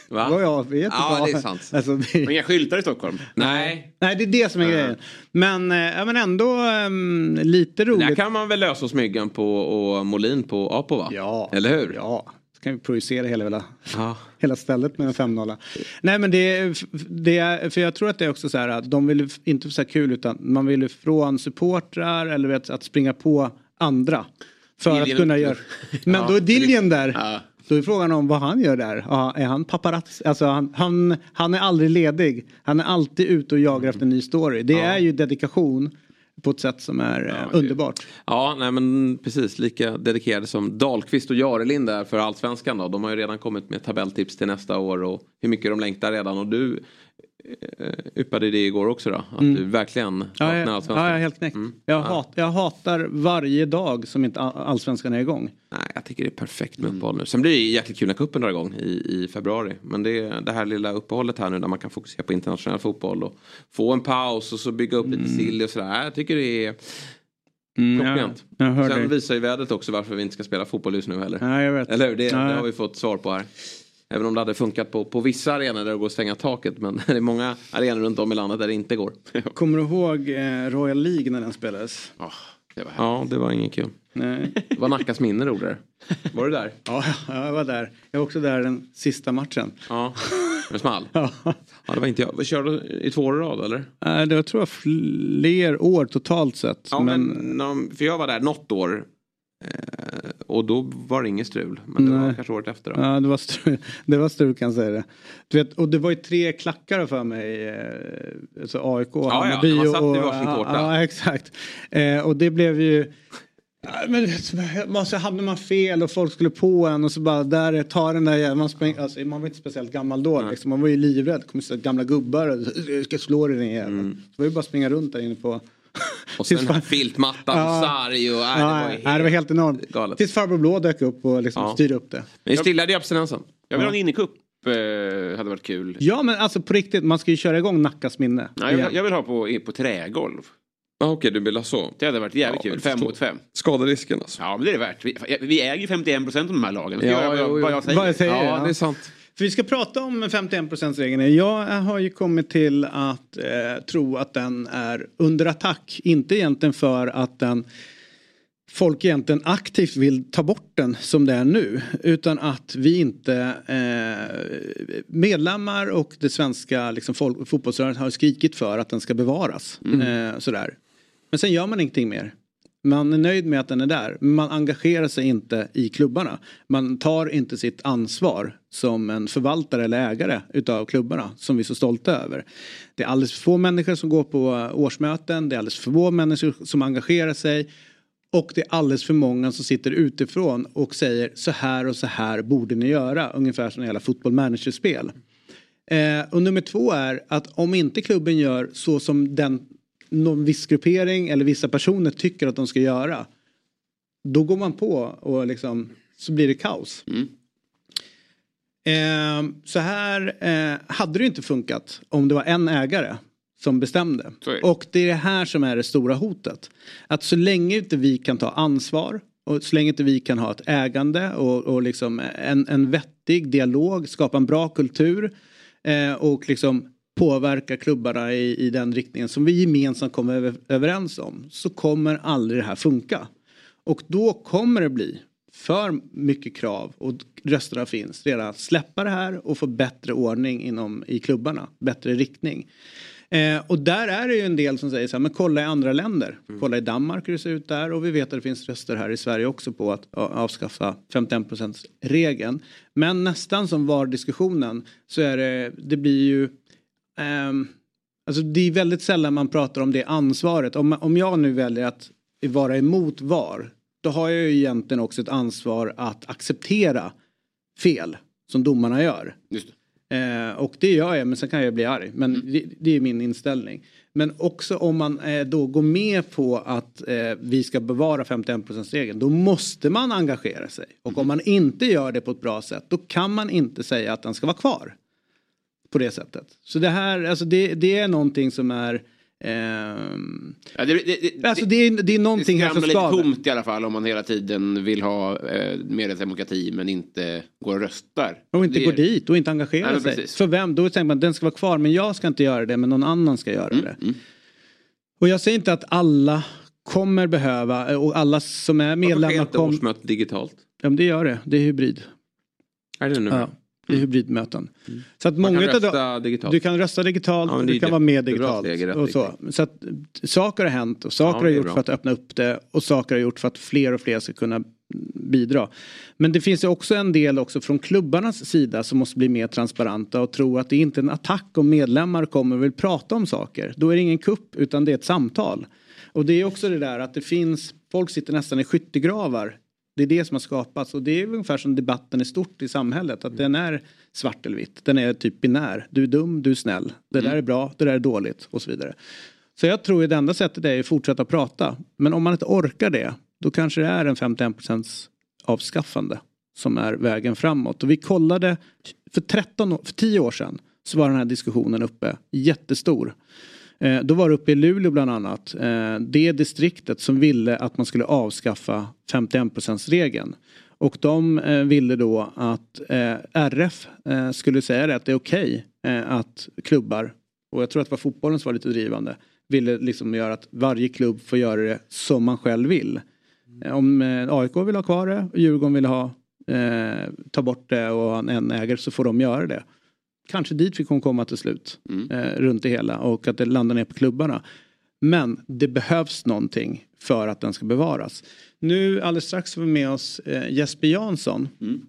Va? Ja, jag vet inte. Ja, det är sant. Alltså, Och inga skyltar i Stockholm. Nej, nej, det är det som är grejen. Men, eh, ja, men ändå ehm, lite där roligt. kan man väl lösa oss myggan på och Molin på Apo va? Ja. Eller hur? Ja, så kan vi projicera hela, hela, Ja. hela stället med en 5-0. Nej men det, det för jag tror att det är också så här att de vill inte så här kul utan man vill från supportrar eller vet, att springa på andra. För Diljen att kunna göra. Men då är Diljen där. Ja. Då är frågan om vad han gör där. Ja, är han paparazzi? Alltså han, han, han är aldrig ledig. Han är alltid ute och jagar efter en ny story. Det är ju dedikation på ett sätt som är eh, underbart. Ja, nej men precis. Lika dedikerade som Dahlqvist och Jarelind är för Allsvenskan då. De har ju redan kommit med tabelltips till nästa år och hur mycket de längtar redan. Och du yppade det igår också då. Att du verkligen Mm. Ja, jag, Allsvenskan. ja, jag är helt knäckt. Jag, hat, jag hatar varje dag som inte all- allsvenskan är igång. Nej, jag tycker det är perfekt med uppehåll nu. Sen blir det jäkligt kul när cupen drar igång i, i februari. Men det det här lilla uppehållet här nu där man kan fokusera på internationell fotboll och få en paus och så bygga upp lite sill och sådär. Jag tycker det är klockrent. jag, jag hör Sen dig. visar ju vädret också varför vi inte ska spela fotboll just nu heller. Ja. Eller hur? Det, Ja, det har vi fått svar på här. Även om det hade funkat på, på vissa arenor där det går att stänga taket. Men det är många arenor runt om i landet där det inte går. Kommer du ihåg eh, Royal League när den spelades? Åh, det var Ja, det var inget kul. Nej. Det var Nackas minne roligare. Var du där? Ja, ja, jag var där. Jag var också där den sista matchen. Ja. Det small? Ja. Ja, det var inte jag. Körde du i två år i rad eller? Nej, Det var tror jag fler år totalt sett. Ja, men, någon- för jag var där något år. Eh, och då var det inget strul. Men det var Nej. kanske året efter då. Ja, det var strul, det var strul kan jag säga det. Du vet, och det var ju tre klackare för mig. Eh, alltså AIK, ja, Hammarby man satt i och... varsin tårta. Ja, exakt. Eh, och det blev ju... Ja, Men man, så hamnade man fel och folk skulle på en och så bara där är, ta den där. Man, spräng, alltså, man var inte speciellt gammal då. Liksom. Man var ju livrädd. Det kom så gamla gubbar och "Jag ska slå dig din jävel. Mm. Så var ju bara springa runt där inne på... Och sen far- filtmattan, Ja. sarg och... Nej, det var ju Nej, det var helt enormt. galet. Tills farbror Blå dök upp och liksom Ja. styrde upp det. Men det stillade ju abstinensen. Jag vill ha en innecup. Eh, hade varit kul. Ja men alltså på riktigt, man ska ju köra igång Nackas minne. Ja, jag, vill, jag vill ha på, på trägolv. Ja, Okej, du vill ha så. Det hade varit jävligt Ja, kul. jag Fem mot fem. Skaderisken alltså. Ja, men det är det värt. Vi, vi äger ju 51 procent av de här lagen. Ja, Ja, vad, jo, jo. vad jag säger. Vad jag säger, Ja, ja. det är sant. För vi ska prata om 51%-regeln. Jag har ju kommit till att eh, tro att den är under attack. Inte egentligen för att den folk egentligen aktivt vill ta bort den som det är nu. Utan att vi inte eh, medlemmar och det svenska liksom, folk, fotbollsrörelsen har skrikit för att den ska bevaras. Eh, sådär. Men sen gör man ingenting mer. Man är nöjd med att den är där. Men man engagerar sig inte i klubbarna. Man tar inte sitt ansvar som en förvaltare eller ägare utav klubbarna som vi är så stolta över. Det är alldeles för få människor som går på eh, årsmöten. Det är alldeles för få människor som engagerar sig. Och det är alldeles för många som sitter utifrån och säger så här och så här borde ni göra. Ungefär som hela fotboll manager-spel. Eh, och nummer två är att om inte klubben gör så som den någon viss gruppering eller vissa personer tycker att de ska göra. Då går man på och liksom så blir det kaos. Eh, så här eh, hade det inte funkat om det var en ägare som bestämde. Det. Och det är det här som är det stora hotet. Att så länge inte vi kan ta ansvar och så länge inte vi kan ha ett ägande och, och liksom en, en vettig dialog, skapa en bra kultur eh, och liksom påverka klubbarna i, i den riktningen som vi gemensamt kommer över, överens om så kommer aldrig det här funka. Och då kommer det bli för mycket krav och rösterna finns redan att släppa det här och få bättre ordning inom, i klubbarna, bättre riktning. Eh, och där är det ju en del som säger så här, men kolla i andra länder. Kolla i Danmark hur det ser ut där och vi vet att det finns röster här i Sverige också på att avskaffa 51% regeln. Men nästan som var diskussionen så är det, det blir ju Ehm, alltså det är väldigt sällan man pratar om det ansvaret. Om, om jag nu väljer att vara emot VAR då har jag ju egentligen också ett ansvar att acceptera fel som domarna gör. Eh, och det gör jag men sen kan jag bli arg. Men det, det är min inställning. Men också om man eh, då går med på att eh, vi ska bevara 51%-regeln då måste man engagera sig. Och om man inte gör det på ett bra sätt då kan man inte säga att den ska vara kvar. På det sättet. Så det här, alltså det, det är någonting som är ehm, Ja, det, det, det, Alltså det är, det är det någonting här som skramlar lite skaver. tomt i alla fall om man hela tiden vill ha eh, mer demokrati men inte går och röstar. Och inte Det- går dit och inte engagerar Nej, sig. precis. För vem? Då tänker man den ska vara kvar men jag ska inte göra det men någon annan ska göra Mm, det. Och jag säger inte att alla kommer behöva och alla som är Varför sker medlemmar inte kommer... årsmötet digitalt? Ja men det gör det. Det är hybrid. Är det nu? Ja, är hybridmöten. Så att Man många kan utav rösta digitalt. Du kan rösta digitalt Ja, du kan det. vara med digitalt. steg i och så. så att saker har hänt och saker Ja, har det är gjort bra. för att öppna upp det och saker har gjort för att fler och fler ska kunna bidra. Men det finns ju också en del också från klubbarnas sida som måste bli mer transparenta och tro att det är inte är en attack om medlemmar kommer och vill prata om saker. Då är det ingen kupp utan det är ett samtal. Och det är också det där att det finns, folk sitter nästan i skyttegravar. Det är det som har skapats och det är ungefär som debatten är stort i samhället. Att den är svart eller vitt. Den är typ binär. Du är dum, du är snäll. Det där är bra, det där är dåligt och så vidare. Så jag tror att det enda sättet är att fortsätta prata. Men om man inte orkar det, då kanske det är en 51% avskaffande som är vägen framåt. Och vi kollade för 13 år, för 10 år sedan så var den här diskussionen uppe jättestor. Eh, då var det uppe i Luleå bland annat. Eh, det distriktet som ville att man skulle avskaffa 51% regeln. Och de eh, ville då att eh, RF eh, skulle säga det att det är okej eh, att klubbar, och jag tror att det var fotbollen som var lite drivande, ville liksom göra att varje klubb får göra det som man själv vill. Eh, om eh, AIK vill ha kvar det och Djurgården vill ha, eh, ta bort det och ha en, en ägare så får de göra det kanske dit vi kommer komma till slut. Mm. Eh, runt det hela och att det landar ner på klubbarna. Men det behövs någonting för att den ska bevaras. Nu alldeles strax har vi med oss eh, Jesper Jansson. Mm.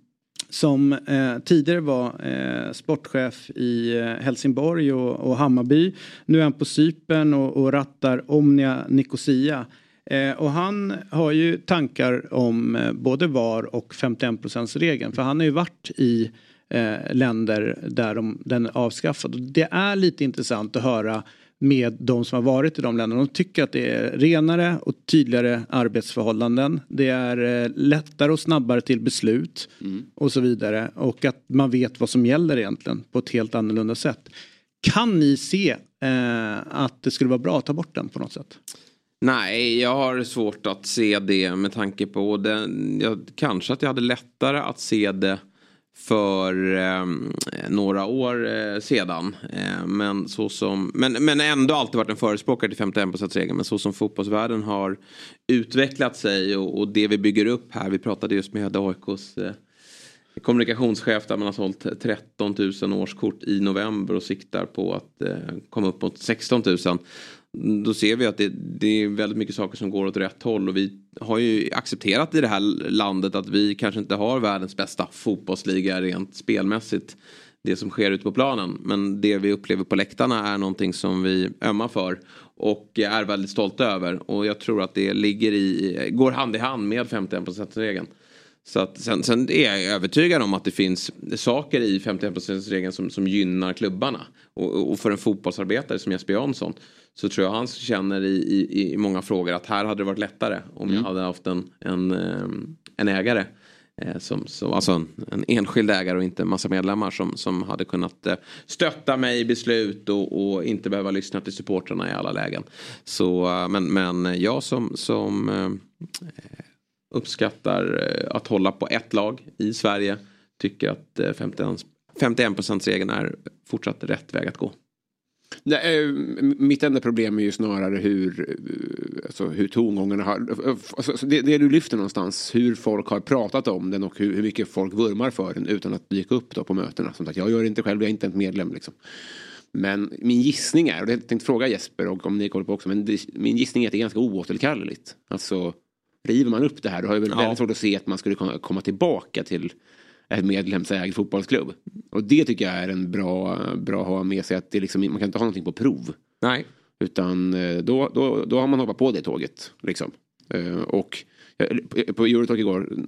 Som eh, tidigare var eh, sportchef i eh, Helsingborg och, och Hammarby. Nu är han på Cypern och, och rattar Omnia Nicosia. Eh, och han har ju tankar om eh, både VAR och 51% regeln För han har ju varit i eh, länder där de, den är avskaffad. Och det är lite intressant att höra med de som har varit i de länderna. De tycker att det är renare och tydligare arbetsförhållanden. Det är eh, lättare och snabbare till beslut och så vidare. Och att man vet vad som gäller egentligen på ett helt annorlunda sätt. Kan ni se eh, att det skulle vara bra att ta bort den på något sätt? Nej, jag har svårt att se det med tanke på den. Jag, kanske att jag hade lättare att se det för eh, några år eh, sedan. Eh, men, så som, men, men ändå alltid varit en förespråkare till 51%-regeln. Men så som fotbollsvärlden har utvecklat sig och, och det vi bygger upp här. Vi pratade just med AIKs eh, kommunikationschef där man har sålt 13 000 årskort i november och siktar på att eh, komma upp mot 16 000. Då ser vi att det, det är väldigt mycket saker som går åt rätt håll och vi har ju accepterat i det här landet att vi kanske inte har världens bästa fotbollsliga rent spelmässigt. Det som sker ute på planen. Men det vi upplever på läktarna är någonting som vi ömmar för. Och är väldigt stolta över. Och jag tror att det ligger i, går hand i hand med 51%-regeln. Så att sen, sen är jag övertygad om att det finns saker i 51%-regeln som, som gynnar klubbarna. Och, och för en fotbollsarbetare som Jesper Jansson så tror jag han känner i, i, i många frågor att här hade det varit lättare om jag Mm. hade haft en, en, eh, en ägare. eh, Som, som, alltså en, en enskild ägare och inte en massa medlemmar som, som hade kunnat eh, stötta mig i beslut och, och inte behöva lyssna till supportrarna i alla lägen. Så, men, men jag som, som uppskattar eh, att hålla på ett lag i Sverige tycker att eh, 51, 51%-regeln är fortsatt rätt väg att gå. Nej, mitt enda problem är ju snarare hur, eh, alltså, hur tongångarna har... Alltså, det, det du lyfter någonstans, hur folk har pratat om den och hur, hur mycket folk vurmar för den utan att dyka upp då på mötena. Som sagt, jag gör det inte själv, jag är inte en medlem. Liksom. Men min gissning är, och det tänkte fråga Jesper och om ni kollar på också, men det, min gissning är att det är ganska oåterkalleligt. Alltså, river man upp det här då har jag väl Ja. väldigt svårt att se att man skulle komma tillbaka till en medlemsägd fotbollsklubb. Och det tycker jag är en bra, bra att ha med sig. Att det liksom, man kan inte ha någonting på prov. Nej. Utan eh, då, då, då har man hoppat på det tåget. Liksom. Eh, Och eh, på Eurotalk igår,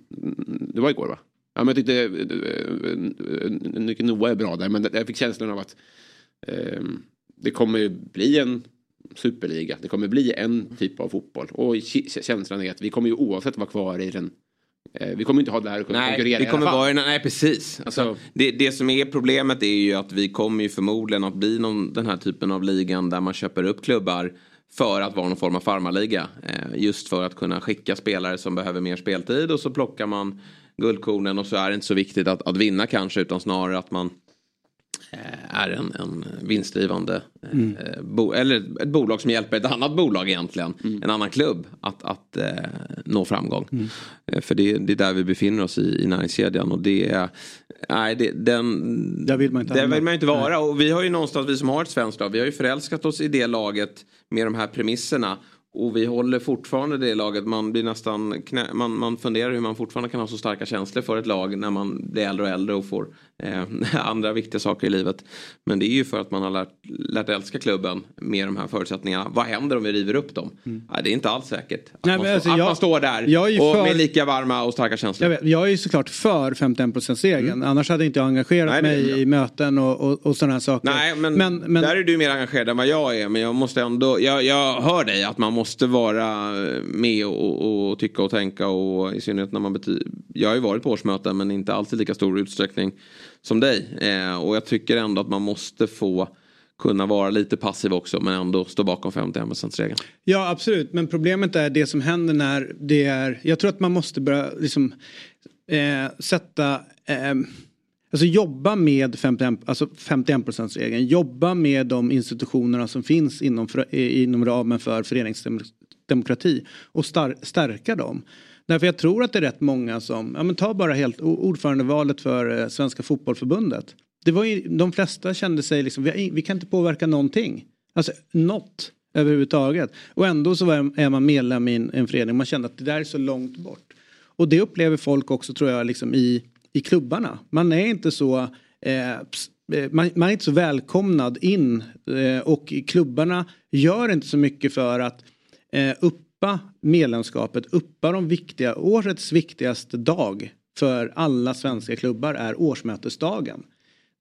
det var igår va? Ja, men jag tyckte Noah är bra där. Men jag fick känslan av att eh, det kommer bli en superliga. Det kommer bli en typ av fotboll. Och känslan är att vi kommer ju oavsett vara kvar i den. Eh, vi kommer inte ha det här och kunna Nej, konkurrera det i alla kommer fall. vara, nej precis. Alltså, det, det som är problemet är ju att vi kommer ju förmodligen att bli någon, den här typen av ligan där man köper upp klubbar för att vara någon form av farmarliga. Eh, just för att kunna skicka spelare som behöver mer speltid och så plockar man guldkornen och så är det inte så viktigt att, att vinna kanske utan snarare att man är en, en vinstdrivande Mm. eh, bo, eller ett bolag som hjälper ett annat bolag egentligen, en annan klubb att, att eh, nå framgång. Mm. Eh, För det, det är där vi befinner oss i, i näringskedjan och det är Nej, det, den, Där vill man inte vill man inte vara. Och vi har ju någonstans, vi som har ett svenskt lag, vi har ju förälskat oss i det laget med de här premisserna. Och vi håller fortfarande det laget. Man blir nästan knä, man, man funderar hur man fortfarande kan ha så starka känslor för ett lag när man blir äldre och äldre och får eh, andra viktiga saker i livet. Men det är ju för att man har lärt, lärt älska klubben med de här förutsättningarna. Vad händer om vi river upp dem? Nej, det är inte alls säkert. Att, Nej, man, alltså, att jag- man står där och för- med lika varma och starka känslor. Jag, vet, jag är ju såklart för 51%-regeln. Annars hade inte jag engagerat Mm. Nej, mig i möten och, och, och sådana här saker. Nej, men, men, men där är du mer engagerad än vad jag är. Men jag måste ändå, jag, jag hör dig att man måste måste vara med och, och, och tycka och tänka. Och i synnerhet när man bety- Jag har ju varit på årsmöten men inte alls i lika stor utsträckning som dig. Eh, och jag tycker ändå att man måste få kunna vara lite passiv också men ändå stå bakom 51%-regeln. Ja absolut men problemet är det som händer när det är Jag tror att man måste börja liksom eh, sätta eh, Alltså jobba med 51, alltså 51%-regeln. Jobba med de institutionerna som finns inom, inom ramen för föreningsdemokrati. Och star, stärka dem. Därför jag tror att det är rätt många som, ja men ta bara helt ordförandevalet för eh, Svenska Fotbollförbundet. det var ju, de flesta kände sig liksom, vi, vi kan inte påverka någonting. Alltså något överhuvudtaget. Och ändå så var, är man medlem i en, en förening. Man kände att det där är så långt bort. Och det upplever folk också tror jag liksom i, i klubbarna. Man är inte så eh, eh, man, man, är inte så välkomnad in eh, och klubbarna gör inte så mycket för att eh, uppa medlemskapet, uppa de viktiga, årets viktigaste dag för alla svenska klubbar är årsmötesdagen.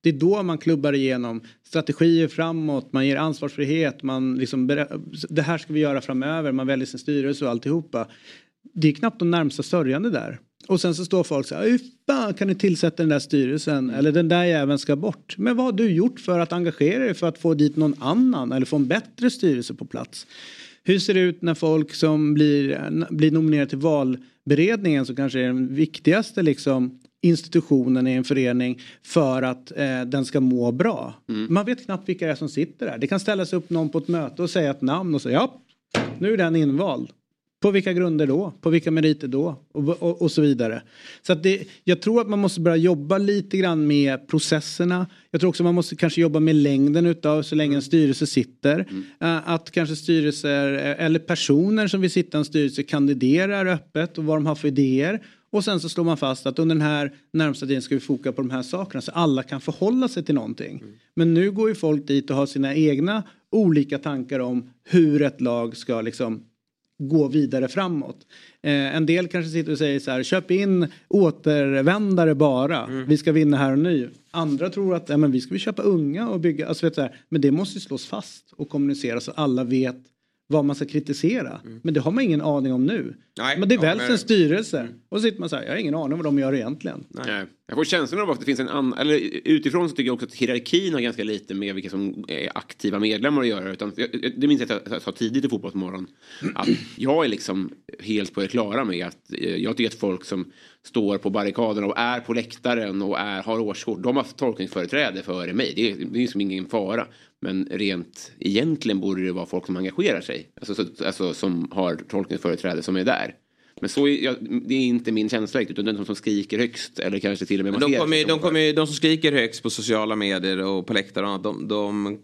Det är då man klubbar igenom strategier framåt, man ger ansvarsfrihet, man liksom, det här ska vi göra framöver, man väljer sin styrelse och alltihopa. Det är knappt de närmsta sörjande där. Och sen så står folk så här, hur fan kan ni tillsätta den där styrelsen? Eller den där jäveln ska bort. Men vad har du gjort för att engagera dig för att få dit någon annan eller få en bättre styrelse på plats? Hur ser det ut när folk som blir, blir nominerade till valberedningen som kanske är den viktigaste liksom institutionen i en förening för att eh, den ska må bra. Mm. Man vet knappt vilka det är som sitter där. Det kan ställas upp någon på ett möte och säga ett namn och säga ja, nu är den invald. På vilka grunder då? På vilka meriter då? Och, och, och så vidare. Så det, jag tror att man måste börja jobba lite grann med processerna. Jag tror också man måste kanske jobba med längden utav så länge en styrelse sitter. Mm. Uh, att kanske styrelser eh, eller personer som vill sitta i en styrelse kandiderar öppet och vad de har för idéer. Och sen så slår man fast att under den här närmsta tiden ska vi foka på de här sakerna så alla kan förhålla sig till någonting. Mm. Men nu går ju folk dit och har sina egna olika tankar om hur ett lag ska liksom gå vidare framåt. Eh, en del kanske sitter och säger så här, köp in återvändare bara, mm. vi ska vinna här och nu. Andra tror att ja, men vi ska vi köpa unga och bygga, alltså, vet du, men det måste slås fast och kommuniceras så alla vet vad man ska kritisera. Mm. Men det har man ingen aning om nu. Nej, men det väljs en styrelse. Mm. Och så sitter man så här, jag har ingen aning vad de gör egentligen. Nej. Jag får känslan av att det finns en annan, eller utifrån så tycker jag också att hierarkin har ganska lite med vilka som är aktiva medlemmar att göra. Utan, det minns jag att jag sa tidigt i Fotbollsmorgon. Att jag är liksom helt på det klara med att eh, jag tycker att folk som står på barrikaderna och är på läktaren och är, har årskort. De har tolkningsföreträde före mig. Det är, det är liksom ingen fara. Men rent egentligen borde det vara folk som engagerar sig. Alltså, så, alltså som har tolkningsföreträde som är där. Men så är, ja, det är inte min känsla riktigt. Utan de som skriker högst eller kanske till och med de, kommer, de, kommer, de som skriker högst på sociala medier och på läktare de, de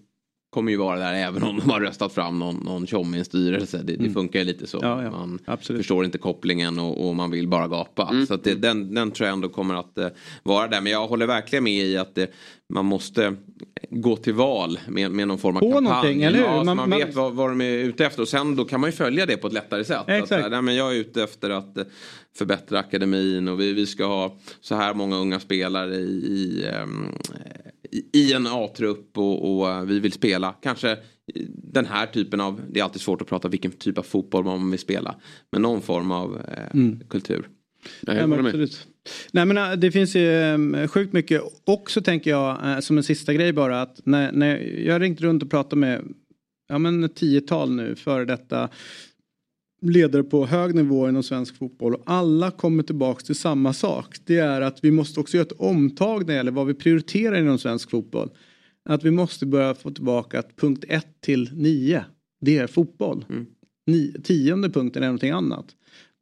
kommer ju vara där även om de har röstat fram någon, någon tjomme i en styrelse. Det, mm. det funkar ju lite så. Ja, ja. Man Absolut. förstår inte kopplingen och, och, man vill bara gapa. Mm. Så det, den, den tror jag ändå kommer att uh, vara där. Men jag håller verkligen med i att det, man måste gå till val med, med någon form av på kampanj. Någonting, eller hur? Ja, man, man, vet vad, vad de är ute efter och sen då kan man ju följa det på ett lättare sätt. Exakt. Att, nej, men jag är ute efter att eh, förbättra akademin och vi, vi ska ha så här många unga spelare i, i um, i en A-trupp och, och, vi vill spela kanske den här typen av, det är alltid svårt att prata vilken typ av fotboll man vill spela, men någon form av eh, mm. kultur. Nej, men absolut. Nej men äh, det finns ju ähm, sjukt mycket också tänker jag äh, som en sista grej bara att när, när jag ringt runt och pratat med ja men tiotal nu före detta ledare på hög nivå inom svensk fotboll och alla kommer tillbaks till samma sak. Det är att vi måste också göra ett omtag när det gäller vad vi prioriterar inom svensk fotboll. Att vi måste börja få tillbaka att punkt 1 till 9 det är fotboll. Mm. Ni, tionde punkten är någonting annat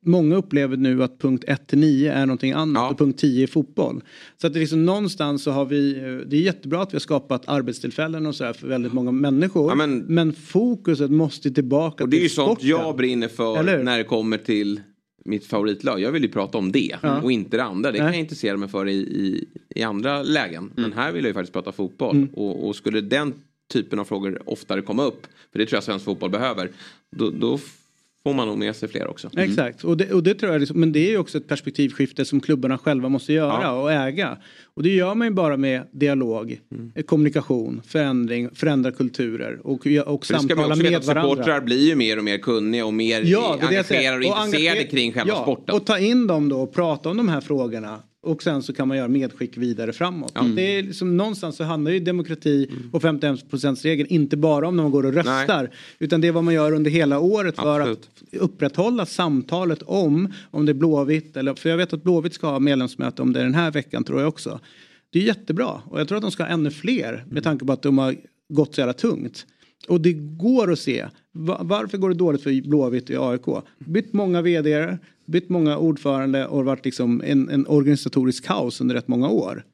många upplever nu att punkt 1 till 9 är någonting annat ja. och punkt 10 är fotboll. Så att det liksom någonstans så har vi, det är jättebra att vi har skapat arbetstillfällen och sådär för väldigt många människor. Ja, men, men, fokuset måste tillbaka Och det är ju sånt jag brinner för när det kommer till mitt favoritlag. Jag vill ju prata om det ja. och inte det andra. Det kan jag intressera mig för i, i, i andra lägen. Mm. Men här vill jag ju faktiskt prata fotboll. Mm. Och, och, skulle den typen av frågor oftare komma upp, för det tror jag svensk fotboll behöver, då, då får man nog med sig fler också. Mm. Exakt, och det, och det tror jag, liksom, men det är ju också ett perspektivskifte som klubbarna själva måste göra ja. och äga. Och det gör man ju bara med dialog, mm. kommunikation, förändring, förändra kulturer och, och samtala med varandra. Supportrar blir ju mer och mer kunniga och mer ja, engagerade och intresserade kring själva ja, sporten. Och ta in dem då och prata om de här frågorna och sen så kan man göra medskick vidare framåt. Mm. Det är liksom, någonstans så handlar ju demokrati mm. och 51% regeln inte bara om när man går och röstar. Nej. Utan det är vad man gör under hela året för att upprätthålla samtalet om om det är Blåvitt eller för jag vet att Blåvitt ska ha medlemsmöte om det är den här veckan tror jag också. Det är jättebra och jag tror att de ska ha ännu fler med tanke på att de har gått så jävla tungt. Och det går att se. Varför går det dåligt för Blåvitt i AIK? Bytt många vd, bytt många ordförande och varit liksom en, en organisatorisk kaos under rätt många år.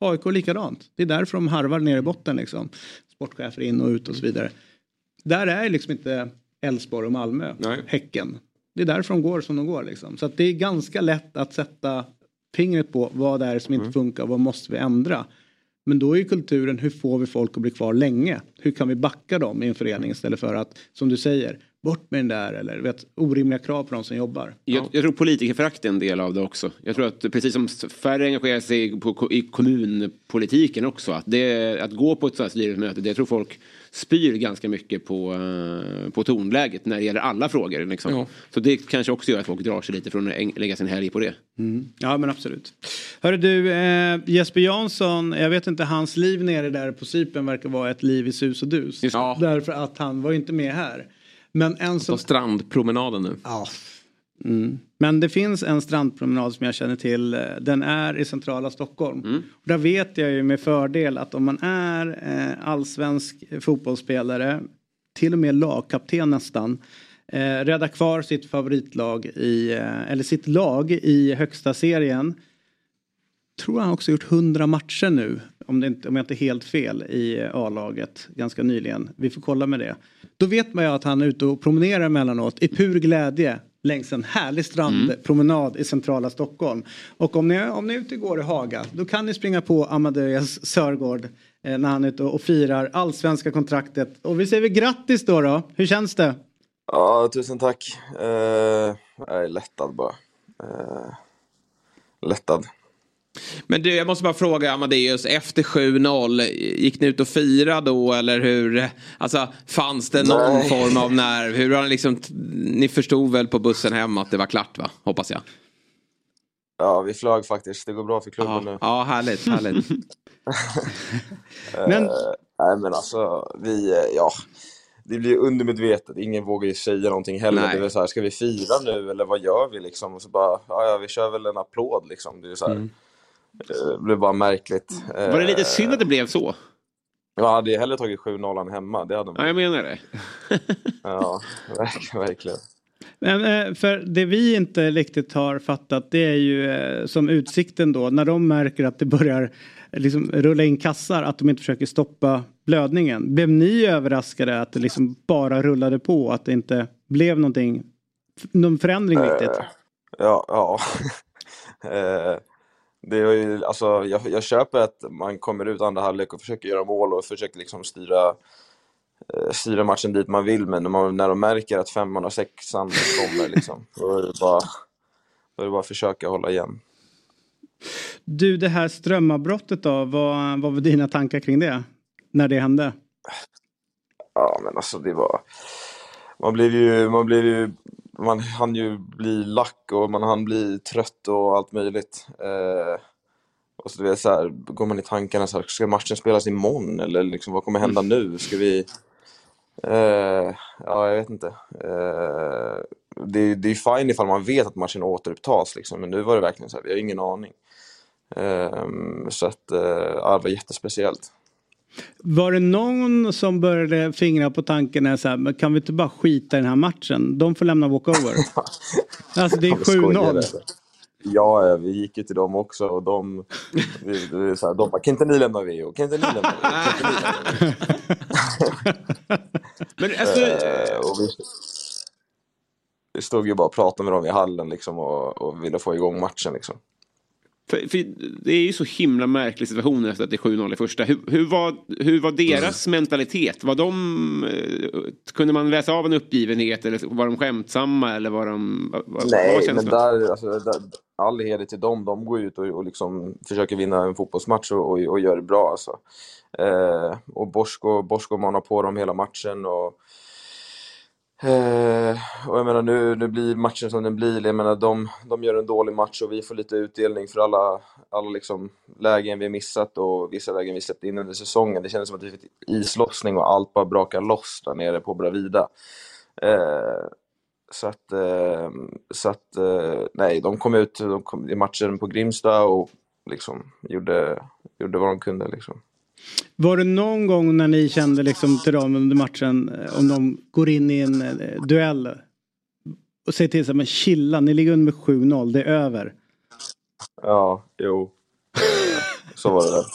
AIK likadant. Det är därför de harvar ner i botten liksom. Sportchefer in och ut och så vidare. Där är liksom inte Elfsborg och Malmö, Nej. Häcken. Det är därför de går som de går liksom. Så att det är ganska lätt att sätta fingret på vad det är som inte funkar och vad måste vi ändra. Men då är ju kulturen hur får vi folk att bli kvar länge? Hur kan vi backa dem i en förening istället för att som du säger bort med den där eller vet, orimliga krav på de som jobbar. Jag, jag tror politikerförakt är en del av det också. Jag tror att precis som färre engagerar sig på, i kommunpolitiken också. Att, det, att gå på ett sådant här styrelsemöte, det tror folk spyr ganska mycket på, eh, på tonläget när det gäller alla frågor. Liksom. Ja. Så det kanske också gör att folk drar sig lite från att lägga sin helg på det. Ja men absolut. Hörru du, eh, Jesper Jansson, jag vet inte, hans liv nere där på Cypern verkar vara ett liv i sus och dus. Ja. Därför att han var ju inte med här. Men en som... På strandpromenaden nu. Ja. Mm. Men det finns en strandpromenad som jag känner till. Den är i centrala Stockholm. Och där vet jag ju med fördel att om man är eh, allsvensk fotbollsspelare, till och med lagkapten nästan, eh, rädda kvar sitt favoritlag i, eh, eller sitt lag i högsta serien. Tror han också gjort 100 matcher nu, om, det inte, om jag inte är helt fel, i eh, A-laget ganska nyligen. Vi får kolla med det. Då vet man ju att han är ute och promenerar emellanåt i pur glädje längs en härlig strandpromenad i centrala Stockholm. Och om ni, om ni är ute och går i Haga då kan ni springa på Amadeus Sörgård eh, när han är ute och firar allsvenska kontraktet. Och vi säger väl grattis då då. Hur känns det? Ja, tusen tack. Eh, jag är lättad bara. Eh, lättad. Men du, jag måste bara fråga Amadeus, efter 7-0, gick ni ut och firade då eller hur? Alltså, fanns det någon Nej. form av nerv? Hur har ni liksom, ni förstod väl på bussen hem att det var klart va? Hoppas jag. Ja, vi flög faktiskt. Det går bra för klubben Ja, nu. ja härligt, härligt. Men- Eh, nej, men alltså, vi, eh, ja. Det blir undermedvetet. Ingen vågar ju säga någonting heller. Nej. Det är så här, ska vi fira nu eller vad gör vi liksom? Och så bara, ja, ja vi kör väl en applåd liksom. Det är så här. Mm. Eh, Det blir bara märkligt. Var det lite synd att det blev så? Jag hade ju hellre tagit 7-0 hemma. Det hade man. Ja, jag menar det. Ja, verkligen. verkligen. Men, eh, för det vi inte riktigt har fattat det är ju eh, som Utsikten då när de märker att det börjar eh, liksom rulla in kassar att de inte försöker stoppa blödningen. Blev ni överraskade att det liksom bara rullade på att det inte blev någonting, någon förändring riktigt? Eh, Ja, ja. Eh, det är ju, alltså, jag, jag köper att man kommer ut andra halvlek och försöker göra mål och försöker liksom styra, eh, styra matchen dit man vill, men när, man, när de märker att femman och sexan kommer, liksom, då är det bara, då är det bara att försöka hålla igen. Du det här strömavbrottet då, vad, vad var dina tankar kring det? När det hände? Ja, men alltså det var... Man blev ju, man blev ju, man hann ju bli lack och man hann bli trött och allt möjligt. Eh, och så du vet så här, går man i tankarna så här, ska matchen spelas imorgon eller liksom vad kommer hända nu? Ska vi... Eh, ja, jag vet inte. Eh, det, det är ju fine ifall man vet att matchen återupptas liksom, men nu var det verkligen så här, vi har ingen aning. Eh, så att, eh, ja, det var jättespeciellt. Var det någon som började fingra på tanken är så här, kan vi inte bara skita i den här matchen? De får lämna walkover. alltså det är Ja, men skojar 7-0. du? Ja, vi gick ju till dem också och de, vi, är så här, de bara, kan inte ni lämna VO? Kan inte ni lämna VO? Men alltså, Eh, vi, vi stod ju bara och pratade med dem i hallen liksom och, och ville få igång matchen liksom. För, för det är ju så himla märklig situation efter att det är 7-0 i första. Hur, hur, var, hur var deras mentalitet? Var de, eh, kunde man läsa av en uppgivenhet eller var de skämtsamma eller var de... Var Nej, men känslan? där, alltså, där, all heder till dem. De går ut och, och liksom försöker vinna en fotbollsmatch och, och, och gör det bra. Alltså. Eh, och Bosko, Bosko manar på dem hela matchen. Och, eh, och jag menar, nu, nu blir matchen som den blir. Jag menar, de, de gör en dålig match och vi får lite utdelning för alla, alla liksom lägen vi missat och vissa lägen vi släppt in under säsongen. Det kändes som att vi fick islossning och allt bara brakar loss där nere på Bravida. Eh, så att, eh, så att eh, nej, de kom ut de kom i matchen på Grimsta och liksom gjorde, gjorde vad de kunde. Liksom. Var det någon gång när ni kände liksom till dem under matchen eh, om de går in i en eh, duell och säger till sig men chilla, ni ligger under med 7-0, det är över. Ja, jo. Så var det där.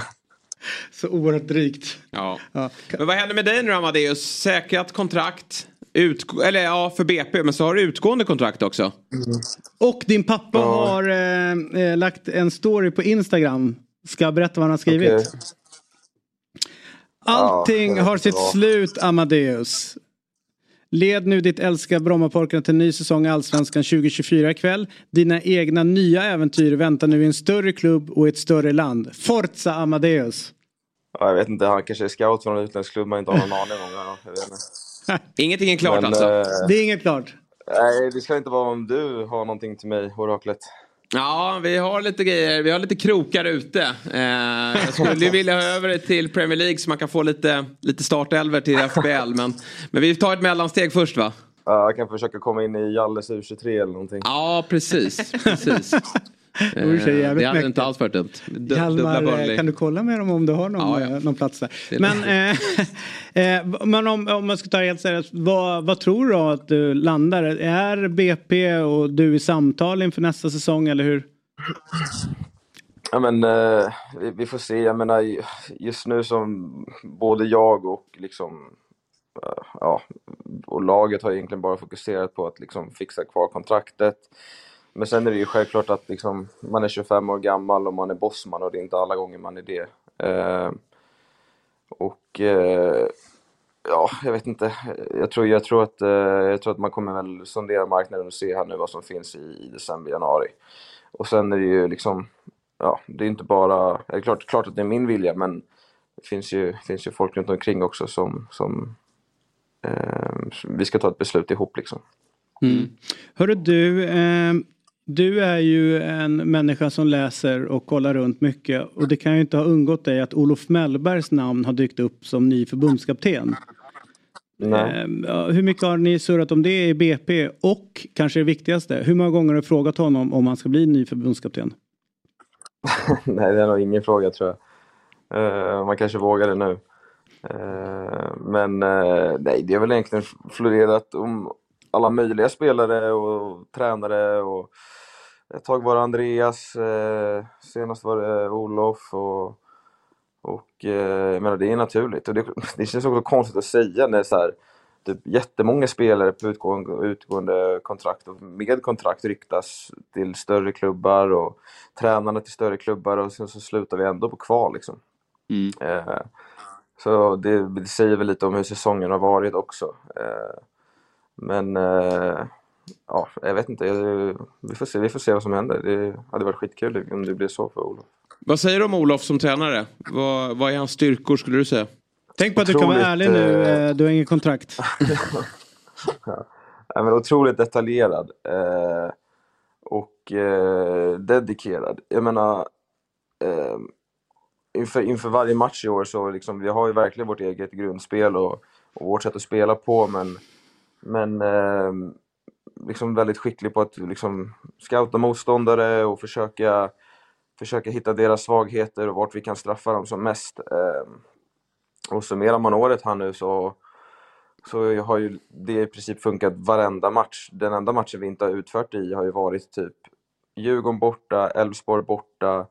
Så oerhört drygt. Ja. Ja. Men vad händer med dig nu Amadeus? Säkrat kontrakt? Utgå- eller ja, för BP, men så har du utgående kontrakt också. Och din pappa har eh, eh, lagt en story på Instagram. Ska jag berätta vad han har skrivit? Okej. Allting Ja, har sitt vad. slut Amadeus. Led nu ditt älskade Brommapojkarna till en ny säsong i Allsvenskan 2024 ikväll. Dina egna nya äventyr väntar nu i en större klubb och i ett större land. Forza Amadeus! Ja, jag vet inte, han kanske är scout för någon utländsk klubb man inte har någon aning om. Ja, jag. Ingenting är klart Men, alltså? eh, Det är inget klart. Nej, det ska inte vara om du har någonting till mig, oraklet. Ja, vi har lite grejer. Vi har lite krokar ute. Eh, jag skulle vilja ha över det till Premier League så man kan få lite, lite startelver till FBL. Men, men vi tar ett mellansteg först va? Ja, jag kan försöka komma in i Jalles U23 eller någonting. Ja, precis. precis. Vore så jävligt det hade mäktigt. inte alls varit dumt. Du- Hjalmar, eh, kan du kolla med dem om du har någon, Ja, ja. eh, någon plats där? Det är Men, eh, eh, men om, om man ska ta det helt seriöst, vad, vad tror du att du landar? Är BP och du i samtal inför nästa säsong eller hur? Ja, men, eh, vi, vi får se. Jag menar, just nu som både jag och liksom, eh, ja, och laget har egentligen bara fokuserat på att liksom fixa kvar kontraktet. Men sen är det ju självklart att liksom, man är 25 år gammal och man är bossman och det är inte alla gånger man är det. Eh, och eh, ja, jag vet inte. Jag tror, jag, tror att, eh, jag tror att man kommer väl sondera marknaden och se här nu vad som finns i, i december, januari. Och sen är det ju liksom, ja, det är inte bara, det är klart, klart att det är min vilja men det finns ju, finns ju folk runt omkring också som, som eh, vi ska ta ett beslut ihop liksom. Mm. Hörru du, eh, du är ju en människa som läser och kollar runt mycket och det kan ju inte ha undgått dig att Olof Mellbergs namn har dykt upp som ny förbundskapten. Nej. Eh, ja, hur mycket har ni surrat om det i BP och kanske det viktigaste, hur många gånger har du frågat honom om han ska bli ny förbundskapten? Nej, det är nog ingen fråga tror jag. Eh, man kanske vågar det nu. Eh, men eh, nej, det är väl egentligen florerat om alla möjliga spelare och tränare och ett tag var det Andreas, eh, senast var det Olof och, och eh, jag menar det är naturligt och det, det känns också konstigt att säga när så här, typ jättemånga spelare på utgående, utgående kontrakt och med kontrakt ryktas till större klubbar och tränarna till större klubbar och sen så slutar vi ändå på kval liksom. Eh, så det, det säger väl lite om hur säsongen har varit också. Eh, men eh, ja, jag vet inte. Jag, vi, får se, vi får se vad som händer. Det hade varit skitkul om det blir så för Olof. Vad säger du om Olof som tränare? Vad, vad är hans styrkor skulle du säga? Tänk på att du kan vara Otroligt, ärlig nu, eh, eh, du har inget kontrakt. Ja, men otroligt detaljerad eh, och eh, dedikerad. Jag menar, eh, inför, inför varje match i år så liksom, vi har ju verkligen vårt eget grundspel och, och vårt sätt att spela på men, men eh, liksom väldigt skicklig på att liksom scouta motståndare och försöka, försöka hitta deras svagheter och vart vi kan straffa dem som mest. Eh, och summerar man året här nu så så har ju det i princip funkat varenda match. Den enda matchen vi inte har utfört i har ju varit typ Djurgården borta, Elfsborg borta,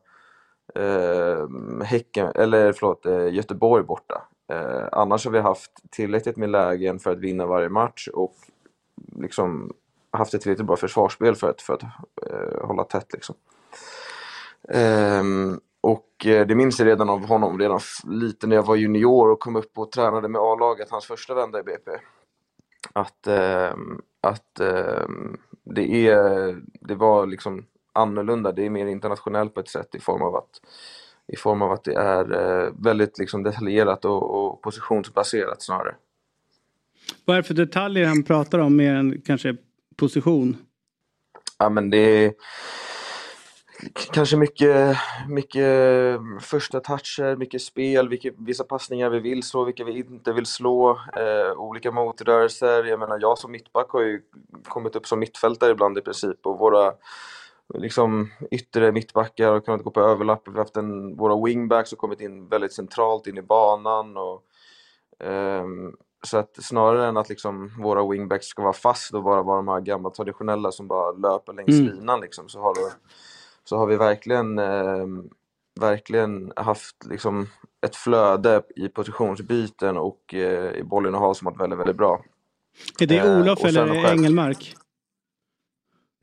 eh, Häcken, eller förlåt, eh, Göteborg borta. Eh, annars har vi haft tillräckligt med lägen för att vinna varje match och liksom haft ett tillräckligt bra försvarsspel för att, för att eh, hålla tätt liksom. Ehm, eh, och det minns jag redan av honom redan lite när jag var junior och kom upp och tränade med A-laget, hans första vända i BP. Att, ehm, att ehm, det, är, det var liksom annorlunda, det är mer internationellt på ett sätt i form av att, i form av att det är eh, väldigt liksom detaljerat och, och positionsbaserat snarare. Vad är det för detaljer han pratar om mer än kanske position? Ja men det är kanske mycket, mycket första toucher, mycket spel, vilka, vissa passningar vi vill slå, vilka vi inte vill slå, eh, olika motrörelser. Jag menar jag som mittback har ju kommit upp som mittfältare ibland i princip och våra liksom yttre mittbackar har kunnat gå på överlapp. Vi har haft en, våra wingbacks har kommit in väldigt centralt in i banan och Ehm, så att snarare än att liksom våra wingbacks ska vara fast och bara vara de här gamla traditionella som bara löper längs Mm. linan liksom, så, har det, så har vi verkligen ehm, verkligen haft liksom ett flöde i positionsbyten och eh, i bollinnehav som varit väldigt, väldigt bra. Är det Eh, Olof och sen eller själv- Engelmark?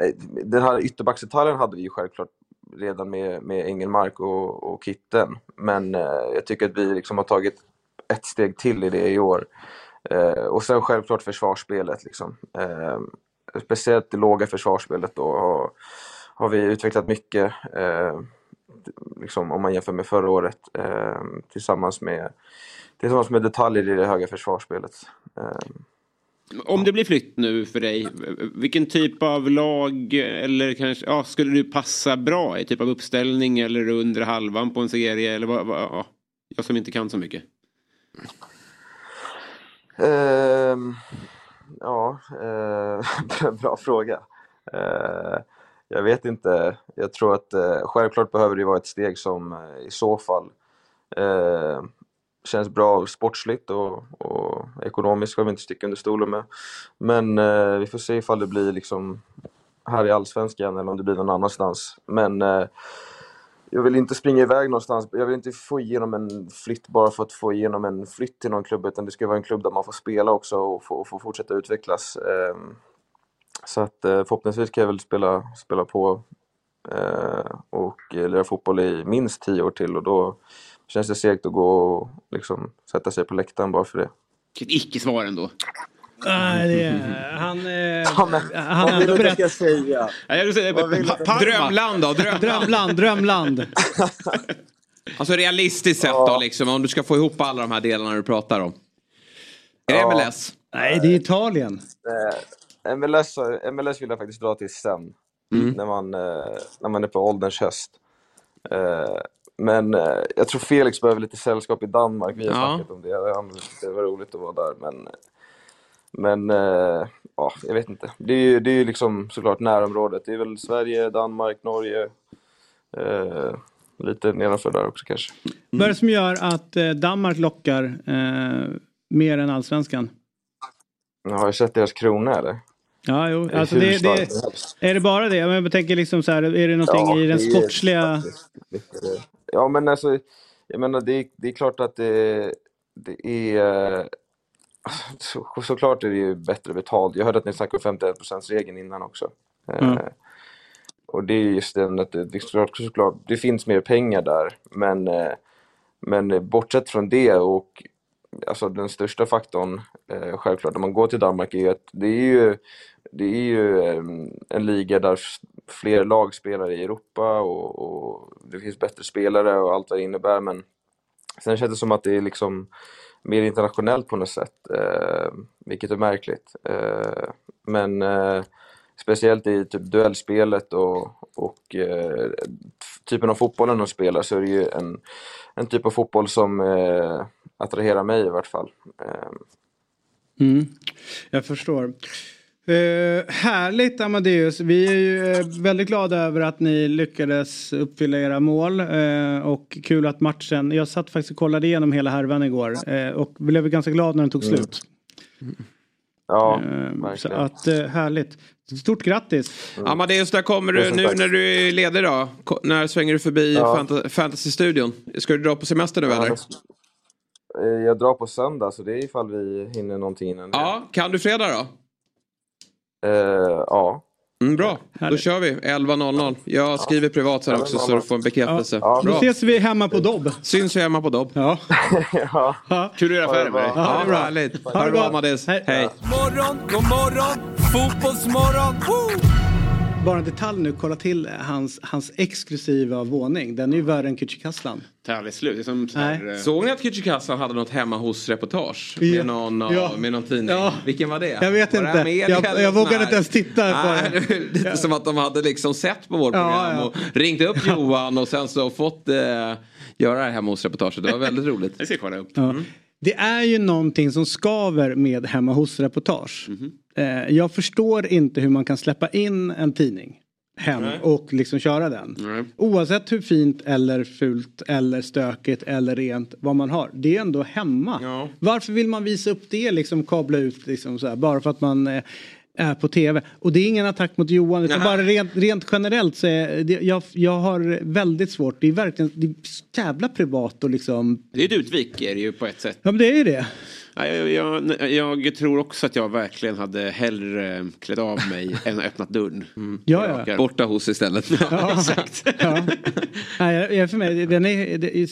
Eh, den här ytterbacksdetaljen hade vi ju självklart redan med, med Engelmark och, och Kitten. Men eh, jag tycker att vi liksom har tagit ett steg till i det i år. Eh, och sen självklart försvarsspelet. Liksom. Eh, speciellt det låga försvarsspelet då har, har vi utvecklat mycket. Eh, liksom, om man jämför med förra året. Eh, tillsammans, med, tillsammans med detaljer i det höga försvarsspelet. Eh, om det blir flytt nu för dig, vilken typ av lag eller kanske, ja, skulle du passa bra i? Typ av uppställning eller under halvan på en serie? Eller vad, vad, ja, jag som inte kan så mycket. Uh, ja, uh, bra fråga. Uh, jag vet inte. Jag tror att eh, självklart behöver det vara ett steg som i så fall känns bra sportsligt och, och ekonomiskt ska vi inte sticka under stolen med. Men eh, vi får se ifall det blir liksom här i Allsvenskan eller om det blir någon annanstans. Men eh, jag vill inte springa iväg någonstans. Jag vill inte få igenom en flytt bara för att få igenom en flytt till någon klubb. Utan det ska vara en klubb där man får spela också och få, och få fortsätta utvecklas. Eh, Så att eh, förhoppningsvis kan jag väl spela, spela på eh, och lira fotboll i minst tio år till. Och då känns det segt att gå och liksom sätta sig på läktaren bara för det. Ett icke-svar ändå. Nej, det är, han, eh, Ja, men, han vad vill du att jag ska säga? Drömland då, drömland. Drömland, drömland. Alltså realistiskt sett då liksom, om du ska få ihop alla de här delarna du pratar om. Är det Ja. MLS? Nej, det är Italien. Eh, MLS, MLS vill jag faktiskt dra till sen. När, man, eh, när man är på ålderns höst. Men eh, jag tror Felix behöver lite sällskap i Danmark. Vi har Ja. snackat om det. Han det var roligt att vara där. Men, men eh, ja, jag vet inte. Det är ju det är liksom såklart närområdet. Det är väl Sverige, Danmark, Norge. Eh, lite nedanför där också kanske. Vad är det som gör att eh, Danmark lockar eh, mer än allsvenskan? Har jag sett deras krona eller? Ja, jo. Alltså det, det, är det bara det? Jag tänker liksom så här, är det någonting Ja, i den sportsliga... faktiskt. Ja, men alltså, jag menar, det, det är klart att det, det är... eh, Så, såklart är det ju bättre betalt. Jag hörde att ni snackade om 51%-regeln innan också. Eh, Mm. Och det är just den att det, det, såklart, såklart, det finns mer pengar där. Men, eh, men bortsett från det och alltså den största faktorn, eh, självklart, när man går till Danmark är ju att det är ju, det är ju ehm, en liga där fler lag spelar i Europa och, och det finns bättre spelare och allt vad det innebär. Men sen känns det som att det är liksom mer internationellt på något sätt, eh, vilket är märkligt. Eh, men eh, speciellt i typ duellspelet och, och eh, typen av fotbollen de spelar så är det ju en, en typ av fotboll som eh, attraherar mig i vart fall. Eh, Mm, jag förstår. Eh, härligt Amadeus. Vi är ju eh, väldigt glada över att ni lyckades uppfylla era mål. Eh, och kul att matchen, jag satt faktiskt och kollade igenom hela härvan igår. Och blev ganska glad när den tog Mm. slut. ja, Eh, så verkligen. att härligt. Stort grattis. Amadeus, där kommer du nu när du är ledig då? Ko- När svänger du förbi Ja. fanta- Fantasy-studion? Ska du dra på semester nu eller? Eh, Jag drar på söndag så det är ifall vi hinner någonting innan. Ja, kan du fredag då? Eh, ja. Mm, bra, då Härligt. kör vi 11.00. Jag skriver privat sen också så du får en bekräftelse. Ja. Då Bra. ses vi hemma på Dobb. Syns vi hemma på Dobb. Ja. ja. Ja. Kul att göra affärer med dig. Ja, bra. härligt. Ha det bra. Amadeus. Hej. Hej. Morgon, god morgon, fotbollsmorgon. Woo! Bara en detalj nu, kolla till hans, hans exklusiva våning. Den är ju värre än Kücükaslan. Aldrig slut. Det som så här, eh, Såg ni att Kücükaslan hade något hemma hos-reportage? Ja. Med, någon, av- Ja. med någon tidning? Ja. Vilken var det? Jag vet var inte. Jag- jag vågade här? inte ens titta på Nej, det. det. är Lite som att de hade liksom sett på vårt Ja, program ja. och ringt upp Johan och sen så fått eh, göra det här hemma hos-reportaget. Det var väldigt roligt. Det ska jag kolla upp. Ja. Det är ju någonting som skaver med hemma hos-reportage. Eh, jag förstår inte hur man kan släppa in en tidning hem och liksom köra den. Nej. Oavsett hur fint eller fult eller stökigt eller rent vad man har. Det är ändå hemma. Ja. Varför vill man visa upp det liksom kabla ut liksom så här, bara för att man eh, är på tv. Och det är ingen attack mot Johan utan Nej. bara rent, rent generellt så är det, jag, jag har väldigt svårt. Det är verkligen det är jävla privat och liksom. Det är ett utvik är det ju på ett sätt. Ja men det är ju det. Ja, Jag, jag, jag tror också att jag verkligen hade hellre klätt av mig än öppnat dörren. Ja, ja. Rakare. Borta hos istället. Ja. Exakt. Ja. Nej, för mig, den är, det är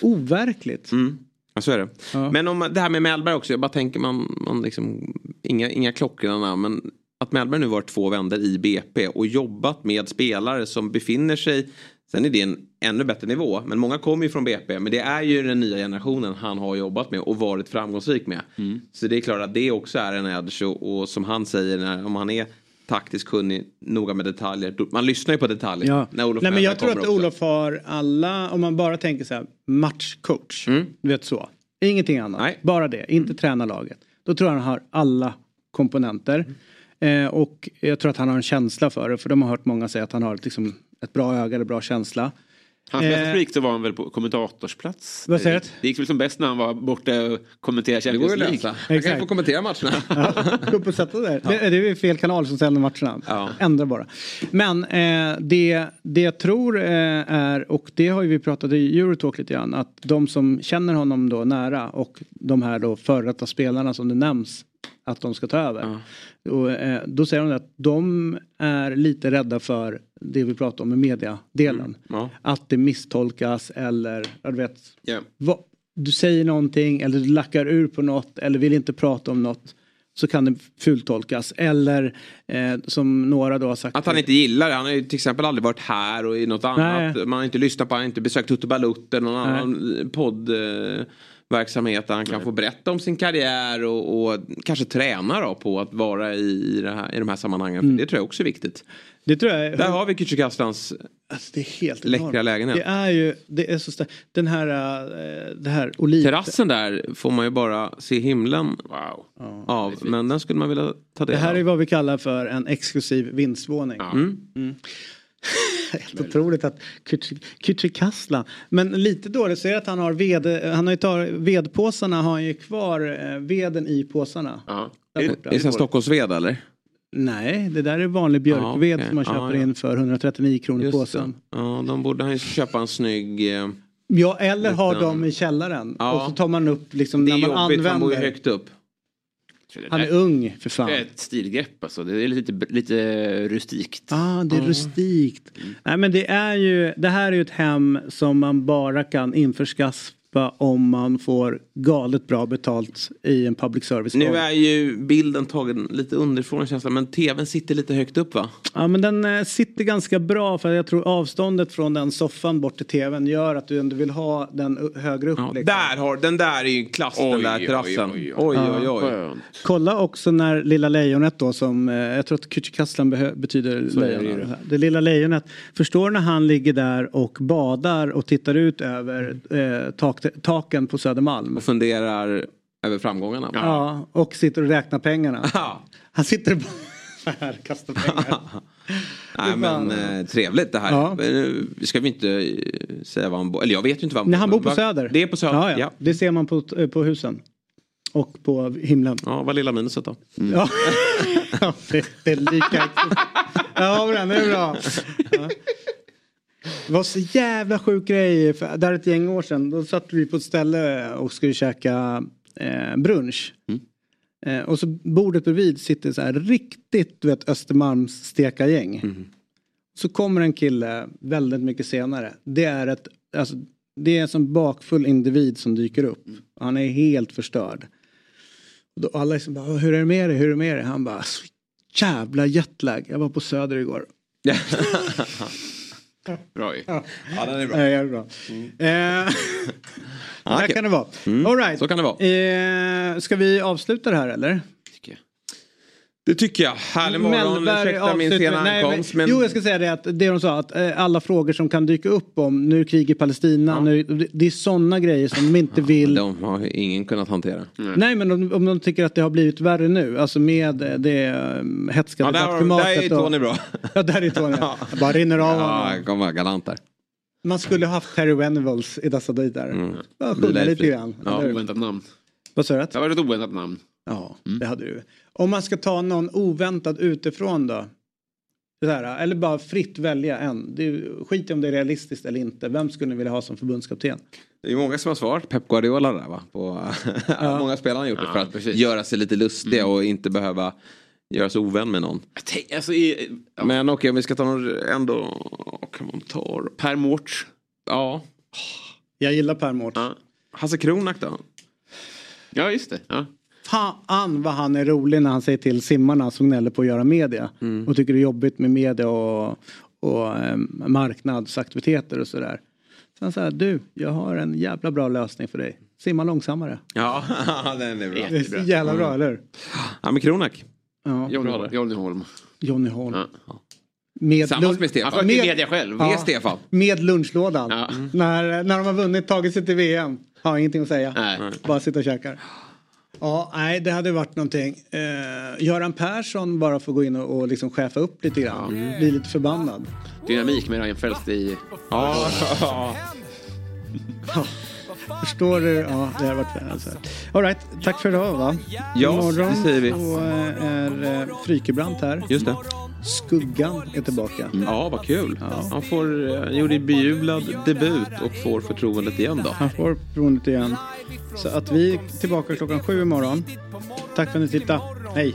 overkligt. Mm. Ja, så är det. Men om det här med Mellberg också, jag bara tänker man, man liksom, inga, inga klockrena men att Mellberg nu varit två vändor i BP och jobbat med spelare som befinner sig, sen är det en ännu bättre nivå, men många kommer ju från BP, men det är ju den nya generationen han har jobbat med och varit framgångsrik med. Så det är klart att det också är en edge och, och som han säger, när, om han är taktiskt kunnig, noga med detaljer, man lyssnar ju på detaljer. Ja. När Olof Nej, men jag tror att också. Olof har alla, om man bara tänker så här, matchcoach. Du vet så. Ingenting annat. Bara det, inte träna laget. Då tror jag han har alla komponenter. Eh, och jag tror att han har en känsla för det. För de har hört många säga att han har liksom, ett bra öga eller bra känsla. Hans Eh, bästa streak så var han väl på kommentatorsplats. Vad säger du? Det gick väl som bäst när han var borta och kommenterade Det går Champions ju att League. läsa. Jag kan ju få kommentera matcherna. Gå upp och sätta där. Det, det är fel kanal som sänder matcherna. Ändra bara. Men eh, det, det jag tror eh, är, och det har ju vi pratat i Eurotalk lite grann, att de som känner honom då nära och de här då före detta spelarna som det nämns att de ska ta över. Och, eh, då säger de att de är lite rädda för det vi pratar om med mediadelen. Ja. Att det misstolkas eller, jag vet, Ja. vad, du säger någonting eller du lackar ur på något eller vill inte prata om något så kan det fultolkas. Eller eh, som några då har sagt. Att han inte gillar det. Han har ju till exempel aldrig varit här och i något annat. Nej. Man har inte lyssnat på, han har inte besökt Tutu Balutte, någon annan poddverksamhet där han kan få berätta om sin karriär och, och kanske träna då på att vara i, här, i de här sammanhangen. För det tror jag också är viktigt. Det tror jag är, Där har vi Kücükaslans alltså, det är helt läckra enormt. lägenhet. Det är ju, det är så starkt. Den här, eh, det här oliv... Terrassen där får man ju bara se himlen Wow. av. Men den skulle man vilja ta del Det här är av. vad vi kallar för en exklusiv vindsvåning. Mm. Helt otroligt att Kücükaslan. Men lite dåligt så är det att han har ved, han har ju tagit, vedpåsarna har han ju kvar eh, veden i påsarna. Ja. Är det sen Stockholmsved eller? Nej, det där är vanlig björkved okej. som man köper ja. in för 139 kronor Just påsen. det. Ja, de borde han ju köpa en snygg... eh, Ja, eller ha Liten- dem i källaren. Ja. Och så tar man upp liksom Det är när man jobbigt, han bor ju använder. högt upp. Han är ung för fan. Det är ett stilgrepp alltså. Det är lite, lite rustikt. Ah, det är rustikt. Nej men det är ju, det här är ju ett hem som man bara kan införskaffa om man får galet bra betalt i en public service Nu är ju bilden tagen lite underifrån känslan men tvn sitter lite högt upp va? Ja men den eh, sitter ganska bra för jag tror avståndet från den soffan bort till tvn gör att du ändå vill ha den högre upp. Ja, liksom. där har, den där är ju klass den Oj, där oj, terrassen. oj, Oj oj. oj oj. Kolla också när Lilla Lejonet då som, eh, jag tror att Kücükaslan betyder lejon. det. Det lilla lejonet. Förstår när han ligger där och badar och tittar ut över eh, tak, taken på Södermalm? Och funderar över framgångarna. Ja, och sitter och räknar pengarna. Ja. Han sitter bara så här kastar pengar. Nej men eh, trevligt det här. Ja. Eh, Ska vi inte eh, säga vad han bor, eller jag vet ju inte vad han Nej, han bor på Söder. Det är på Söder, Ja, ja. ja. Det ser man på, eh, på husen. Och på himlen. Ja, vad lilla minuset då? Ja, ja det, det är lika. Ja, men det är bra. Ja. Det var så jävla sjuk grej. För där ett gäng år sedan. Då satt vi på ett ställe och skulle käka eh, brunch. Eh, och så bordet bredvid sitter så här riktigt du vet Östermalms stekargäng. Så kommer en kille väldigt mycket senare. Det är ett, alltså, det är en sån bakfull individ som dyker upp. Han är helt förstörd. Och då alla liksom bara, hur är det med dig, hur är det med dig? Han bara, så jävla jetlag. Jag var på Söder igår. Bra ju. Ja, Ja, den är bra. Ja, bra. Eh, Ja, där okej. kan det vara. Mm, All right. Så kan det vara. Eh, ska vi avsluta det här eller? Det tycker jag. Härlig morgon, ursäkta min sena Nej, ankomst. Men... Jo, jag ska säga det att det de sa att eh, alla frågor som kan dyka upp om nu är krig i Palestina, nu, det- det är sådana grejer som de inte vill. De har ju ingen kunnat hantera. Nej men om, om de tycker att det har blivit värre nu, alltså med eh, det um, hätska Ja, debattklimatet. där är och- Tony bra. Ja, där är Tony. Jag bara rinner av Ja, honom. han kommer vara galant där. Man skulle ha haft Terry Venables i dessa dagar. Mm. Bara lite grann. Ja? Oväntat namn. Vad sa du? Det var ett oväntat namn. Ja, det hade du. Om man ska ta någon oväntad utifrån då? Så här, eller bara fritt välja en. Det skit i om det är realistiskt eller inte. Vem skulle ni vilja ha som förbundskapten? Det är många som har svarat Pep Guardiola där va? På, många spelare har gjort det Ja, för att precis. göra sig lite lustiga och inte behöva göra sig ovän med någon. Tänk, Alltså, i, ja. Men okej, om vi ska ta någon ändå... Kan man ta... Per Mårts. Ja. Jag gillar Per Mårts. Ja. Hasse Kronak då? ja, just det. Ja. Fan vad han är rolig när han säger till simmarna som gnäller på att göra media. Mm. Och tycker det är jobbigt med media och, och eh, marknadsaktiviteter och sådär. Sen säger du, jag har en jävla bra lösning för dig. Simma långsammare. Ja, den är bra. Det är så jävla bra, eller hur? Ja, men Kronak. Ja. Johnny, Johnny Holm. Johnny Holm. Ja. Med, Tillsammans med Stefan. Han Med- med, media själv. Ja. Med Stefan. med lunchlådan. Ja. När, när de har vunnit, tagit sig till VM. Har ingenting att säga. Nej. Bara sitta och käkar. Ja, nej det hade varit någonting. Eh, Göran Persson bara får gå in och, och liksom chefa upp lite grann. Bli lite förbannad. Dynamik med Reinfeldt i... Ja. Förstår du? Ja, det har varit alltså. All right, tack för idag va? Ja, Imorgon det säger vi. så eh, är eh, Frykebrant här. Just det. Skuggan är tillbaka. Ja, vad kul. Han får, eh, gjorde bejublad debut och får förtroendet igen då. Han får förtroendet igen. Så att vi är tillbaka klockan sju imorgon. Tack för att ni tittade. Hej!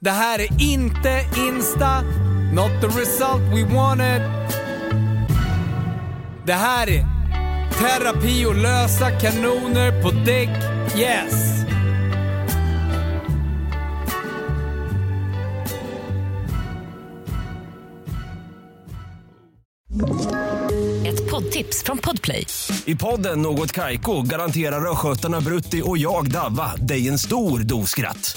Det här är inte Insta, not the result we wanted. Det här är terapi och lösa kanoner på däck, yes. Ett poddtips från Podplay. I podden Något Kaiko garanterar östgötarna Brutti och jag, Davva, dig en stor dos skratt.